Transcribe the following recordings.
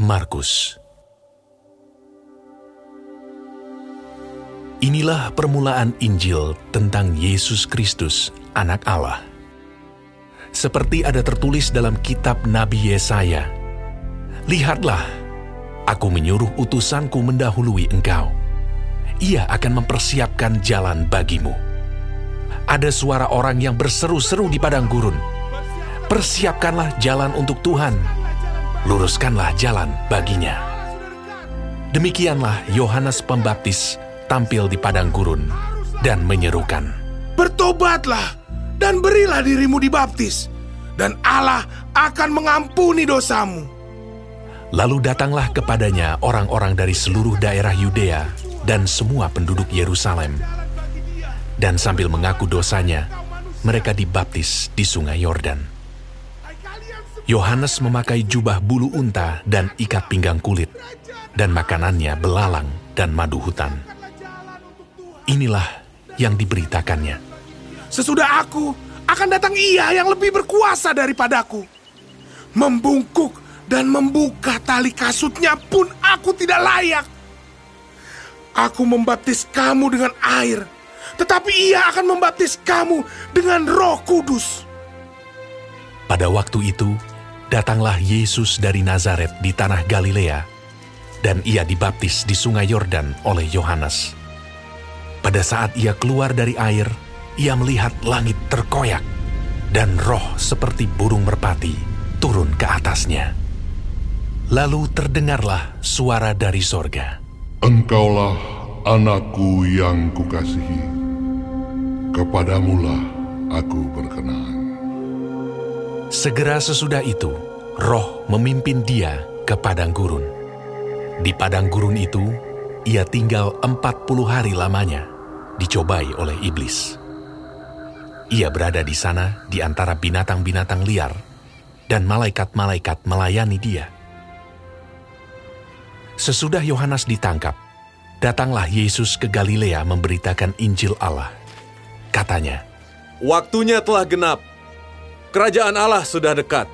Markus Inilah permulaan Injil tentang Yesus Kristus, Anak Allah. Seperti ada tertulis dalam kitab Nabi Yesaya, Lihatlah, aku menyuruh utusanku mendahului engkau. Ia akan mempersiapkan jalan bagimu. Ada suara orang yang berseru-seru di padang gurun. Persiapkanlah jalan untuk Tuhan, luruskanlah jalan baginya. Demikianlah Yohanes Pembaptis tampil di padang gurun dan menyerukan, Bertobatlah dan berilah dirimu dibaptis, dan Allah akan mengampuni dosamu. Lalu datanglah kepadanya orang-orang dari seluruh daerah Yudea dan semua penduduk Yerusalem. Dan sambil mengaku dosanya, mereka dibaptis di sungai Yordan. Yohanes memakai jubah bulu unta dan ikat pinggang kulit, dan makanannya belalang dan madu hutan. Inilah yang diberitakannya. Sesudah aku, akan datang ia yang lebih berkuasa daripadaku. Membungkuk dan membuka tali kasutnya pun aku tidak layak. Aku membaptis kamu dengan air, tetapi ia akan membaptis kamu dengan roh kudus. Pada waktu itu, datanglah Yesus dari Nazaret di tanah Galilea, dan ia dibaptis di sungai Yordan oleh Yohanes. Pada saat ia keluar dari air, ia melihat langit terkoyak, dan roh seperti burung merpati turun ke atasnya. Lalu terdengarlah suara dari sorga. Engkaulah anakku yang kukasihi. Kepadamulah aku berkenan. Segera sesudah itu, roh memimpin dia ke padang gurun. Di padang gurun itu, ia tinggal empat puluh hari lamanya, dicobai oleh iblis. Ia berada di sana di antara binatang-binatang liar, dan malaikat-malaikat melayani dia. Sesudah Yohanes ditangkap, datanglah Yesus ke Galilea memberitakan Injil Allah. Katanya, Waktunya telah genap. Kerajaan Allah sudah dekat.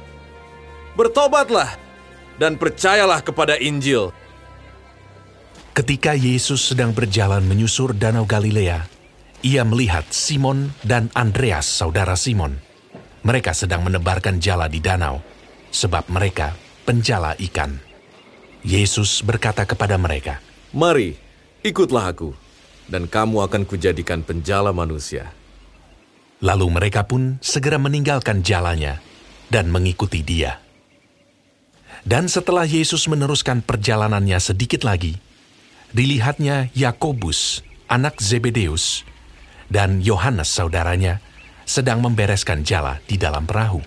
Bertobatlah dan percayalah kepada Injil. Ketika Yesus sedang berjalan menyusur Danau Galilea, ia melihat Simon dan Andreas, saudara Simon. Mereka sedang menebarkan jala di danau, sebab mereka penjala ikan. Yesus berkata kepada mereka, Mari, ikutlah aku, dan kamu akan kujadikan penjala manusia. Lalu mereka pun segera meninggalkan jalannya dan mengikuti dia. Dan setelah Yesus meneruskan perjalanannya sedikit lagi, dilihatnya Yakobus, anak Zebedeus, dan Yohanes saudaranya sedang membereskan jala di dalam perahu.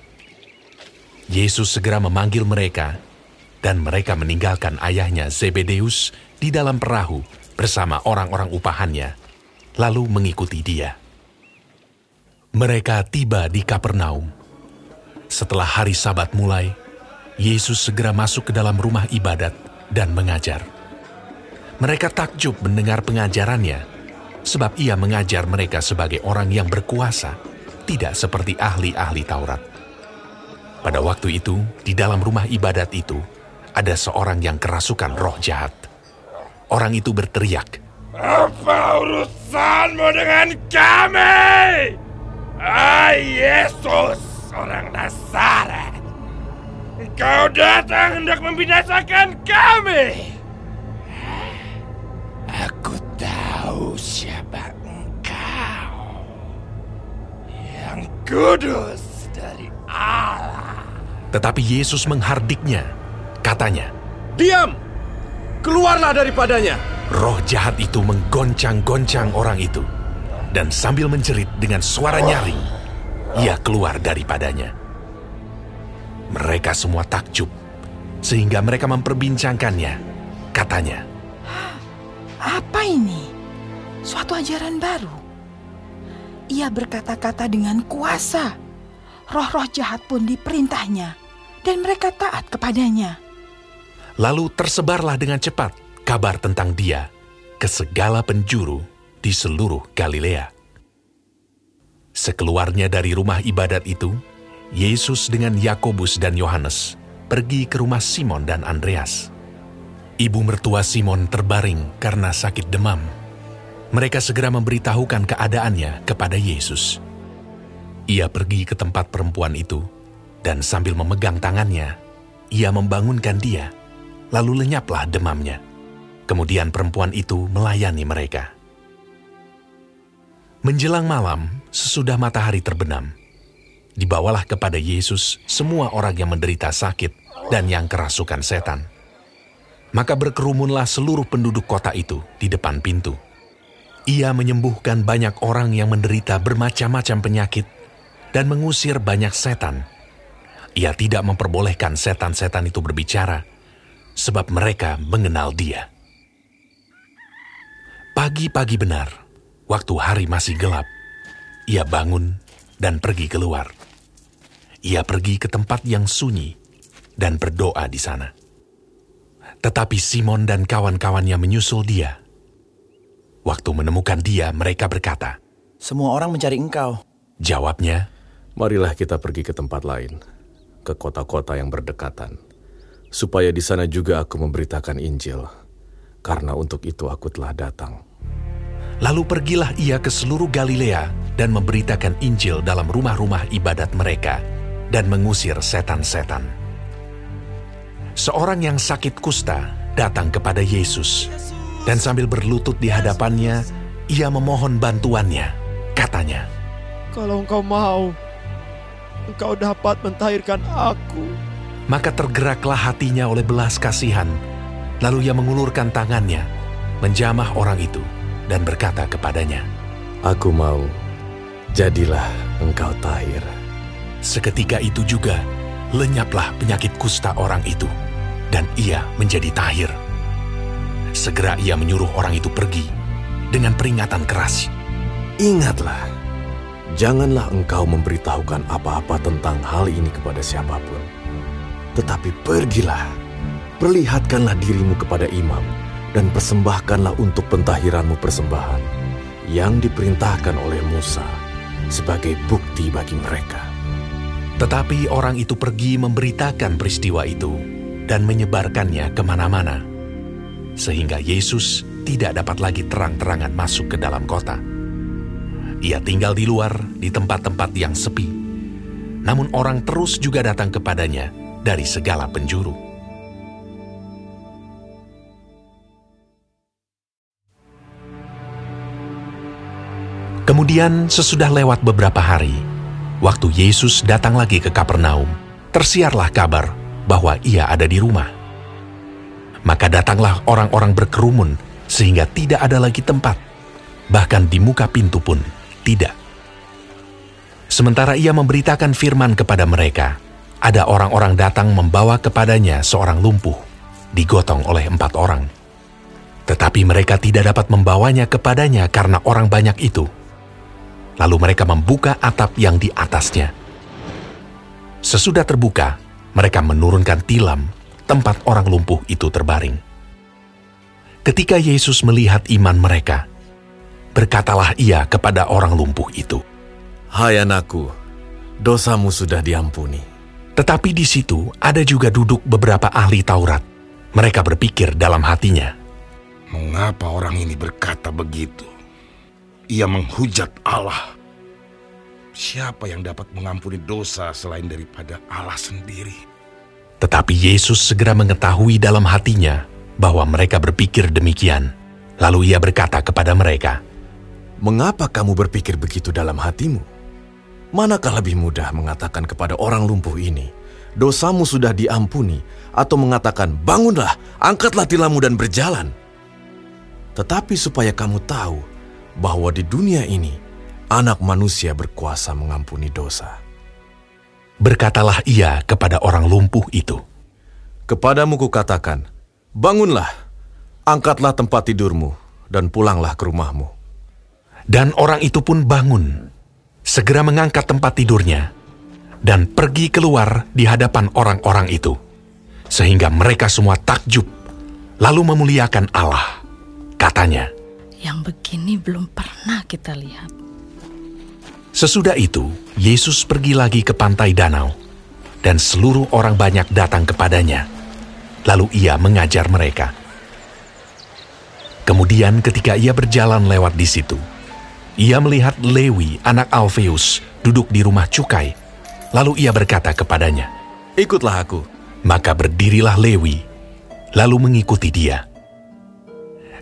Yesus segera memanggil mereka, dan mereka meninggalkan ayahnya Zebedeus di dalam perahu bersama orang-orang upahannya, lalu mengikuti dia. Mereka tiba di Kapernaum. Setelah hari Sabat mulai, Yesus segera masuk ke dalam rumah ibadat dan mengajar. Mereka takjub mendengar pengajarannya, sebab ia mengajar mereka sebagai orang yang berkuasa, tidak seperti ahli-ahli Taurat. Pada waktu itu, di dalam rumah ibadat itu, ada seorang yang kerasukan roh jahat. Orang itu berteriak, Apa urusanmu dengan kami? Hai Yesus, orang Nazaret. Kau datang hendak membinasakan kami. Aku tahu siapa engkau. Yang kudus dari Allah. tetapi Yesus menghardiknya. Katanya, Diam! Keluarlah daripadanya! roh jahat itu menggoncang-goncang orang itu. Dan sambil menjerit dengan suara nyaring, ia keluar daripadanya. Mereka semua takjub, sehingga mereka memperbincangkannya. Katanya, Apa ini? Suatu ajaran baru. Ia berkata-kata dengan kuasa. Roh-roh jahat pun diperintahnya, dan mereka taat kepadanya. Lalu tersebarlah dengan cepat kabar tentang dia ke segala penjuru di seluruh Galilea. Sekeluarnya dari rumah ibadat itu, Yesus dengan Yakobus dan Yohanes pergi ke rumah Simon dan Andreas. Ibu mertua Simon terbaring karena sakit demam. Mereka segera memberitahukan keadaannya kepada Yesus. Ia pergi ke tempat perempuan itu, dan sambil memegang tangannya, ia membangunkan dia, lalu lenyaplah demamnya. Kemudian perempuan itu melayani mereka. Menjelang malam, sesudah matahari terbenam, dibawalah kepada Yesus semua orang yang menderita sakit dan yang kerasukan setan. Maka berkerumunlah seluruh penduduk kota itu di depan pintu. Ia menyembuhkan banyak orang yang menderita bermacam-macam penyakit dan mengusir banyak setan. Ia tidak memperbolehkan setan-setan itu berbicara, sebab mereka mengenal dia. Pagi-pagi benar, waktu hari masih gelap, ia bangun dan pergi keluar. Ia pergi ke tempat yang sunyi dan berdoa di sana. Tetapi Simon dan kawan-kawannya menyusul dia. Waktu menemukan dia, mereka berkata, Semua orang mencari engkau. Jawabnya, Marilah kita pergi ke tempat lain, ke kota-kota yang berdekatan, supaya di sana juga aku memberitakan Injil, karena untuk itu aku telah datang. Lalu pergilah ia ke seluruh Galilea dan memberitakan Injil dalam rumah-rumah ibadat mereka dan mengusir setan-setan. Seorang yang sakit kusta datang kepada Yesus dan sambil berlutut di hadapannya, ia memohon bantuannya. Katanya, Kalau engkau mau, engkau dapat mentahirkan aku. maka tergeraklah hatinya oleh belas kasihan. Lalu ia mengulurkan tangannya, menjamah orang itu, dan berkata kepadanya, Aku mau, jadilah engkau tahir. Seketika itu juga lenyaplah penyakit kusta orang itu, dan ia menjadi tahir. Segera ia menyuruh orang itu pergi dengan peringatan keras. Ingatlah, janganlah engkau memberitahukan apa-apa tentang hal ini kepada siapa pun. Tetapi pergilah, perlihatkanlah dirimu kepada imam, dan persembahkanlah untuk pentahiranmu persembahan yang diperintahkan oleh Musa sebagai bukti bagi mereka. Tetapi orang itu pergi memberitakan peristiwa itu dan menyebarkannya ke mana-mana. Sehingga Yesus tidak dapat lagi terang-terangan masuk ke dalam kota. Ia tinggal di luar, di tempat-tempat yang sepi. Namun orang terus juga datang kepadanya dari segala penjuru. Kemudian sesudah lewat beberapa hari, waktu Yesus datang lagi ke Kapernaum, tersiarlah kabar bahwa ia ada di rumah. Maka datanglah orang-orang berkerumun sehingga tidak ada lagi tempat, bahkan di muka pintu pun tidak. Sementara ia memberitakan firman kepada mereka, ada orang-orang datang membawa kepadanya seorang lumpuh, digotong oleh empat orang. Tetapi mereka tidak dapat membawanya kepadanya karena orang banyak itu. Lalu mereka membuka atap yang di atasnya. Sesudah terbuka, mereka menurunkan tilam tempat orang lumpuh itu terbaring. Ketika Yesus melihat iman mereka, berkatalah ia kepada orang lumpuh itu. Hai anakku, dosamu sudah diampuni. Tetapi di situ ada juga duduk beberapa ahli Taurat. Mereka berpikir dalam hatinya, Mengapa orang ini berkata begitu? Ia menghujat Allah. Siapa yang dapat mengampuni dosa selain daripada Allah sendiri? Tetapi Yesus segera mengetahui dalam hatinya bahwa mereka berpikir demikian. Lalu ia berkata kepada mereka, Mengapa kamu berpikir begitu dalam hatimu? Manakah lebih mudah mengatakan kepada orang lumpuh ini, dosamu sudah diampuni, atau mengatakan, bangunlah, angkatlah tilammu dan berjalan? Tetapi supaya kamu tahu bahwa di dunia ini, anak manusia berkuasa mengampuni dosa. Berkatalah ia kepada orang lumpuh itu, Kepadamu kukatakan, bangunlah, angkatlah tempat tidurmu, dan pulanglah ke rumahmu. Dan orang itu pun bangun, segera mengangkat tempat tidurnya, dan pergi keluar di hadapan orang-orang itu. Sehingga mereka semua takjub, lalu memuliakan Allah. Katanya, Yang begini belum pernah kita lihat. sesudah itu Yesus pergi lagi ke pantai danau. dan seluruh orang banyak datang kepadanya. Lalu ia mengajar mereka. Kemudian ketika ia berjalan lewat di situ, ia melihat Lewi, anak Alfeus, duduk di rumah cukai. Lalu ia berkata kepadanya, Ikutlah aku. Maka berdirilah Lewi, lalu mengikuti dia.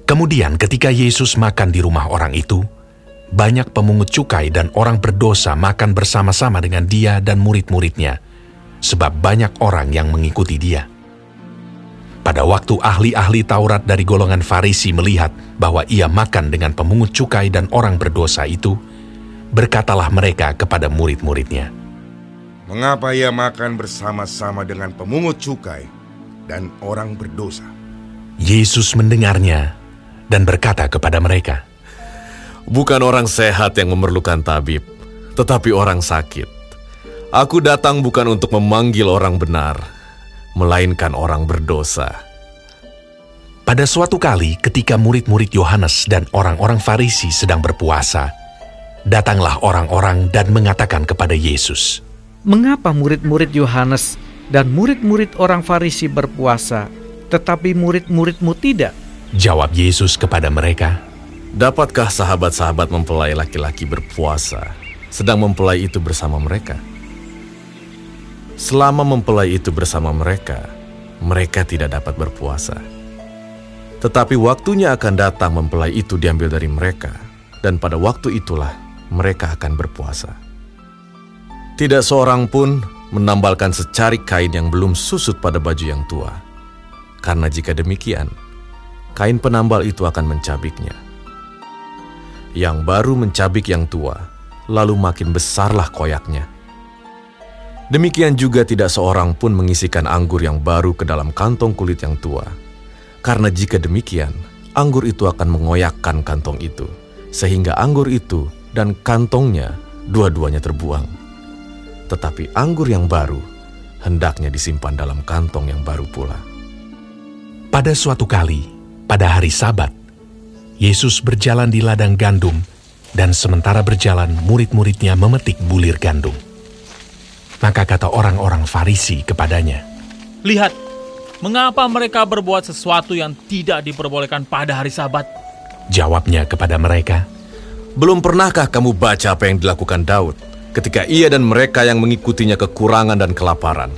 Kemudian ketika Yesus makan di rumah orang itu, banyak pemungut cukai dan orang berdosa makan bersama-sama dengan dia dan murid-muridnya, sebab banyak orang yang mengikuti dia. Pada waktu ahli-ahli Taurat dari golongan Farisi melihat bahwa ia makan dengan pemungut cukai dan orang berdosa itu, berkatalah mereka kepada murid-muridnya, Mengapa ia makan bersama-sama dengan pemungut cukai dan orang berdosa? Yesus mendengarnya dan berkata kepada mereka, Bukan orang sehat yang memerlukan tabib, tetapi orang sakit. Aku datang bukan untuk memanggil orang benar, melainkan orang berdosa. Pada suatu kali ketika murid-murid Yohanes dan orang-orang Farisi sedang berpuasa, datanglah orang-orang dan mengatakan kepada Yesus, Mengapa murid-murid Yohanes dan murid-murid orang Farisi berpuasa, tetapi murid-muridmu tidak? Jawab Yesus kepada mereka, Dapatkah sahabat-sahabat mempelai laki-laki berpuasa, sedang mempelai itu bersama mereka? Selama mempelai itu bersama mereka, mereka tidak dapat berpuasa. Tetapi waktunya akan datang mempelai itu diambil dari mereka, dan pada waktu itulah mereka akan berpuasa. Tidak seorang pun menambalkan secari kain yang belum susut pada baju yang tua. Karena jika demikian, kain penambal itu akan mencabiknya. Yang baru mencabik yang tua, lalu makin besarlah koyaknya. Demikian juga tidak seorang pun mengisikan anggur yang baru ke dalam kantong kulit yang tua. Karena jika demikian, anggur itu akan mengoyakkan kantong itu, sehingga anggur itu dan kantongnya dua-duanya terbuang. Tetapi anggur yang baru hendaknya disimpan dalam kantong yang baru pula. Pada suatu kali, pada hari Sabat, Yesus berjalan di ladang gandum, dan sementara berjalan murid-muridnya memetik bulir gandum. Maka kata orang-orang Farisi kepadanya, Lihat, mengapa mereka berbuat sesuatu yang tidak diperbolehkan pada hari Sabat? Jawabnya kepada mereka, Belum pernahkah kamu baca apa yang dilakukan Daud ketika ia dan mereka yang mengikutinya kekurangan dan kelaparan?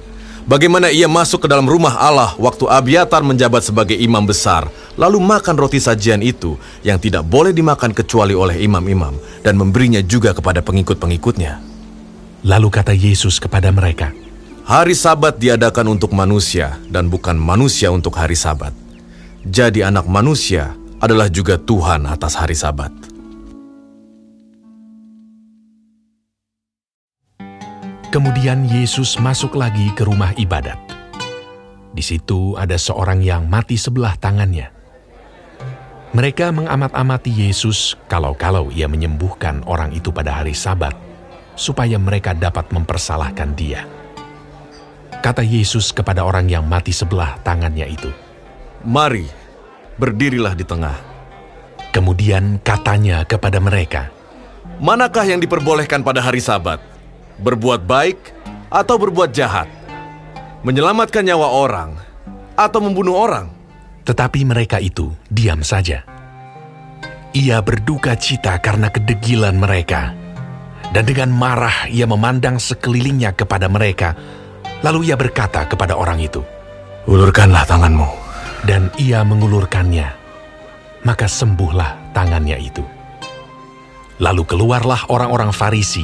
Bagaimana ia masuk ke dalam rumah Allah waktu Abiatar menjabat sebagai imam besar, lalu makan roti sajian itu yang tidak boleh dimakan kecuali oleh imam-imam dan memberinya juga kepada pengikut-pengikutnya. Lalu kata Yesus kepada mereka, Hari Sabat diadakan untuk manusia dan bukan manusia untuk hari Sabat. Jadi anak manusia adalah juga Tuhan atas hari Sabat. Kemudian Yesus masuk lagi ke rumah ibadat. Di situ ada seorang yang mati sebelah tangannya. Mereka mengamat-amati Yesus kalau-kalau ia menyembuhkan orang itu pada hari Sabat, supaya mereka dapat mempersalahkan dia. Kata Yesus kepada orang yang mati sebelah tangannya itu, Mari, berdirilah di tengah. Kemudian katanya kepada mereka, Manakah yang diperbolehkan pada hari Sabat? Berbuat baik atau berbuat jahat? Menyelamatkan nyawa orang atau membunuh orang? Tetapi mereka itu diam saja. Ia berduka cita karena kedegilan mereka. Dan dengan marah ia memandang sekelilingnya kepada mereka. Lalu ia berkata kepada orang itu, Ulurkanlah tanganmu. Dan ia mengulurkannya. Maka sembuhlah tangannya itu. Lalu keluarlah orang-orang Farisi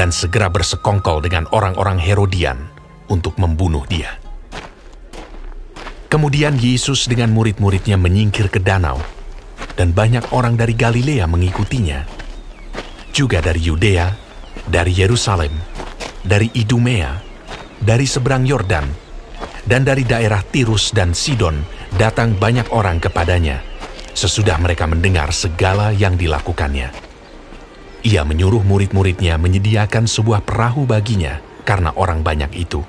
dan segera bersekongkol dengan orang-orang Herodian untuk membunuh dia. Kemudian Yesus dengan murid-muridnya menyingkir ke danau, dan banyak orang dari Galilea mengikutinya. Juga dari Yudea, dari Yerusalem, dari Idumea, dari seberang Yordan, dan dari daerah Tirus dan Sidon datang banyak orang kepadanya, sesudah mereka mendengar segala yang dilakukannya. Ia menyuruh murid-muridnya menyediakan sebuah perahu baginya karena orang banyak itu,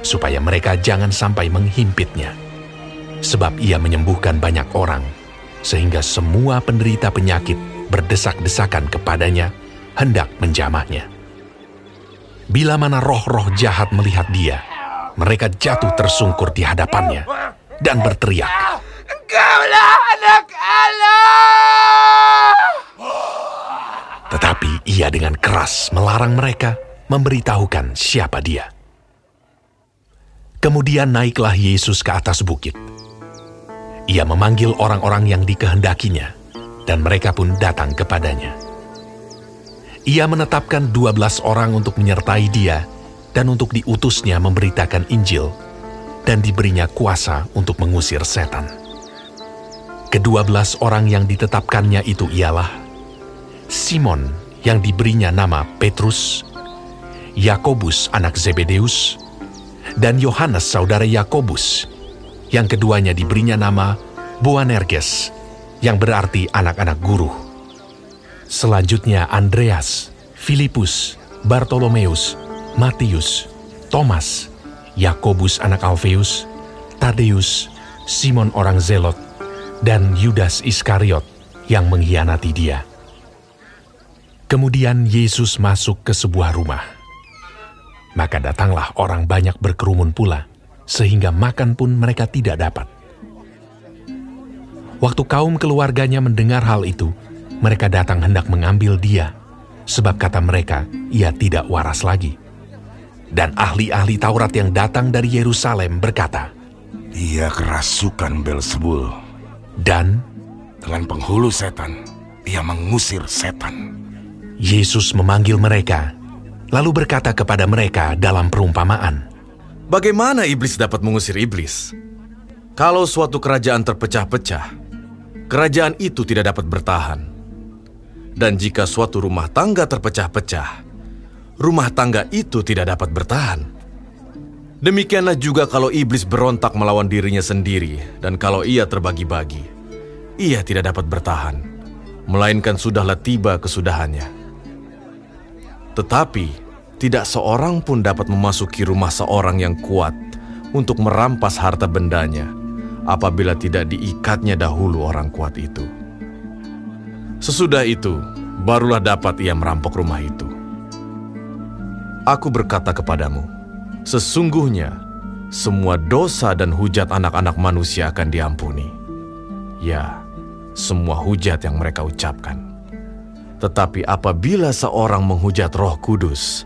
supaya mereka jangan sampai menghimpitnya. Sebab ia menyembuhkan banyak orang, sehingga semua penderita penyakit berdesak-desakan kepadanya, hendak menjamahnya. Bila mana roh-roh jahat melihat dia, mereka jatuh tersungkur di hadapannya dan berteriak. Engkaulah anak Allah! Ia dengan keras melarang mereka memberitahukan siapa dia. Kemudian naiklah Yesus ke atas bukit. Ia memanggil orang-orang yang dikehendakinya, dan mereka pun datang kepadanya. Ia menetapkan dua belas orang untuk menyertai dia dan untuk diutusnya memberitakan Injil, dan diberinya kuasa untuk mengusir setan. Kedua belas orang yang ditetapkannya itu ialah Simon yang diberinya nama Petrus, Yakobus anak Zebedeus, dan Yohanes saudara Yakobus, yang keduanya diberinya nama Boanerges, yang berarti anak-anak guru. Selanjutnya Andreas, Filipus, Bartolomeus, Matius, Thomas, Yakobus anak Alfeus, Tadeus, Simon orang Zelot, dan Yudas Iskariot yang mengkhianati dia. Kemudian Yesus masuk ke sebuah rumah. Maka datanglah orang banyak berkerumun pula, sehingga makan pun mereka tidak dapat. Waktu kaum keluarganya mendengar hal itu, mereka datang hendak mengambil dia, sebab kata mereka, ia tidak waras lagi. Dan ahli-ahli Taurat yang datang dari Yerusalem berkata, Dia kerasukan Belzebul. Dan dengan penghulu setan, ia mengusir setan. Yesus memanggil mereka, lalu berkata kepada mereka dalam perumpamaan, Bagaimana iblis dapat mengusir iblis? Kalau suatu kerajaan terpecah-pecah, kerajaan itu tidak dapat bertahan. Dan jika suatu rumah tangga terpecah-pecah, rumah tangga itu tidak dapat bertahan. Demikianlah juga kalau iblis berontak melawan dirinya sendiri, dan kalau ia terbagi-bagi, ia tidak dapat bertahan, melainkan sudahlah tiba kesudahannya. Tetapi tidak seorang pun dapat memasuki rumah seorang yang kuat untuk merampas harta bendanya apabila tidak diikatnya dahulu orang kuat itu. Sesudah itu, barulah dapat ia merampok rumah itu. Aku berkata kepadamu, sesungguhnya semua dosa dan hujat anak-anak manusia akan diampuni. Ya, semua hujat yang mereka ucapkan. Tetapi apabila seorang menghujat Roh Kudus,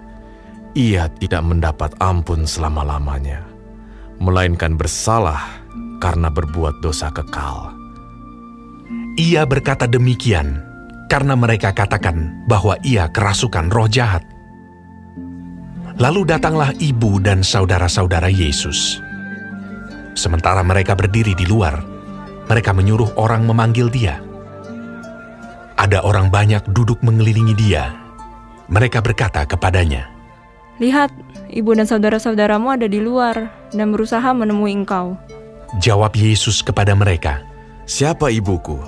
ia tidak mendapat ampun selama-lamanya, melainkan bersalah karena berbuat dosa kekal. Ia berkata demikian karena mereka katakan bahwa ia kerasukan roh jahat. Lalu datanglah ibu dan saudara-saudara Yesus. Sementara mereka berdiri di luar, mereka menyuruh orang memanggil dia. Ada orang banyak duduk mengelilingi dia. Mereka berkata kepadanya, Lihat, ibu dan saudara-saudaramu ada di luar dan berusaha menemui engkau. Jawab Yesus kepada mereka, Siapa ibuku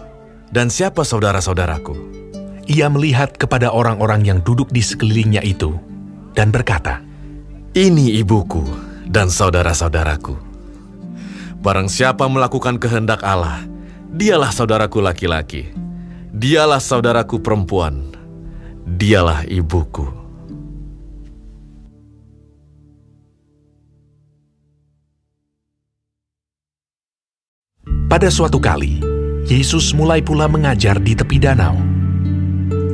dan siapa saudara-saudaraku? Ia melihat kepada orang-orang yang duduk di sekelilingnya itu dan berkata, Ini ibuku dan saudara-saudaraku. Barang siapa melakukan kehendak Allah, dialah saudaraku laki-laki, dialah saudaraku perempuan, dialah ibuku. Pada suatu kali, Yesus mulai pula mengajar di tepi danau.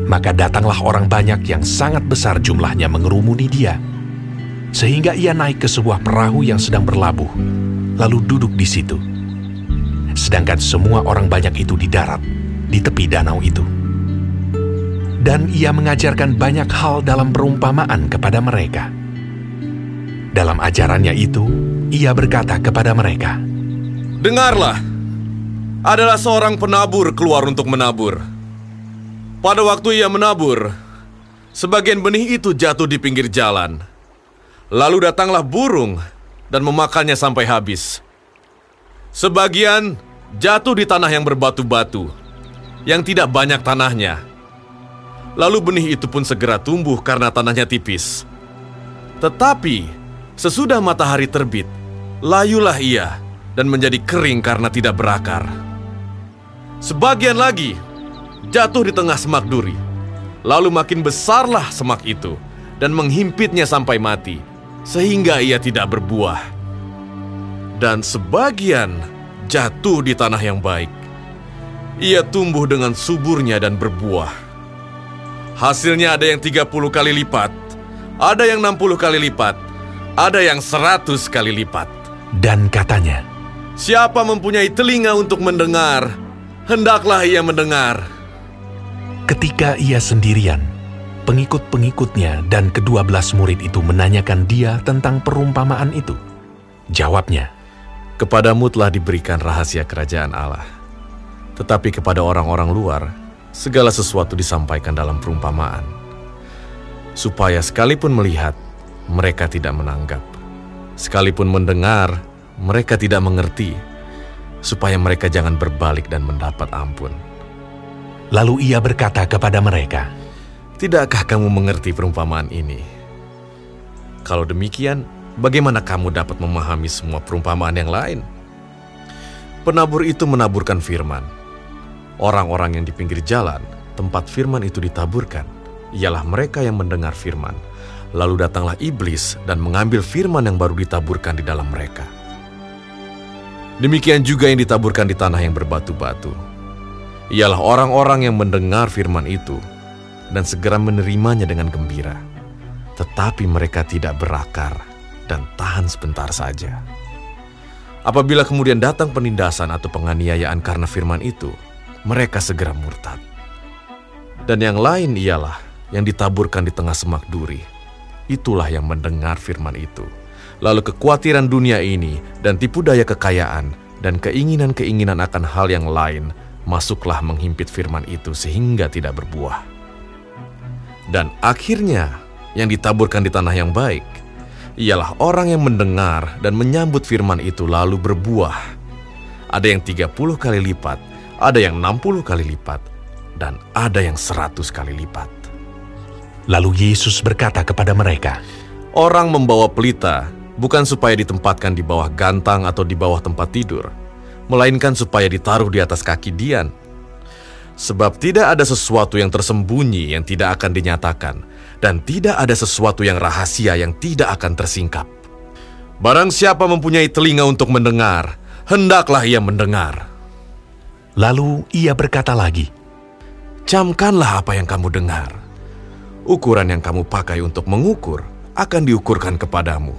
Maka datanglah orang banyak yang sangat besar jumlahnya mengerumuni dia. Sehingga ia naik ke sebuah perahu yang sedang berlabuh, lalu duduk di situ. Sedangkan semua orang banyak itu di darat, di tepi danau itu. Dan ia mengajarkan banyak hal dalam perumpamaan kepada mereka. Dalam ajarannya itu, ia berkata kepada mereka, Dengarlah, adalah seorang penabur keluar untuk menabur. Pada waktu ia menabur, sebagian benih itu jatuh di pinggir jalan. Lalu datanglah burung dan memakannya sampai habis. Sebagian jatuh di tanah yang berbatu-batu, yang tidak banyak tanahnya. Lalu benih itu pun segera tumbuh karena tanahnya tipis. Tetapi sesudah matahari terbit, layulah ia dan menjadi kering karena tidak berakar. Sebagian lagi jatuh di tengah semak duri. Lalu makin besarlah semak itu dan menghimpitnya sampai mati, sehingga ia tidak berbuah. Dan sebagian jatuh di tanah yang baik. Ia tumbuh dengan suburnya dan berbuah. Hasilnya ada yang 30 kali lipat, ada yang 60 kali lipat, ada yang 100 kali lipat. Dan katanya, Siapa mempunyai telinga untuk mendengar, hendaklah ia mendengar. Ketika ia sendirian, pengikut-pengikutnya dan kedua belas murid itu menanyakan dia tentang perumpamaan itu. Jawabnya, Kepadamu telah diberikan rahasia kerajaan Allah. Tetapi kepada orang-orang luar, segala sesuatu disampaikan dalam perumpamaan. Supaya sekalipun melihat, mereka tidak menanggap. Sekalipun mendengar, mereka tidak mengerti. Supaya mereka jangan berbalik dan mendapat ampun. Lalu ia berkata kepada mereka, Tidakkah kamu mengerti perumpamaan ini? Kalau demikian, bagaimana kamu dapat memahami semua perumpamaan yang lain? Penabur itu menaburkan firman. Orang-orang yang di pinggir jalan, tempat firman itu ditaburkan, ialah mereka yang mendengar firman. Lalu datanglah iblis dan mengambil firman yang baru ditaburkan di dalam mereka. Demikian juga yang ditaburkan di tanah yang berbatu-batu. Ialah orang-orang yang mendengar firman itu dan segera menerimanya dengan gembira. Tetapi mereka tidak berakar dan tahan sebentar saja. Apabila kemudian datang penindasan atau penganiayaan karena firman itu, mereka segera murtad. Dan yang lain ialah yang ditaburkan di tengah semak duri. Itulah yang mendengar firman itu. Lalu kekhawatiran dunia ini dan tipu daya kekayaan dan keinginan-keinginan akan hal yang lain masuklah menghimpit firman itu sehingga tidak berbuah. Dan akhirnya yang ditaburkan di tanah yang baik ialah orang yang mendengar dan menyambut firman itu lalu berbuah. Ada yang 30 kali lipat, ada yang 60 kali lipat, dan ada yang 100 kali lipat. Lalu Yesus berkata kepada mereka, Orang membawa pelita bukan supaya ditempatkan di bawah gantang atau di bawah tempat tidur, melainkan supaya ditaruh di atas kaki Dian. Sebab tidak ada sesuatu yang tersembunyi yang tidak akan dinyatakan, dan tidak ada sesuatu yang rahasia yang tidak akan tersingkap. Barang siapa mempunyai telinga untuk mendengar, hendaklah ia mendengar. Lalu ia berkata lagi, Camkanlah apa yang kamu dengar. Ukuran yang kamu pakai untuk mengukur akan diukurkan kepadamu,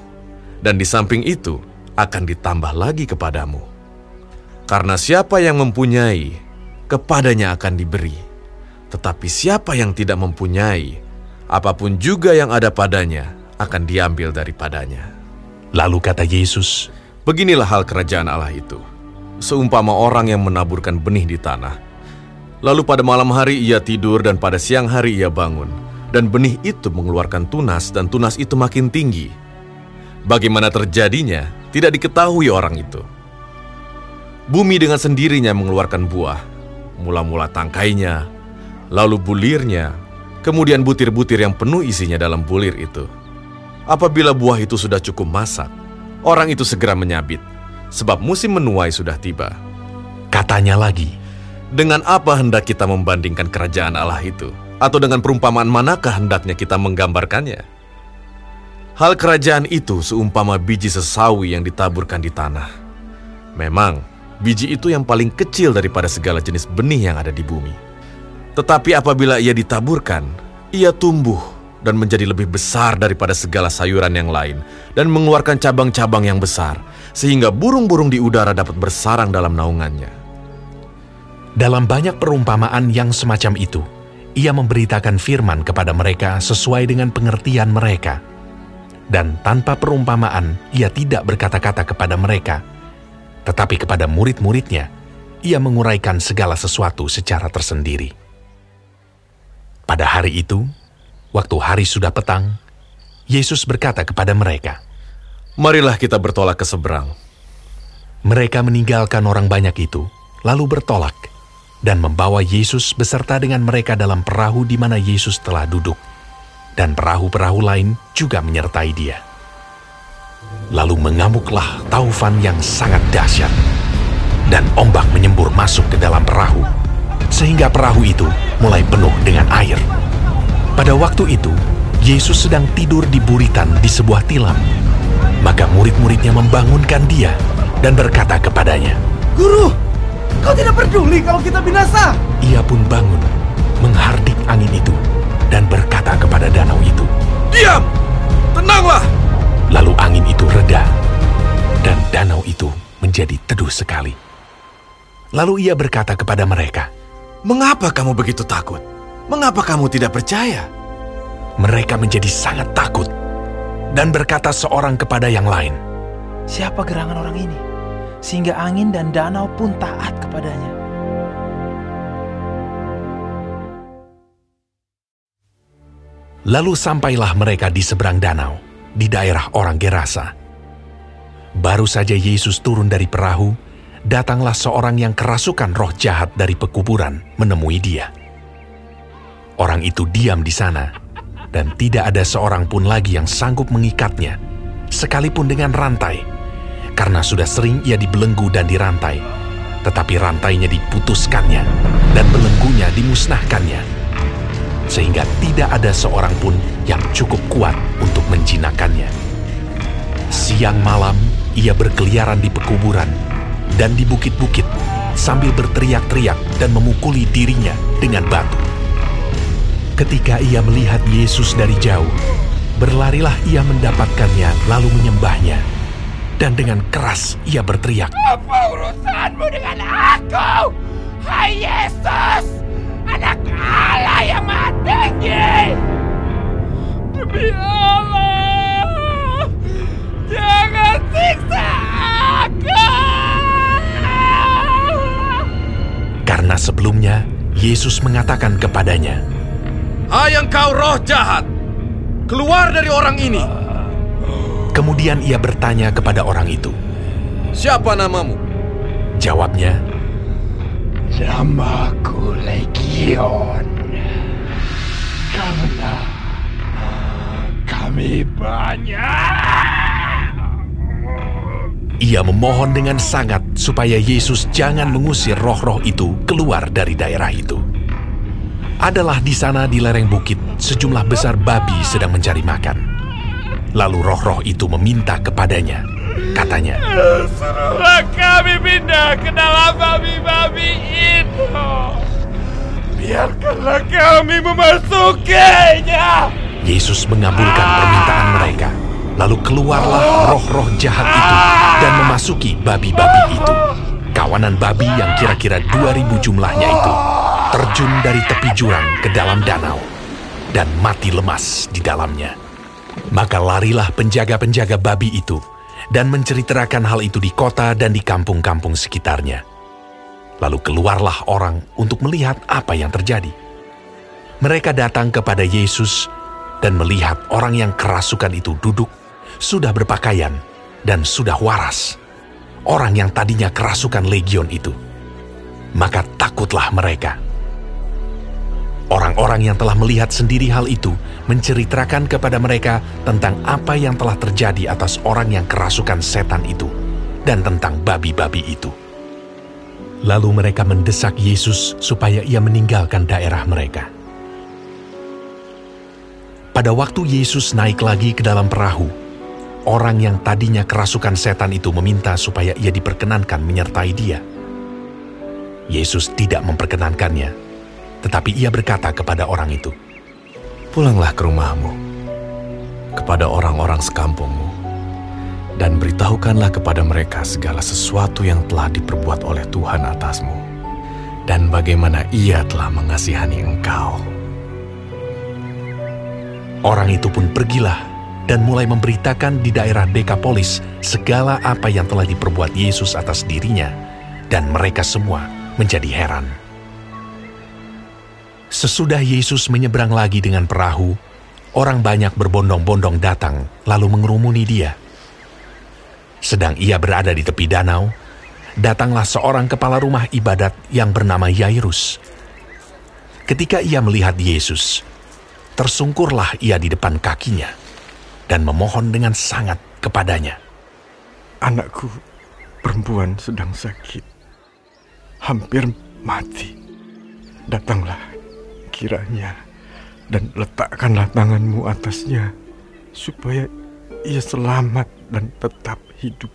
dan di samping itu akan ditambah lagi kepadamu. Karena siapa yang mempunyai, kepadanya akan diberi. Tetapi siapa yang tidak mempunyai, apa pun juga yang ada padanya akan diambil daripadanya. Lalu kata Yesus, Beginilah hal kerajaan Allah itu. Seumpama orang yang menaburkan benih di tanah. Lalu pada malam hari ia tidur dan pada siang hari ia bangun. Dan benih itu mengeluarkan tunas dan tunas itu makin tinggi. Bagaimana terjadinya tidak diketahui orang itu. Bumi dengan sendirinya mengeluarkan buah. Mula-mula tangkainya, lalu bulirnya, kemudian butir-butir yang penuh isinya dalam bulir itu. Apabila buah itu sudah cukup masak, orang itu segera menyabit, sebab musim menuai sudah tiba. Katanya lagi, Dengan apa hendak kita membandingkan kerajaan Allah itu? Atau dengan perumpamaan manakah hendaknya kita menggambarkannya? Hal kerajaan itu seumpama biji sesawi yang ditaburkan di tanah. Memang, biji itu yang paling kecil daripada segala jenis benih yang ada di bumi. Tetapi apabila ia ditaburkan, ia tumbuh dan menjadi lebih besar daripada segala sayuran yang lain dan mengeluarkan cabang-cabang yang besar, sehingga burung-burung di udara dapat bersarang dalam naungannya. dalam banyak perumpamaan yang semacam itu, ia memberitakan firman kepada mereka sesuai dengan pengertian mereka. Dan tanpa perumpamaan, ia tidak berkata-kata kepada mereka, tetapi kepada murid-muridnya, ia menguraikan segala sesuatu secara tersendiri. Pada hari itu, waktu hari sudah petang, Yesus berkata kepada mereka, Marilah kita bertolak ke seberang. Mereka meninggalkan orang banyak itu, lalu bertolak, dan membawa Yesus beserta dengan mereka dalam perahu di mana Yesus telah duduk, dan perahu-perahu lain juga menyertai dia. Lalu mengamuklah taufan yang sangat dahsyat, dan ombak menyembur masuk ke dalam perahu, sehingga perahu itu mulai penuh dengan air. Pada waktu itu, Yesus sedang tidur di buritan di sebuah tilam. Maka murid-muridnya membangunkan dia dan berkata kepadanya, Guru, kau tidak peduli kalau kita binasa. Ia pun bangun, menghardik angin itu, dan berkata kepada danau itu, Diam! Tenanglah! Lalu angin itu reda, dan danau itu menjadi teduh sekali. Lalu ia berkata kepada mereka, Mengapa kamu begitu takut? Mengapa kamu tidak percaya? Mereka menjadi sangat takut dan berkata seorang kepada yang lain, Siapa gerangan orang ini? Sehingga angin dan danau pun taat kepadanya. Lalu sampailah mereka di seberang danau, di daerah orang Gerasa. Baru saja Yesus turun dari perahu, datanglah seorang yang kerasukan roh jahat dari pekuburan menemui dia. Orang itu diam di sana, dan tidak ada seorang pun lagi yang sanggup mengikatnya, sekalipun dengan rantai, karena sudah sering ia dibelenggu dan dirantai, tetapi rantainya diputuskannya, dan belenggunya dimusnahkannya sehingga tidak ada seorang pun yang cukup kuat untuk menjinakkannya. Siang malam ia berkeliaran di pekuburan dan di bukit-bukit sambil berteriak-teriak dan memukuli dirinya dengan batu. Ketika ia melihat Yesus dari jauh, berlarilah ia mendapatkannya lalu menyembahnya. Dan dengan keras ia berteriak, Apa urusanmu dengan aku? Hai Yesus, anak Allah yang maha tinggi. Demi Allah, jangan siksa aku. Karena sebelumnya Yesus mengatakan kepadanya, Hai engkau roh jahat, keluar dari orang ini. Kemudian ia bertanya kepada orang itu, Siapa namamu? Jawabnya, Namaku Legion. Karena kami banyak. Ia memohon dengan sangat supaya Yesus jangan mengusir roh-roh itu keluar dari daerah itu. Adalah di sana di lereng bukit sejumlah besar babi sedang mencari makan. Lalu roh-roh itu meminta kepadanya. Katanya, Suruhlah kami pindah ke dalam babi-babi itu. Biarkanlah kami memasukinya. Yesus mengabulkan permintaan mereka. Lalu keluarlah roh-roh jahat itu dan memasuki babi-babi itu. Kawanan babi yang kira-kira 2000 jumlahnya itu terjun dari tepi jurang ke dalam danau dan mati lemas di dalamnya. Maka larilah penjaga-penjaga babi itu dan menceritakan hal itu di kota dan di kampung-kampung sekitarnya. Lalu keluarlah orang untuk melihat apa yang terjadi. Mereka datang kepada Yesus dan melihat orang yang kerasukan itu duduk, sudah berpakaian, dan sudah waras. Orang yang tadinya kerasukan legion itu. Maka takutlah mereka. Orang-orang yang telah melihat sendiri hal itu menceritakan kepada mereka tentang apa yang telah terjadi atas orang yang kerasukan setan itu dan tentang babi-babi itu. Lalu mereka mendesak Yesus supaya ia meninggalkan daerah mereka. Pada waktu Yesus naik lagi ke dalam perahu, orang yang tadinya kerasukan setan itu meminta supaya ia diperkenankan menyertai dia. Yesus tidak memperkenankannya, tetapi ia berkata kepada orang itu, Pulanglah ke rumahmu, kepada orang-orang sekampungmu, dan beritahukanlah kepada mereka segala sesuatu yang telah diperbuat oleh Tuhan atasmu, dan bagaimana ia telah mengasihani engkau. Orang itu pun pergilah dan mulai memberitakan di daerah Dekapolis segala apa yang telah diperbuat Yesus atas dirinya, dan mereka semua menjadi heran. Sesudah Yesus menyeberang lagi dengan perahu, orang banyak berbondong-bondong datang lalu mengerumuni dia. Sedang ia berada di tepi danau, datanglah seorang kepala rumah ibadat yang bernama Yairus. Ketika ia melihat Yesus, tersungkurlah ia di depan kakinya dan memohon dengan sangat kepadanya. Anakku perempuan sedang sakit, hampir mati. Datanglah kiranya dan letakkanlah tanganmu atasnya, supaya ia selamat dan tetap hidup.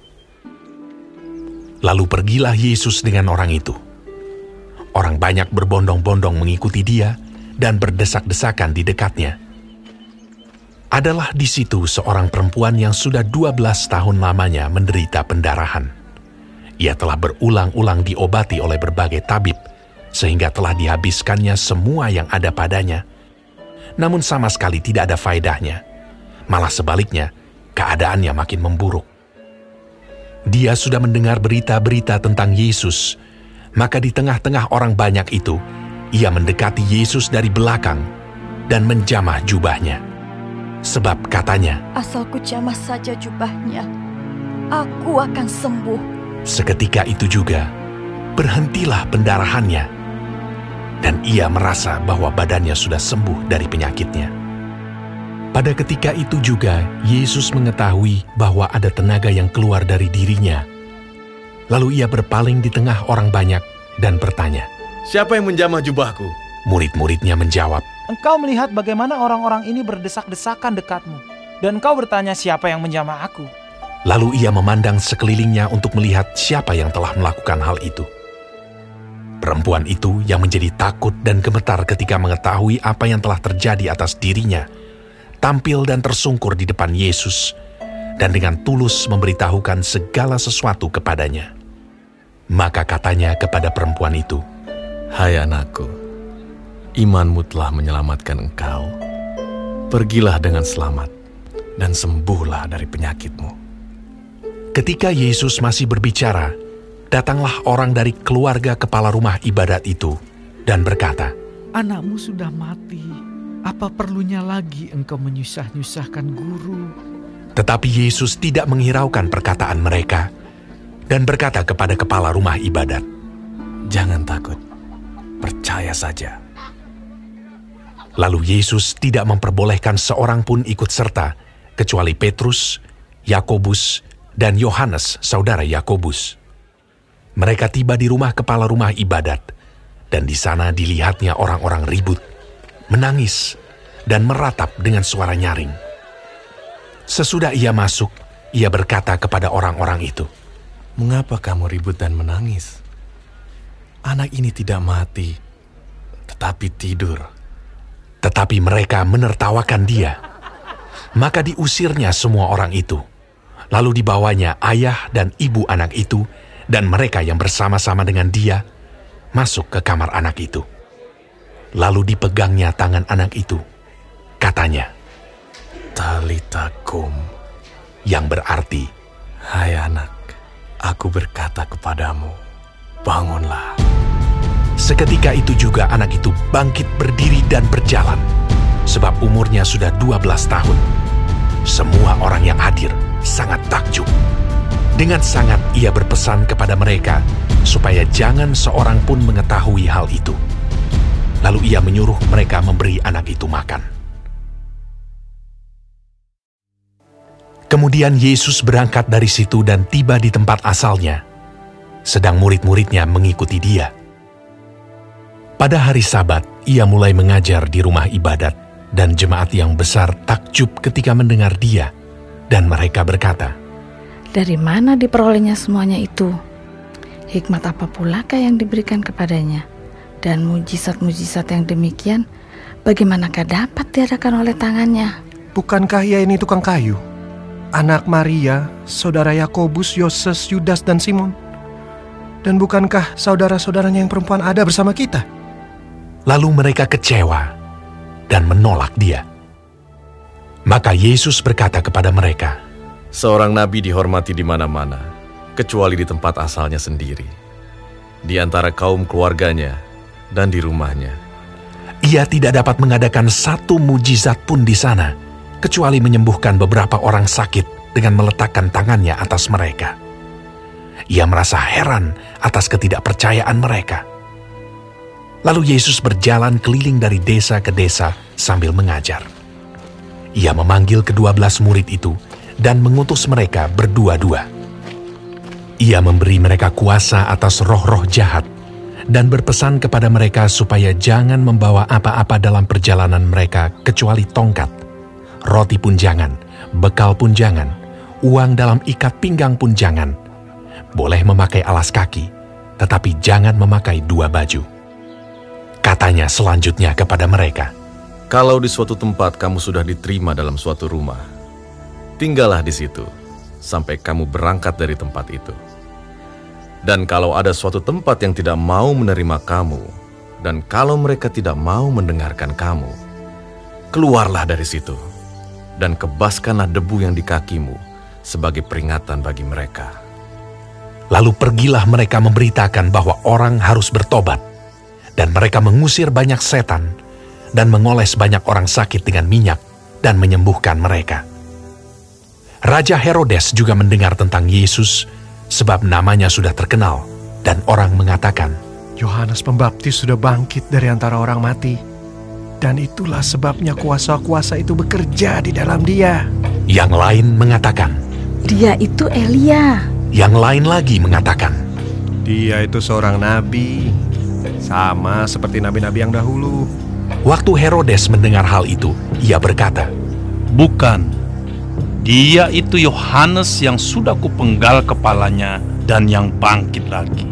Lalu pergilah Yesus dengan orang itu. Orang banyak berbondong-bondong mengikuti dia dan berdesak-desakan di dekatnya. Adalah di situ seorang perempuan yang sudah 12 tahun lamanya menderita pendarahan. Ia telah berulang-ulang diobati oleh berbagai tabib, sehingga telah dihabiskannya semua yang ada padanya. Namun sama sekali tidak ada faedahnya. Malah sebaliknya, keadaannya makin memburuk. Dia sudah mendengar berita-berita tentang Yesus, maka di tengah-tengah orang banyak itu, ia mendekati Yesus dari belakang dan menjamah jubahnya. Sebab katanya, Asal ku jamah saja jubahnya, aku akan sembuh. seketika itu juga, berhentilah pendarahannya, dan ia merasa bahwa badannya sudah sembuh dari penyakitnya. Pada ketika itu juga, Yesus mengetahui bahwa ada tenaga yang keluar dari dirinya. Lalu ia berpaling di tengah orang banyak dan bertanya, Siapa yang menjamah jubahku? Murid-muridnya menjawab, Engkau melihat bagaimana orang-orang ini berdesak-desakan dekatmu. Dan engkau bertanya siapa yang menjamah aku. Lalu ia memandang sekelilingnya untuk melihat siapa yang telah melakukan hal itu. Perempuan itu yang menjadi takut dan gemetar ketika mengetahui apa yang telah terjadi atas dirinya, tampil dan tersungkur di depan Yesus, dan dengan tulus memberitahukan segala sesuatu kepadanya. Maka katanya kepada perempuan itu, Hai anakku, imanmu telah menyelamatkan engkau. Pergilah dengan selamat dan sembuhlah dari penyakitmu. Ketika Yesus masih berbicara, datanglah orang dari keluarga kepala rumah ibadat itu dan berkata, Anakmu sudah mati. Apa perlunya lagi engkau menyusah-nyusahkan guru? Tetapi Yesus tidak menghiraukan perkataan mereka dan berkata kepada kepala rumah ibadat, Jangan takut, percaya saja. Lalu Yesus tidak memperbolehkan seorang pun ikut serta, kecuali Petrus, Yakobus, dan Yohanes, saudara Yakobus. Mereka tiba di rumah kepala rumah ibadat, dan di sana dilihatnya orang-orang ribut, menangis, dan meratap dengan suara nyaring. Sesudah ia masuk, ia berkata kepada orang-orang itu, Mengapa kamu ribut dan menangis? Anak ini tidak mati, tetapi tidur. Tetapi mereka menertawakan dia. Maka diusirnya semua orang itu. Lalu dibawanya ayah dan ibu anak itu dan mereka yang bersama-sama dengan dia masuk ke kamar anak itu. Lalu dipegangnya tangan anak itu. Katanya, Talita kum, yang berarti, Hai anak, aku berkata kepadamu, bangunlah. Seketika itu juga anak itu bangkit berdiri dan berjalan, sebab umurnya sudah 12 tahun. Semua orang yang hadir sangat takjub. Dengan sangat ia berpesan kepada mereka supaya jangan seorang pun mengetahui hal itu. Lalu ia menyuruh mereka memberi anak itu makan. Kemudian Yesus berangkat dari situ dan tiba di tempat asalnya, sedang murid-muridnya mengikuti dia. Pada hari Sabat, ia mulai mengajar di rumah ibadat, dan jemaat yang besar takjub ketika mendengar dia, dan mereka berkata, Dari mana diperolehnya semuanya itu? Hikmat apa pulakah yang diberikan kepadanya? Dan mujizat-mujizat yang demikian, bagaimanakah dapat diadakan oleh tangannya? Bukankah ia ini tukang kayu? Anak Maria, saudara Yakobus, Yoses, Yudas, dan Simon? Dan bukankah saudara-saudaranya yang perempuan ada bersama kita? Lalu mereka kecewa dan menolak dia. Maka Yesus berkata kepada mereka, Seorang nabi dihormati di mana-mana, kecuali di tempat asalnya sendiri, di antara kaum keluarganya dan di rumahnya. Ia tidak dapat mengadakan satu mujizat pun di sana, kecuali menyembuhkan beberapa orang sakit dengan meletakkan tangannya atas mereka. Ia merasa heran atas ketidakpercayaan mereka. Lalu Yesus berjalan keliling dari desa ke desa sambil mengajar. Ia memanggil kedua belas murid itu dan mengutus mereka berdua-dua. Ia memberi mereka kuasa atas roh-roh jahat dan berpesan kepada mereka supaya jangan membawa apa-apa dalam perjalanan mereka kecuali tongkat. Roti pun jangan, bekal pun jangan, uang dalam ikat pinggang pun jangan. Boleh memakai alas kaki, tetapi jangan memakai dua baju. Katanya selanjutnya kepada mereka, Kalau di suatu tempat kamu sudah diterima dalam suatu rumah, tinggallah di situ sampai kamu berangkat dari tempat itu. Dan kalau ada suatu tempat yang tidak mau menerima kamu, dan kalau mereka tidak mau mendengarkan kamu, keluarlah dari situ dan kebaskanlah debu yang di kakimu sebagai peringatan bagi mereka. Lalu pergilah mereka memberitakan bahwa orang harus bertobat, dan mereka mengusir banyak setan dan mengoles banyak orang sakit dengan minyak dan menyembuhkan mereka. Raja Herodes juga mendengar tentang Yesus sebab namanya sudah terkenal dan orang mengatakan, Yohanes Pembaptis sudah bangkit dari antara orang mati. Dan itulah sebabnya kuasa-kuasa itu bekerja di dalam dia. Yang lain mengatakan, Dia itu Elia. Yang lain lagi mengatakan, Dia itu seorang nabi, sama seperti nabi-nabi yang dahulu. Waktu Herodes mendengar hal itu, ia berkata, Bukan, dia itu Yohanes yang sudah kupenggal kepalanya dan yang bangkit lagi.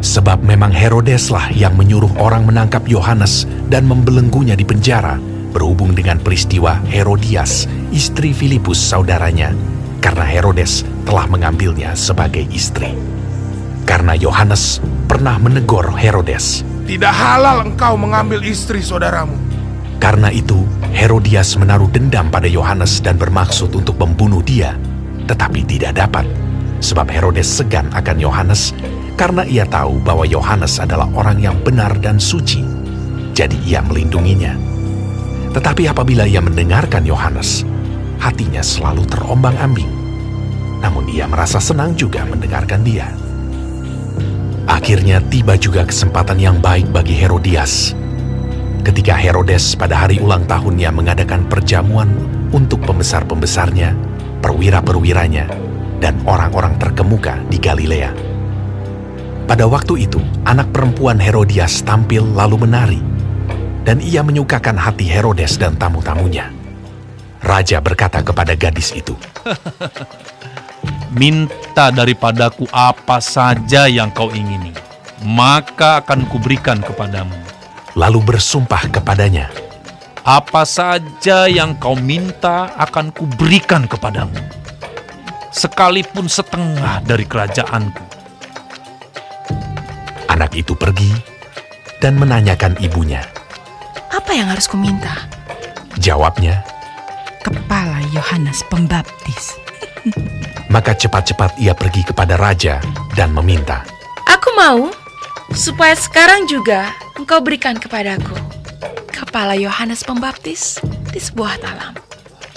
Sebab memang Herodeslah yang menyuruh orang menangkap Yohanes dan membelenggunya di penjara berhubung dengan peristiwa Herodias, istri Filipus saudaranya, karena Herodes telah mengambilnya sebagai istri. Karena Yohanes pernah menegur Herodes. Tidak halal engkau mengambil istri saudaramu. Karena itu, Herodias menaruh dendam pada Yohanes dan bermaksud untuk membunuh dia, tetapi tidak dapat, sebab Herodes segan akan Yohanes karena ia tahu bahwa Yohanes adalah orang yang benar dan suci. Jadi ia melindunginya. Tetapi apabila ia mendengarkan Yohanes, hatinya selalu terombang-ambing. Namun ia merasa senang juga mendengarkan dia. Akhirnya tiba juga kesempatan yang baik bagi Herodias. Ketika Herodes pada hari ulang tahunnya mengadakan perjamuan untuk pembesar-pembesarnya, perwira-perwiranya, dan orang-orang terkemuka di Galilea. Pada waktu itu, anak perempuan Herodias tampil lalu menari, dan ia menyukakan hati Herodes dan tamu-tamunya. Raja berkata kepada gadis itu, Minta daripadaku apa saja yang kau ingini, maka akan kuberikan kepadamu. Lalu bersumpah kepadanya, Apa saja yang kau minta akan kuberikan kepadamu, sekalipun setengah dari kerajaanku. Anak itu pergi dan menanyakan ibunya. Apa yang harus kuminta? Jawabnya, Kepala Yohanes Pembaptis. maka cepat-cepat ia pergi kepada raja dan meminta. Aku mau supaya sekarang juga engkau berikan kepadaku kepala Yohanes Pembaptis di sebuah talam.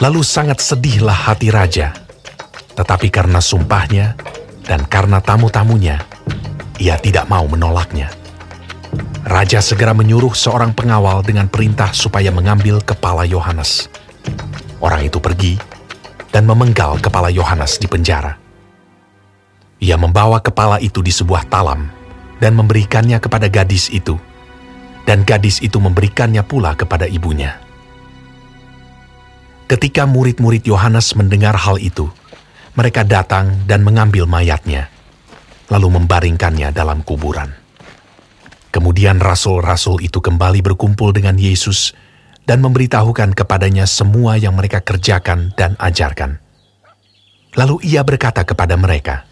Lalu sangat sedihlah hati raja. Tetapi karena sumpahnya dan karena tamu-tamunya, ia tidak mau menolaknya. Raja segera menyuruh seorang pengawal dengan perintah supaya mengambil kepala Yohanes. Orang itu pergi dan memenggal kepala Yohanes di penjara. Ia membawa kepala itu di sebuah talam dan memberikannya kepada gadis itu, dan gadis itu memberikannya pula kepada ibunya. Ketika murid-murid Yohanes mendengar hal itu, mereka datang dan mengambil mayatnya, lalu membaringkannya dalam kuburan. Kemudian rasul-rasul itu kembali berkumpul dengan Yesus dan memberitahukan kepadanya semua yang mereka kerjakan dan ajarkan. Lalu ia berkata kepada mereka,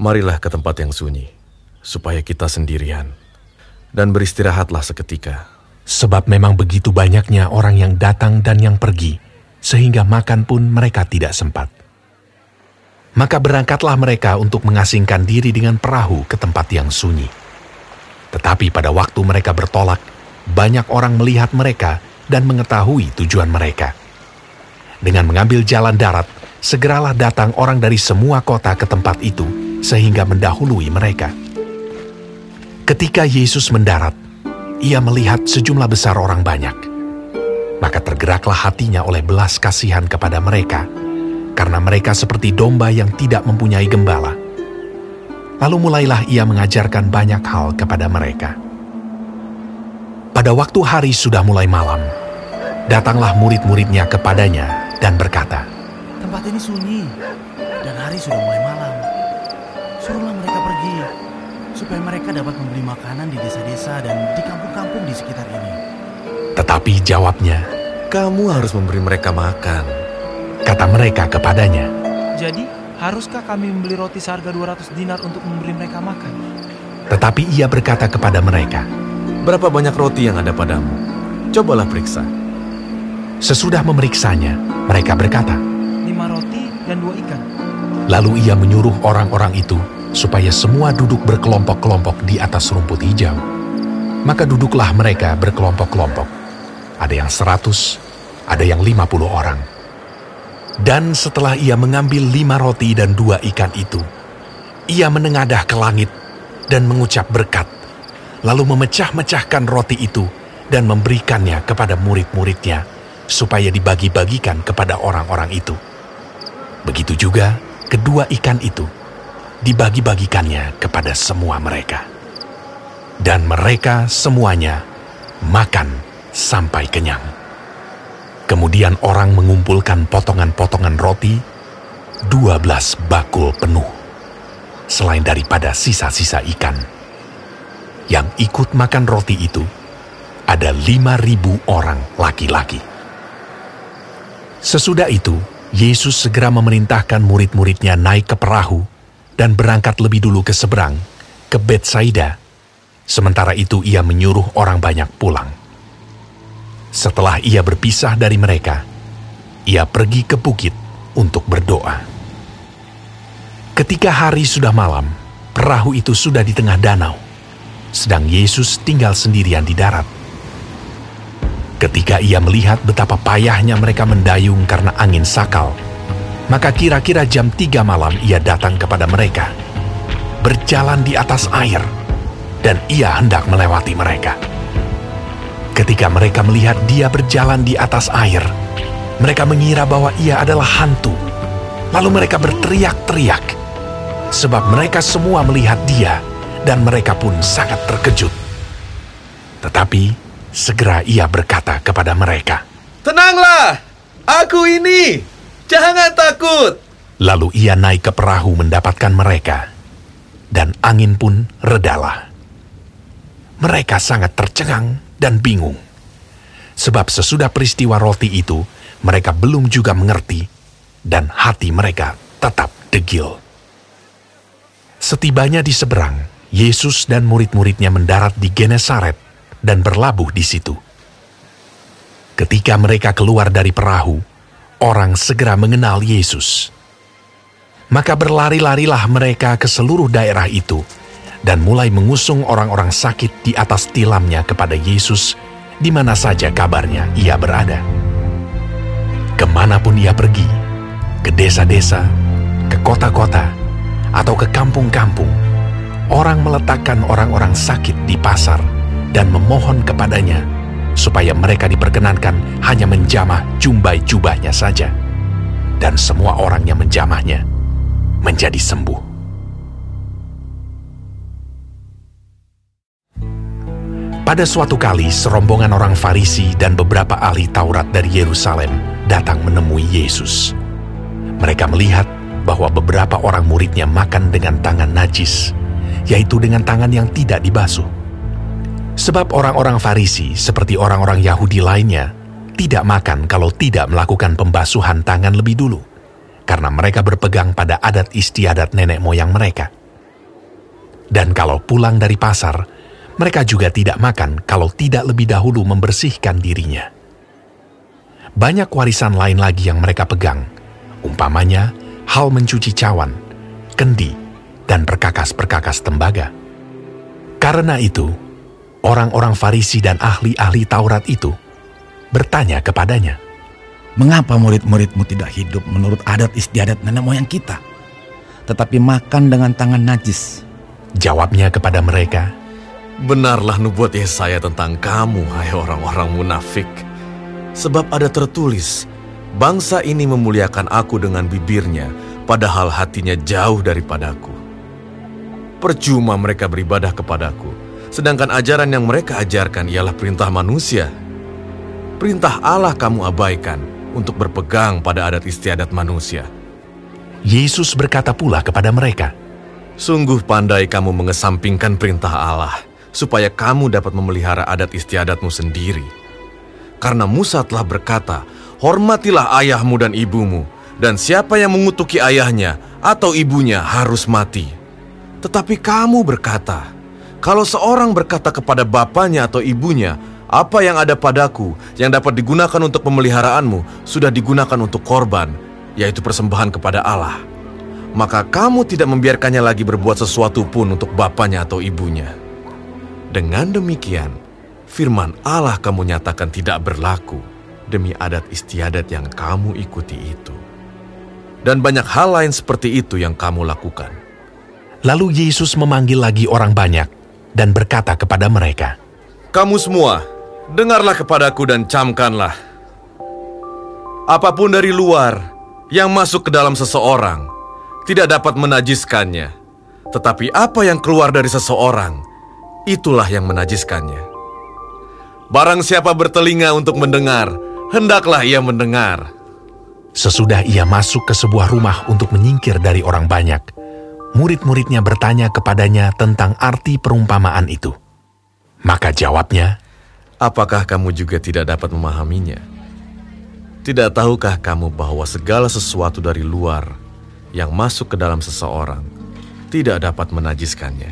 Marilah ke tempat yang sunyi, supaya kita sendirian, dan beristirahatlah seketika. Sebab memang begitu banyaknya orang yang datang dan yang pergi, sehingga makan pun mereka tidak sempat. Maka berangkatlah mereka untuk mengasingkan diri dengan perahu ke tempat yang sunyi. Tetapi pada waktu mereka bertolak, banyak orang melihat mereka dan mengetahui tujuan mereka. Dengan mengambil jalan darat, segeralah datang orang dari semua kota ke tempat itu, sehingga mendahului mereka. Ketika Yesus mendarat, ia melihat sejumlah besar orang banyak. Maka tergeraklah hatinya oleh belas kasihan kepada mereka, karena mereka seperti domba yang tidak mempunyai gembala. Lalu mulailah ia mengajarkan banyak hal kepada mereka. Pada waktu hari sudah mulai malam, datanglah murid-muridnya kepadanya dan berkata, Tempat ini sunyi dan hari sudah mulai malam. Supaya mereka dapat membeli makanan di desa-desa dan di kampung-kampung di sekitar ini. Tetapi jawabnya, Kamu harus memberi mereka makan. kata mereka kepadanya, Jadi, haruskah kami membeli roti seharga 200 dinar untuk memberi mereka makan? tetapi ia berkata kepada mereka, Berapa banyak roti yang ada padamu? Cobalah periksa. Sesudah memeriksanya, mereka berkata, Lima roti dan dua ikan. Lalu ia menyuruh orang-orang itu supaya semua duduk berkelompok-kelompok di atas rumput hijau. Maka duduklah mereka berkelompok-kelompok. Ada yang seratus, ada yang lima puluh orang. Dan setelah ia mengambil lima roti dan dua ikan itu, ia menengadah ke langit dan mengucap berkat, lalu memecah-mecahkan roti itu dan memberikannya kepada murid-muridnya, supaya dibagi-bagikan kepada orang-orang itu. Begitu juga kedua ikan itu dibagi-bagikannya kepada semua mereka. Dan mereka semuanya makan sampai kenyang. Kemudian orang mengumpulkan potongan-potongan roti, 12 bakul penuh, selain daripada sisa-sisa ikan. Yang ikut makan roti itu ada 5.000 orang laki-laki. Sesudah itu, Yesus segera memerintahkan murid-muridnya naik ke perahu dan berangkat lebih dulu ke seberang, ke Betsaida. Sementara itu ia menyuruh orang banyak pulang. Setelah ia berpisah dari mereka, ia pergi ke bukit untuk berdoa. Ketika hari sudah malam, perahu itu sudah di tengah danau, sedang Yesus tinggal sendirian di darat. Ketika ia melihat betapa payahnya mereka mendayung karena angin sakal, maka kira-kira jam tiga malam ia datang kepada mereka, berjalan di atas air, dan ia hendak melewati mereka. Ketika mereka melihat dia berjalan di atas air, mereka mengira bahwa ia adalah hantu. Lalu mereka berteriak-teriak, sebab mereka semua melihat dia, dan mereka pun sangat terkejut. Tetapi segera ia berkata kepada mereka, Tenanglah, aku ini. Jangan takut. Lalu ia naik ke perahu mendapatkan mereka, dan angin pun redalah. Mereka sangat tercengang dan bingung, sebab sesudah peristiwa roti itu, mereka belum juga mengerti, dan hati mereka tetap degil. Setibanya di seberang, Yesus dan murid-muridnya mendarat di Genesaret dan berlabuh di situ. Ketika mereka keluar dari perahu, orang segera mengenal Yesus. Maka berlari-larilah mereka ke seluruh daerah itu dan mulai mengusung orang-orang sakit di atas tilamnya kepada Yesus di mana saja kabarnya ia berada. Ke mana pun ia pergi, ke desa-desa, ke kota-kota, atau ke kampung-kampung, orang meletakkan orang-orang sakit di pasar dan memohon kepadanya supaya mereka diperkenankan hanya menjamah jumbai jubahnya saja. Dan semua orang yang menjamahnya menjadi sembuh. Pada suatu kali, serombongan orang Farisi dan beberapa ahli Taurat dari Yerusalem datang menemui Yesus. Mereka melihat bahwa beberapa orang muridnya makan dengan tangan najis, yaitu dengan tangan yang tidak dibasuh. Sebab orang-orang Farisi, seperti orang-orang Yahudi lainnya, tidak makan kalau tidak melakukan pembasuhan tangan lebih dulu, karena mereka berpegang pada adat istiadat nenek moyang mereka. Dan kalau pulang dari pasar, mereka juga tidak makan kalau tidak lebih dahulu membersihkan dirinya. Banyak warisan lain lagi yang mereka pegang, umpamanya hal mencuci cawan, kendi, dan perkakas-perkakas tembaga. Karena itu, orang-orang Farisi dan ahli-ahli Taurat itu bertanya kepadanya, Mengapa murid-muridmu tidak hidup menurut adat istiadat nenek moyang kita? Tetapi makan dengan tangan najis. Jawabnya kepada mereka, Benarlah nubuat Yesaya tentang kamu, hai orang-orang munafik. Sebab ada tertulis, bangsa ini memuliakan aku dengan bibirnya, padahal hatinya jauh daripadaku. Percuma mereka beribadah kepadaku, sedangkan ajaran yang mereka ajarkan ialah perintah manusia. Perintah Allah kamu abaikan untuk berpegang pada adat istiadat manusia. Yesus berkata pula kepada mereka, Sungguh pandai kamu mengesampingkan perintah Allah, supaya kamu dapat memelihara adat istiadatmu sendiri. Karena Musa telah berkata, Hormatilah ayahmu dan ibumu, dan siapa yang mengutuki ayahnya atau ibunya harus mati. Tetapi kamu berkata, kalau seorang berkata kepada bapaknya atau ibunya, apa yang ada padaku yang dapat digunakan untuk pemeliharaanmu sudah digunakan untuk korban, yaitu persembahan kepada Allah. Maka kamu tidak membiarkannya lagi berbuat sesuatu pun untuk bapaknya atau ibunya. Dengan demikian, firman Allah kamu nyatakan tidak berlaku demi adat istiadat yang kamu ikuti itu. Dan banyak hal lain seperti itu yang kamu lakukan. Lalu Yesus memanggil lagi orang banyak dan berkata kepada mereka, Kamu semua, dengarlah kepadaku dan camkanlah. Apa pun dari luar yang masuk ke dalam seseorang tidak dapat menajiskannya. Tetapi apa yang keluar dari seseorang, itulah yang menajiskannya. Barang siapa bertelinga untuk mendengar, hendaklah ia mendengar. Sesudah ia masuk ke sebuah rumah untuk menyingkir dari orang banyak, murid-muridnya bertanya kepadanya tentang arti perumpamaan itu. Maka jawabnya, Apakah kamu juga tidak dapat memahaminya? Tidak tahukah kamu bahwa segala sesuatu dari luar yang masuk ke dalam seseorang tidak dapat menajiskannya?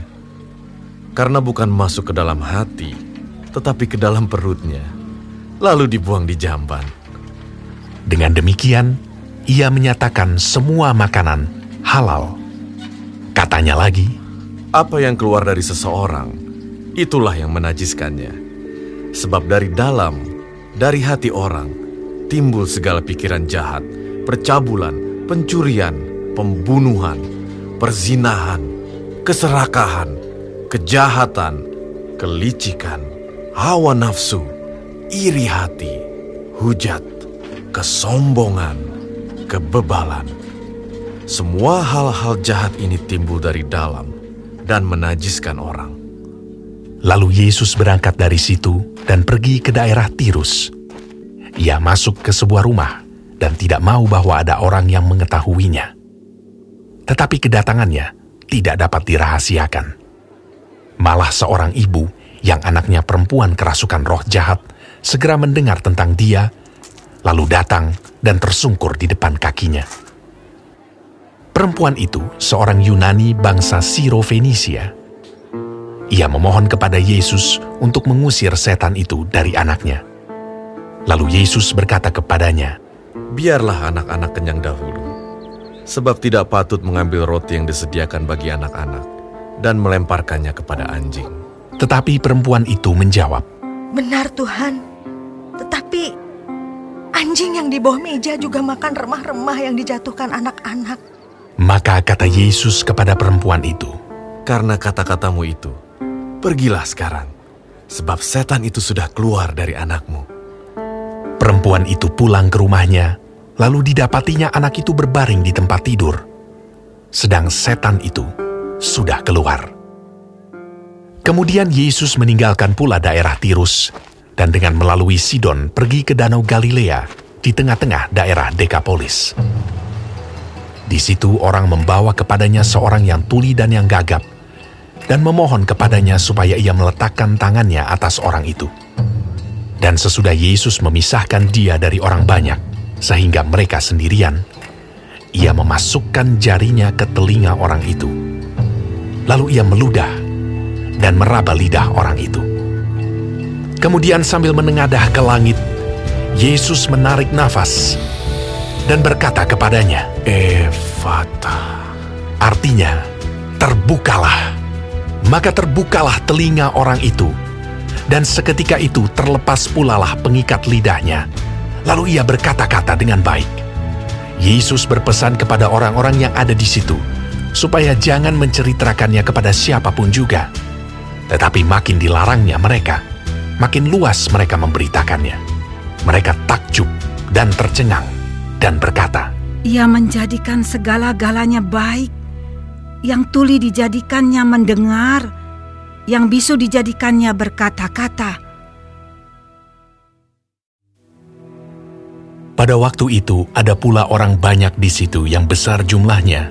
Karena bukan masuk ke dalam hati, tetapi ke dalam perutnya, lalu dibuang di jamban. Dengan demikian, ia menyatakan semua makanan halal. Katanya lagi, Apa yang keluar dari seseorang, itulah yang menajiskannya. Sebab dari dalam, dari hati orang, timbul segala pikiran jahat, percabulan, pencurian, pembunuhan, perzinahan, keserakahan, kejahatan, kelicikan, hawa nafsu, iri hati, hujat, kesombongan, kebebalan. Semua hal-hal jahat ini timbul dari dalam dan menajiskan orang. Lalu Yesus berangkat dari situ dan pergi ke daerah Tirus. Ia masuk ke sebuah rumah dan tidak mau bahwa ada orang yang mengetahuinya. Tetapi kedatangannya tidak dapat dirahasiakan. Malah seorang ibu yang anaknya perempuan kerasukan roh jahat segera mendengar tentang dia, lalu datang dan tersungkur di depan kakinya. Perempuan itu seorang Yunani bangsa Siro-Fenisia. Ia memohon kepada Yesus untuk mengusir setan itu dari anaknya. Lalu Yesus berkata kepadanya, Biarlah anak-anak kenyang dahulu, sebab tidak patut mengambil roti yang disediakan bagi anak-anak dan melemparkannya kepada anjing. Tetapi perempuan itu menjawab, Benar Tuhan, tetapi anjing yang di bawah meja juga makan remah-remah yang dijatuhkan anak-anak. Maka kata Yesus kepada perempuan itu, Karena kata-katamu itu, pergilah sekarang, sebab setan itu sudah keluar dari anakmu. Perempuan itu pulang ke rumahnya, lalu didapatinya anak itu berbaring di tempat tidur. Sedang setan itu sudah keluar. Kemudian Yesus meninggalkan pula daerah Tirus dan dengan melalui Sidon pergi ke Danau Galilea di tengah-tengah daerah Dekapolis. Di situ orang membawa kepadanya seorang yang tuli dan yang gagap dan memohon kepadanya supaya ia meletakkan tangannya atas orang itu. Dan sesudah Yesus memisahkan dia dari orang banyak, sehingga mereka sendirian, ia memasukkan jarinya ke telinga orang itu. Lalu ia meludah dan meraba lidah orang itu. Kemudian sambil menengadah ke langit, Yesus menarik nafas dan berkata kepadanya, Evata. Artinya, terbukalah. Maka terbukalah telinga orang itu, dan seketika itu terlepas pulalah pengikat lidahnya. Lalu ia berkata-kata dengan baik. Yesus berpesan kepada orang-orang yang ada di situ, supaya jangan menceritakannya kepada siapa pun juga. Tetapi makin dilarangnya mereka, makin luas mereka memberitakannya. Mereka takjub dan tercengang dan berkata, Ia menjadikan segala-galanya baik yang tuli dijadikannya mendengar, yang bisu dijadikannya berkata-kata. Pada waktu itu ada pula orang banyak di situ yang besar jumlahnya,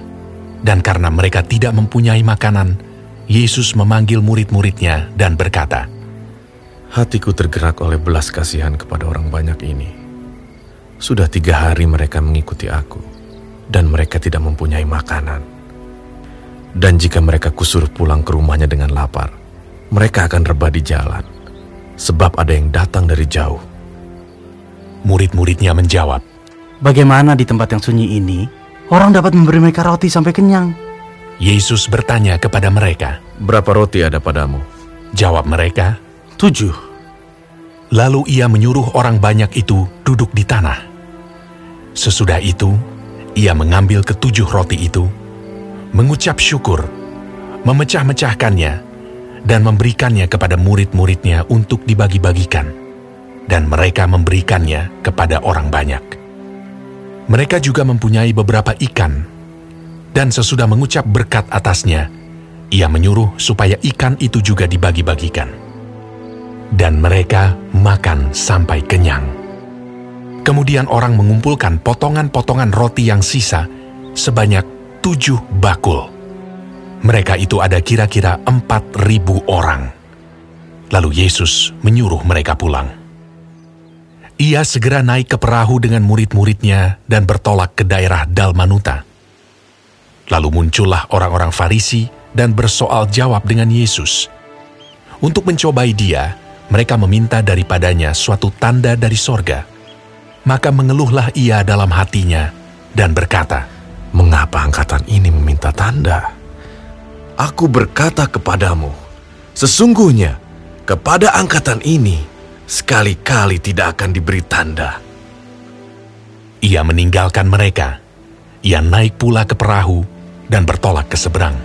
dan karena mereka tidak mempunyai makanan, Yesus memanggil murid-muridnya dan berkata, Hatiku tergerak oleh belas kasihan kepada orang banyak ini. Sudah tiga hari mereka mengikuti aku, dan mereka tidak mempunyai makanan. Dan jika mereka kusuruh pulang ke rumahnya dengan lapar, mereka akan rebah di jalan, sebab ada yang datang dari jauh. Murid-muridnya menjawab, Bagaimana di tempat yang sunyi ini, orang dapat memberi mereka roti sampai kenyang? Yesus bertanya kepada mereka, Berapa roti ada padamu? Jawab mereka, Tujuh. Lalu ia menyuruh orang banyak itu duduk di tanah. Sesudah itu, ia mengambil ketujuh roti itu, mengucap syukur, memecah-mecahkannya, dan memberikannya kepada murid-muridnya untuk dibagi-bagikan. Dan mereka memberikannya kepada orang banyak. Mereka juga mempunyai beberapa ikan, dan sesudah mengucap berkat atasnya, ia menyuruh supaya ikan itu juga dibagi-bagikan. Dan mereka makan sampai kenyang. Kemudian orang mengumpulkan potongan-potongan roti yang sisa sebanyak tujuh bakul. Mereka itu ada kira-kira empat ribu orang. Lalu Yesus menyuruh mereka pulang. Ia segera naik ke perahu dengan murid-muridnya dan bertolak ke daerah Dalmanuta. Lalu muncullah orang-orang Farisi dan bersoal jawab dengan Yesus. Untuk mencobai dia, mereka meminta daripadanya suatu tanda dari sorga. Maka mengeluhlah ia dalam hatinya dan berkata, Mengapa angkatan ini meminta tanda? Aku berkata kepadamu, sesungguhnya kepada angkatan ini sekali-kali tidak akan diberi tanda. Ia meninggalkan mereka. Ia naik pula ke perahu dan bertolak ke seberang.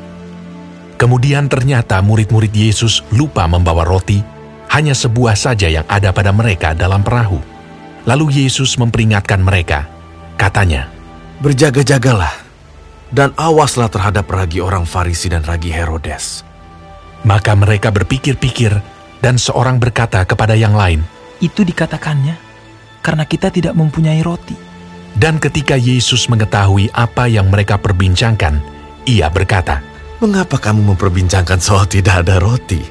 Kemudian ternyata murid-murid Yesus lupa membawa roti, hanya sebuah saja yang ada pada mereka dalam perahu. Lalu Yesus memperingatkan mereka. Katanya, Berjaga-jagalah dan awaslah terhadap ragi orang Farisi dan ragi Herodes. Maka mereka berpikir-pikir dan seorang berkata kepada yang lain, Itu dikatakannya karena kita tidak mempunyai roti. Dan ketika Yesus mengetahui apa yang mereka perbincangkan, ia berkata, Mengapa kamu memperbincangkan soal tidak ada roti?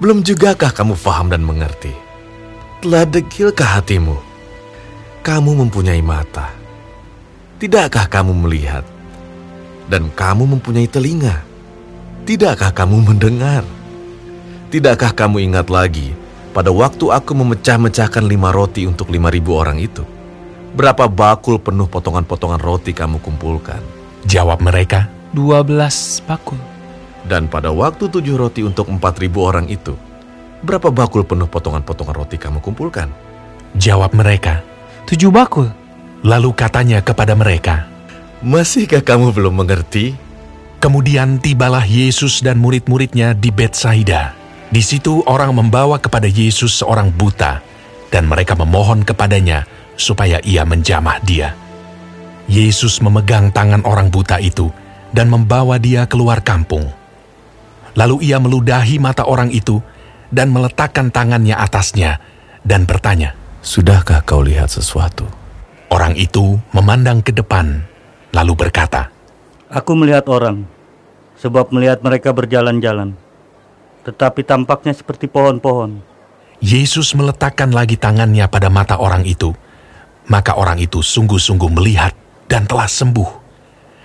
Belum jugakah kamu faham dan mengerti? Telah dekilkah hatimu? Kamu mempunyai mata. Tidakkah kamu melihat? Dan kamu mempunyai telinga. Tidakkah kamu mendengar? Tidakkah kamu ingat lagi pada waktu aku memecah-mecahkan lima roti untuk lima ribu orang itu? Berapa bakul penuh potongan-potongan roti kamu kumpulkan? Jawab mereka, Dua belas bakul. Dan pada waktu tujuh roti untuk empat ribu orang itu, berapa bakul penuh potongan-potongan roti kamu kumpulkan? Jawab mereka, Tujuh bakul. Lalu katanya kepada mereka, Masihkah kamu belum mengerti? Kemudian tibalah Yesus dan murid-muridnya di Betsaida. Di situ orang membawa kepada Yesus seorang buta, dan mereka memohon kepadanya supaya ia menjamah dia. Yesus memegang tangan orang buta itu dan membawa dia keluar kampung. Lalu ia meludahi mata orang itu dan meletakkan tangannya atasnya dan bertanya, Sudahkah kau lihat sesuatu? Orang itu memandang ke depan, lalu berkata, Aku melihat orang, sebab melihat mereka berjalan-jalan, tetapi tampaknya seperti pohon-pohon. Yesus meletakkan lagi tangannya pada mata orang itu, maka orang itu sungguh-sungguh melihat dan telah sembuh,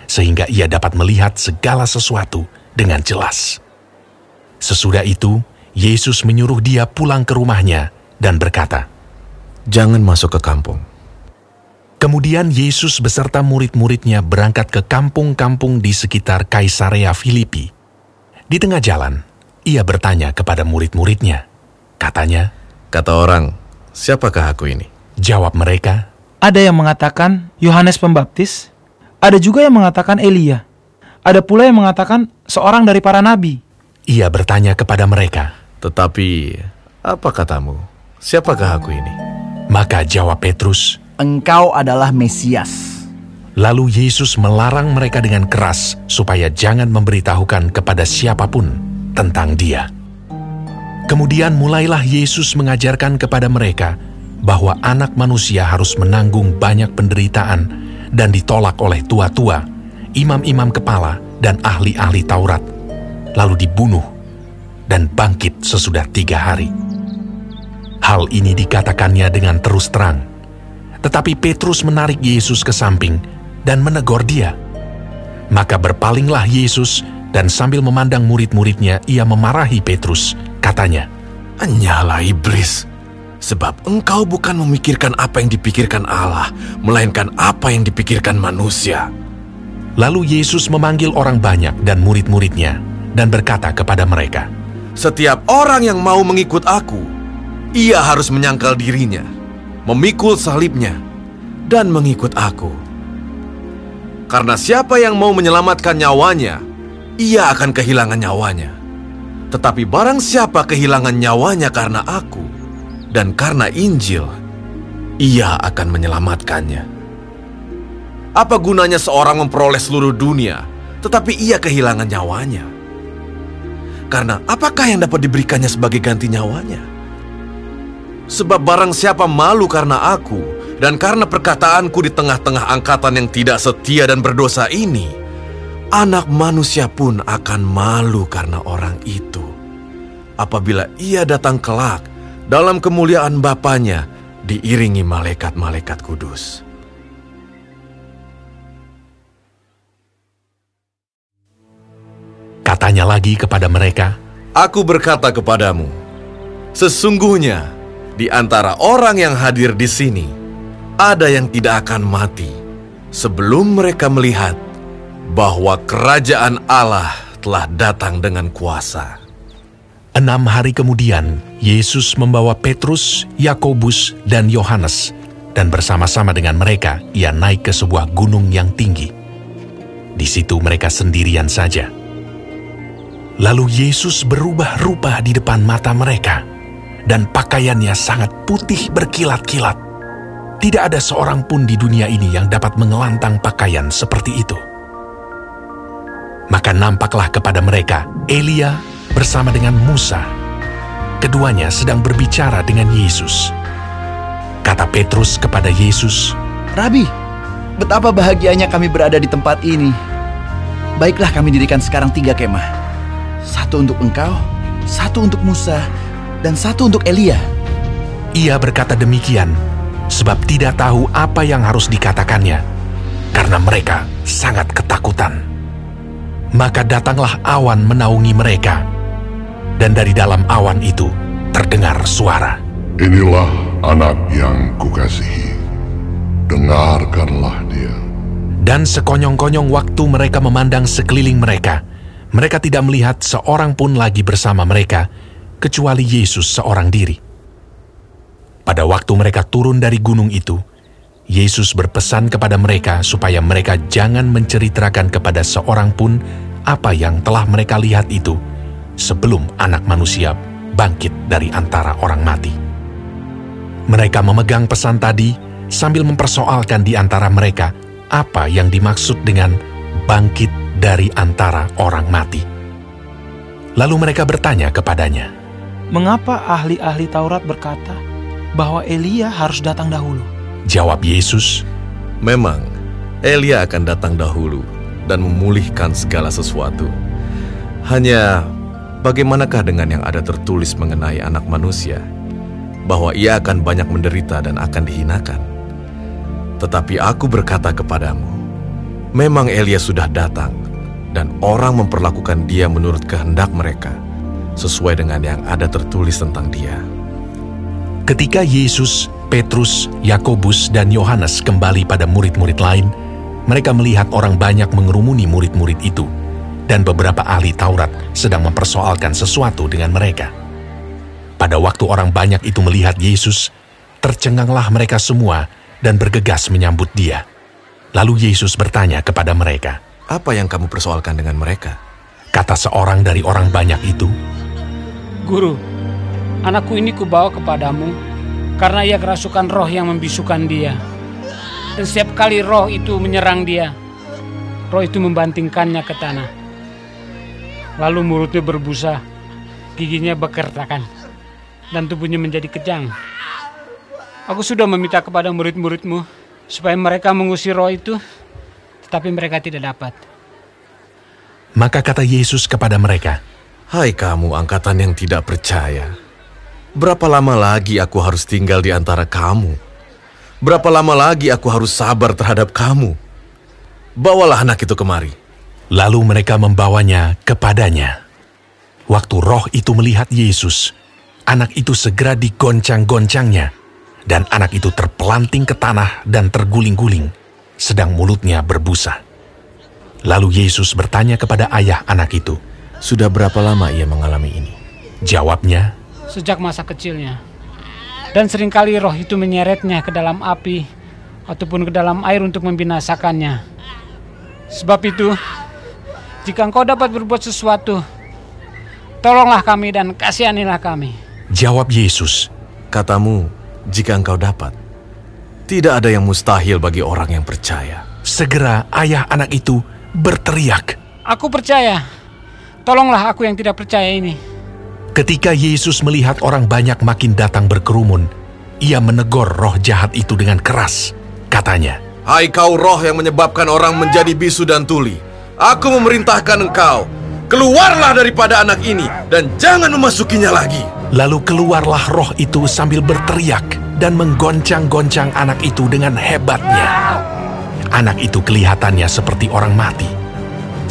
sehingga ia dapat melihat segala sesuatu dengan jelas. Sesudah itu, Yesus menyuruh dia pulang ke rumahnya dan berkata, Jangan masuk ke kampung. Kemudian Yesus beserta murid-muridnya berangkat ke kampung-kampung di sekitar Kaisarea Filipi. Di tengah jalan, ia bertanya kepada murid-muridnya. Katanya, Kata orang, siapakah aku ini? Jawab mereka, Ada yang mengatakan Yohanes Pembaptis, ada juga yang mengatakan Elia, ada pula yang mengatakan seorang dari para nabi. Ia bertanya kepada mereka, Tetapi, apa katamu? Siapakah aku ini? Maka jawab Petrus, Engkau adalah Mesias. Lalu Yesus melarang mereka dengan keras supaya jangan memberitahukan kepada siapa pun tentang Dia. Kemudian mulailah Yesus mengajarkan kepada mereka bahwa Anak Manusia harus menanggung banyak penderitaan dan ditolak oleh tua-tua, imam-imam kepala, dan ahli-ahli Taurat, lalu dibunuh dan bangkit sesudah tiga hari. Hal ini dikatakannya dengan terus terang, tetapi Petrus menarik Yesus ke samping dan menegur dia. Maka berpalinglah Yesus dan sambil memandang murid-muridnya ia memarahi Petrus, katanya, Nyala iblis, sebab engkau bukan memikirkan apa yang dipikirkan Allah, melainkan apa yang dipikirkan manusia. Lalu Yesus memanggil orang banyak dan murid-muridnya dan berkata kepada mereka, Setiap orang yang mau mengikut aku, ia harus menyangkal dirinya, memikul salibnya, dan mengikut aku. Karena siapa yang mau menyelamatkan nyawanya, ia akan kehilangan nyawanya. Tetapi barang siapa kehilangan nyawanya karena aku dan karena Injil, ia akan menyelamatkannya. Apa gunanya seorang memperoleh seluruh dunia, tetapi ia kehilangan nyawanya? Karena apakah yang dapat diberikannya sebagai ganti nyawanya? Sebab barang siapa malu karena aku dan karena perkataanku di tengah-tengah angkatan yang tidak setia dan berdosa ini, anak manusia pun akan malu karena orang itu. Apabila ia datang kelak dalam kemuliaan Bapaknya diiringi malaikat-malaikat kudus. Katanya lagi kepada mereka, Aku berkata kepadamu, sesungguhnya di antara orang yang hadir di sini, ada yang tidak akan mati sebelum mereka melihat bahwa kerajaan Allah telah datang dengan kuasa. Enam hari kemudian, Yesus membawa Petrus, Yakobus, dan Yohanes, dan bersama-sama dengan mereka ia naik ke sebuah gunung yang tinggi. Di situ mereka sendirian saja. Lalu Yesus berubah rupa di depan mata mereka, dan pakaiannya sangat putih berkilat-kilat. Tidak ada seorang pun di dunia ini yang dapat mengelantang pakaian seperti itu. Maka nampaklah kepada mereka Elia bersama dengan Musa. Keduanya sedang berbicara dengan Yesus. Kata Petrus kepada Yesus, Rabi, betapa bahagianya kami berada di tempat ini. Baiklah kami dirikan sekarang tiga kemah. Satu untuk engkau, satu untuk Musa, dan satu untuk Elia. Ia berkata demikian, sebab tidak tahu apa yang harus dikatakannya, karena mereka sangat ketakutan. Maka datanglah awan menaungi mereka, dan dari dalam awan itu terdengar suara. Inilah anak yang kukasihi. Dengarkanlah dia. Dan sekonyong-konyong waktu mereka memandang sekeliling mereka, mereka tidak melihat seorang pun lagi bersama mereka, kecuali Yesus seorang diri. Pada waktu mereka turun dari gunung itu, Yesus berpesan kepada mereka supaya mereka jangan menceritakan kepada seorang pun apa yang telah mereka lihat itu sebelum anak manusia bangkit dari antara orang mati. Mereka memegang pesan tadi sambil mempersoalkan di antara mereka apa yang dimaksud dengan bangkit dari antara orang mati. Lalu mereka bertanya kepadanya, Mengapa ahli-ahli Taurat berkata bahwa Elia harus datang dahulu? Jawab Yesus, Memang, Elia akan datang dahulu dan memulihkan segala sesuatu. Hanya, bagaimanakah dengan yang ada tertulis mengenai anak manusia? Bahwa ia akan banyak menderita dan akan dihinakan. Tetapi aku berkata kepadamu, memang Elia sudah datang, dan orang memperlakukan dia menurut kehendak mereka, sesuai dengan yang ada tertulis tentang dia. Ketika Yesus, Petrus, Yakobus, dan Yohanes kembali pada murid-murid lain, mereka melihat orang banyak mengerumuni murid-murid itu, dan beberapa ahli Taurat sedang mempersoalkan sesuatu dengan mereka. Pada waktu orang banyak itu melihat Yesus, tercenganglah mereka semua dan bergegas menyambut dia. Lalu Yesus bertanya kepada mereka, Apa yang kamu persoalkan dengan mereka? Kata seorang dari orang banyak itu, Guru, anakku ini kubawa kepadamu karena ia kerasukan roh yang membisukan dia. Dan setiap kali roh itu menyerang dia, roh itu membantingkannya ke tanah. Lalu mulutnya berbusa, giginya bekertakan, dan tubuhnya menjadi kejang. Aku sudah meminta kepada murid-muridmu supaya mereka mengusir roh itu, tetapi mereka tidak dapat. Maka kata Yesus kepada mereka, Hai kamu angkatan yang tidak percaya, berapa lama lagi aku harus tinggal di antara kamu? Berapa lama lagi aku harus sabar terhadap kamu? Bawalah anak itu kemari. Lalu mereka membawanya kepadanya. Waktu roh itu melihat Yesus, anak itu segera digoncang-goncangnya, dan anak itu terpelanting ke tanah dan terguling-guling, sedang mulutnya berbusa. Lalu Yesus bertanya kepada ayah anak itu, Sudah berapa lama ia mengalami ini? Jawabnya, Sejak masa kecilnya. Dan sering kali roh itu menyeretnya ke dalam api ataupun ke dalam air untuk membinasakannya. Sebab itu, jika engkau dapat berbuat sesuatu, tolonglah kami dan kasihanilah kami. Jawab Yesus, Katamu, jika engkau dapat, tidak ada yang mustahil bagi orang yang percaya. Segera ayah anak itu berteriak. Aku percaya. Tolonglah aku yang tidak percaya ini. Ketika Yesus melihat orang banyak makin datang berkerumun, ia menegur roh jahat itu dengan keras. Katanya, Hai kau roh yang menyebabkan orang menjadi bisu dan tuli. Aku memerintahkan engkau, keluarlah daripada anak ini dan jangan memasukinya lagi. Lalu keluarlah roh itu sambil berteriak dan menggoncang-goncang anak itu dengan hebatnya. Anak itu kelihatannya seperti orang mati,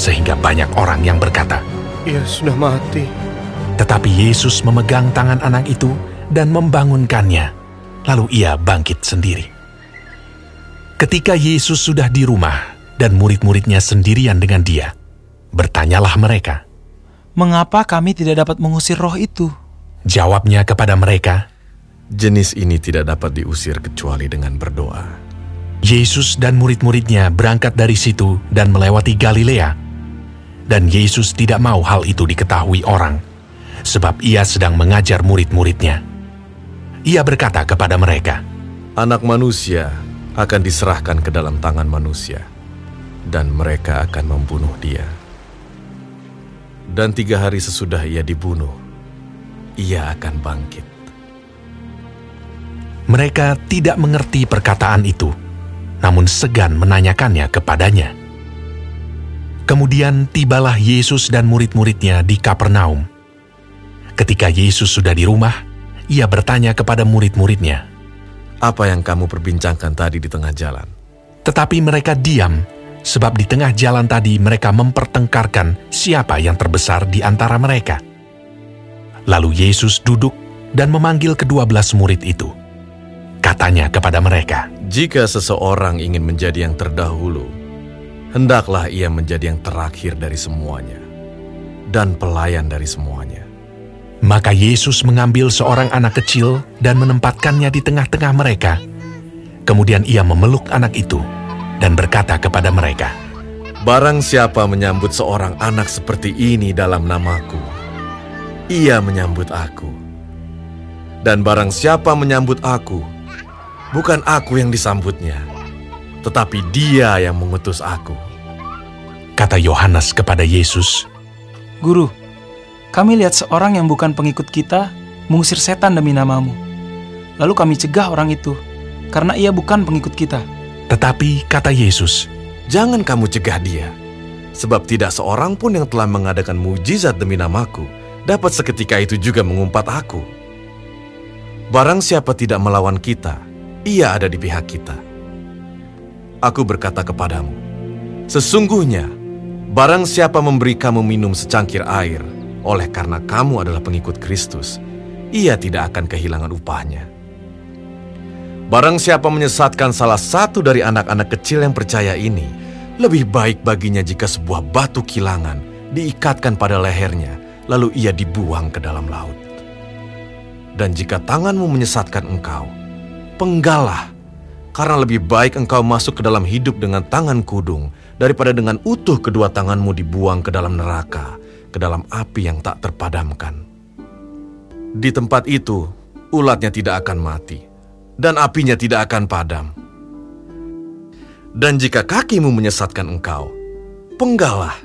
sehingga banyak orang yang berkata, Ia sudah mati. Tetapi Yesus memegang tangan anak itu dan membangunkannya, lalu ia bangkit sendiri. Ketika Yesus sudah di rumah dan murid-muridnya sendirian dengan dia, bertanyalah mereka. Mengapa kami tidak dapat mengusir roh itu? Jawabnya kepada mereka, Jenis ini tidak dapat diusir kecuali dengan berdoa. Yesus dan murid-muridnya berangkat dari situ dan melewati Galilea. Dan Yesus tidak mau hal itu diketahui orang, sebab ia sedang mengajar murid-muridnya. Ia berkata kepada mereka, Anak manusia akan diserahkan ke dalam tangan manusia, dan mereka akan membunuh dia. Dan tiga hari sesudah ia dibunuh, ia akan bangkit. Mereka tidak mengerti perkataan itu, namun segan menanyakannya kepadanya. Kemudian tibalah Yesus dan murid-muridnya di Kapernaum. Ketika Yesus sudah di rumah, ia bertanya kepada murid-muridnya, Apa yang kamu perbincangkan tadi di tengah jalan? Tetapi mereka diam, sebab di tengah jalan tadi mereka mempertengkarkan siapa yang terbesar di antara mereka. Lalu Yesus duduk dan memanggil kedua belas murid itu. Katanya kepada mereka, Jika seseorang ingin menjadi yang terdahulu, hendaklah ia menjadi yang terakhir dari semuanya, dan pelayan dari semuanya. Maka Yesus mengambil seorang anak kecil dan menempatkannya di tengah-tengah mereka. Kemudian ia memeluk anak itu dan berkata kepada mereka, Barang siapa menyambut seorang anak seperti ini dalam namaku, ia menyambut aku. Dan barang siapa menyambut aku, bukan aku yang disambutnya, tetapi dia yang mengutus aku. Kata Yohanes kepada Yesus, Guru, kami lihat seorang yang bukan pengikut kita mengusir setan demi namamu. Lalu kami cegah orang itu, karena ia bukan pengikut kita. Tetapi kata Yesus, Jangan kamu cegah dia, sebab tidak seorang pun yang telah mengadakan mujizat demi namaku dapat seketika itu juga mengumpat aku. Barang siapa tidak melawan kita, ia ada di pihak kita. Aku berkata kepadamu, sesungguhnya barang siapa memberi kamu minum secangkir air, oleh karena kamu adalah pengikut Kristus, ia tidak akan kehilangan upahnya. Barang siapa menyesatkan salah satu dari anak-anak kecil yang percaya ini, lebih baik baginya jika sebuah batu kilangan diikatkan pada lehernya, lalu ia dibuang ke dalam laut. Dan jika tanganmu menyesatkan engkau, penggalah, karena lebih baik engkau masuk ke dalam hidup dengan tangan kudung daripada dengan utuh kedua tanganmu dibuang ke dalam neraka, ke dalam api yang tak terpadamkan. Di tempat itu, ulatnya tidak akan mati, dan apinya tidak akan padam. Dan jika kakimu menyesatkan engkau, penggalah,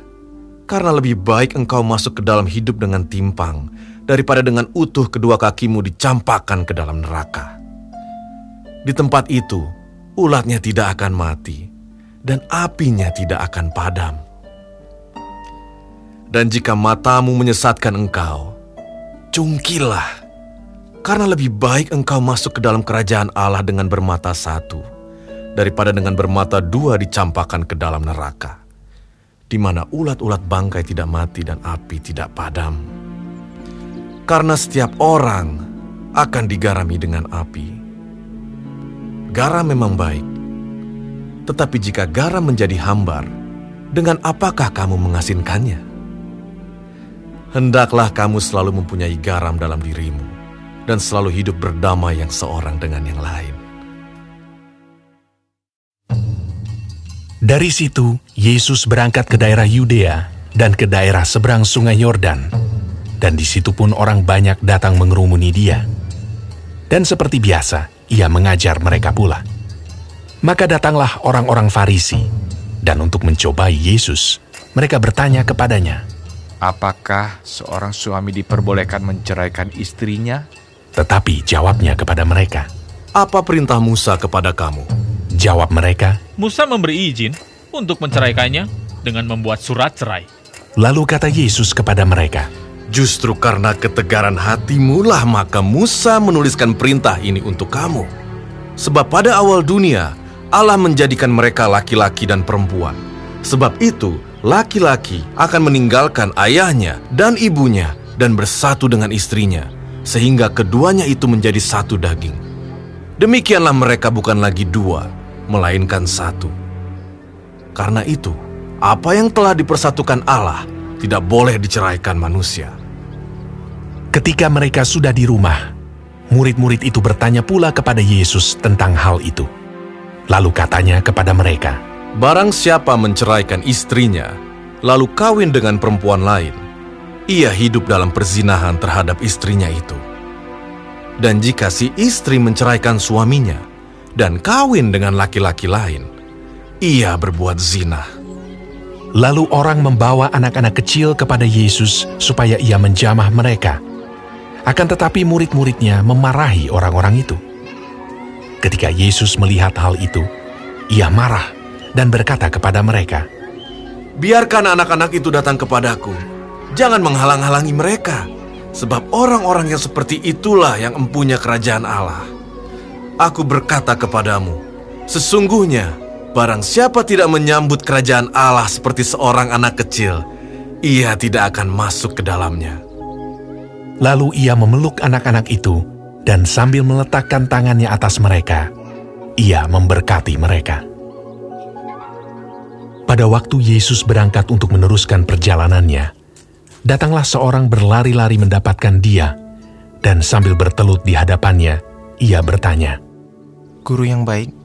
karena lebih baik engkau masuk ke dalam hidup dengan timpang daripada dengan utuh kedua kakimu dicampakkan ke dalam neraka. Di tempat itu, ulatnya tidak akan mati, dan apinya tidak akan padam. Dan jika matamu menyesatkan engkau, cungkilah, karena lebih baik engkau masuk ke dalam kerajaan Allah dengan bermata satu, daripada dengan bermata dua dicampakkan ke dalam neraka, di mana ulat-ulat bangkai tidak mati dan api tidak padam. Karena setiap orang akan digarami dengan api. Garam memang baik, tetapi jika garam menjadi hambar, dengan apakah kamu mengasinkannya? Hendaklah kamu selalu mempunyai garam dalam dirimu, dan selalu hidup berdamai yang seorang dengan yang lain. Dari situ, Yesus berangkat ke daerah Yudea dan ke daerah seberang sungai Yordan. Dan di situ pun orang banyak datang mengerumuni dia. Dan seperti biasa, ia mengajar mereka pula. Maka datanglah orang-orang Farisi, dan untuk mencobai Yesus, mereka bertanya kepadanya, Apakah seorang suami diperbolehkan menceraikan istrinya? Tetapi jawabnya kepada mereka, Apa perintah Musa kepada kamu? Jawab mereka, Musa memberi izin untuk menceraikannya dengan membuat surat cerai. Lalu kata Yesus kepada mereka, Justru karena ketegaran hatimu lah maka Musa menuliskan perintah ini untuk kamu. Sebab pada awal dunia, Allah menjadikan mereka laki-laki dan perempuan. Sebab itu, laki-laki akan meninggalkan ayahnya dan ibunya dan bersatu dengan istrinya, sehingga keduanya itu menjadi satu daging. Demikianlah mereka bukan lagi dua, melainkan satu. Karena itu, apa yang telah dipersatukan Allah tidak boleh diceraikan manusia. Ketika mereka sudah di rumah, murid-murid itu bertanya pula kepada Yesus tentang hal itu. Lalu katanya kepada mereka, Barang siapa menceraikan istrinya, lalu kawin dengan perempuan lain, ia hidup dalam perzinahan terhadap istrinya itu. Dan jika si istri menceraikan suaminya dan kawin dengan laki-laki lain, ia berbuat zina. Lalu orang membawa anak-anak kecil kepada Yesus supaya ia menjamah mereka. Akan tetapi murid-muridnya memarahi orang-orang itu. Ketika Yesus melihat hal itu, ia marah dan berkata kepada mereka, Biarkan anak-anak itu datang kepadaku. Jangan menghalang-halangi mereka, sebab orang-orang yang seperti itulah yang empunya kerajaan Allah. Aku berkata kepadamu, sesungguhnya barang siapa tidak menyambut kerajaan Allah seperti seorang anak kecil, ia tidak akan masuk ke dalamnya. Lalu ia memeluk anak-anak itu, dan sambil meletakkan tangannya atas mereka, ia memberkati mereka. Pada waktu Yesus berangkat untuk meneruskan perjalanannya, datanglah seorang berlari-lari mendapatkan dia, dan sambil bertelut di hadapannya, ia bertanya, Guru yang baik,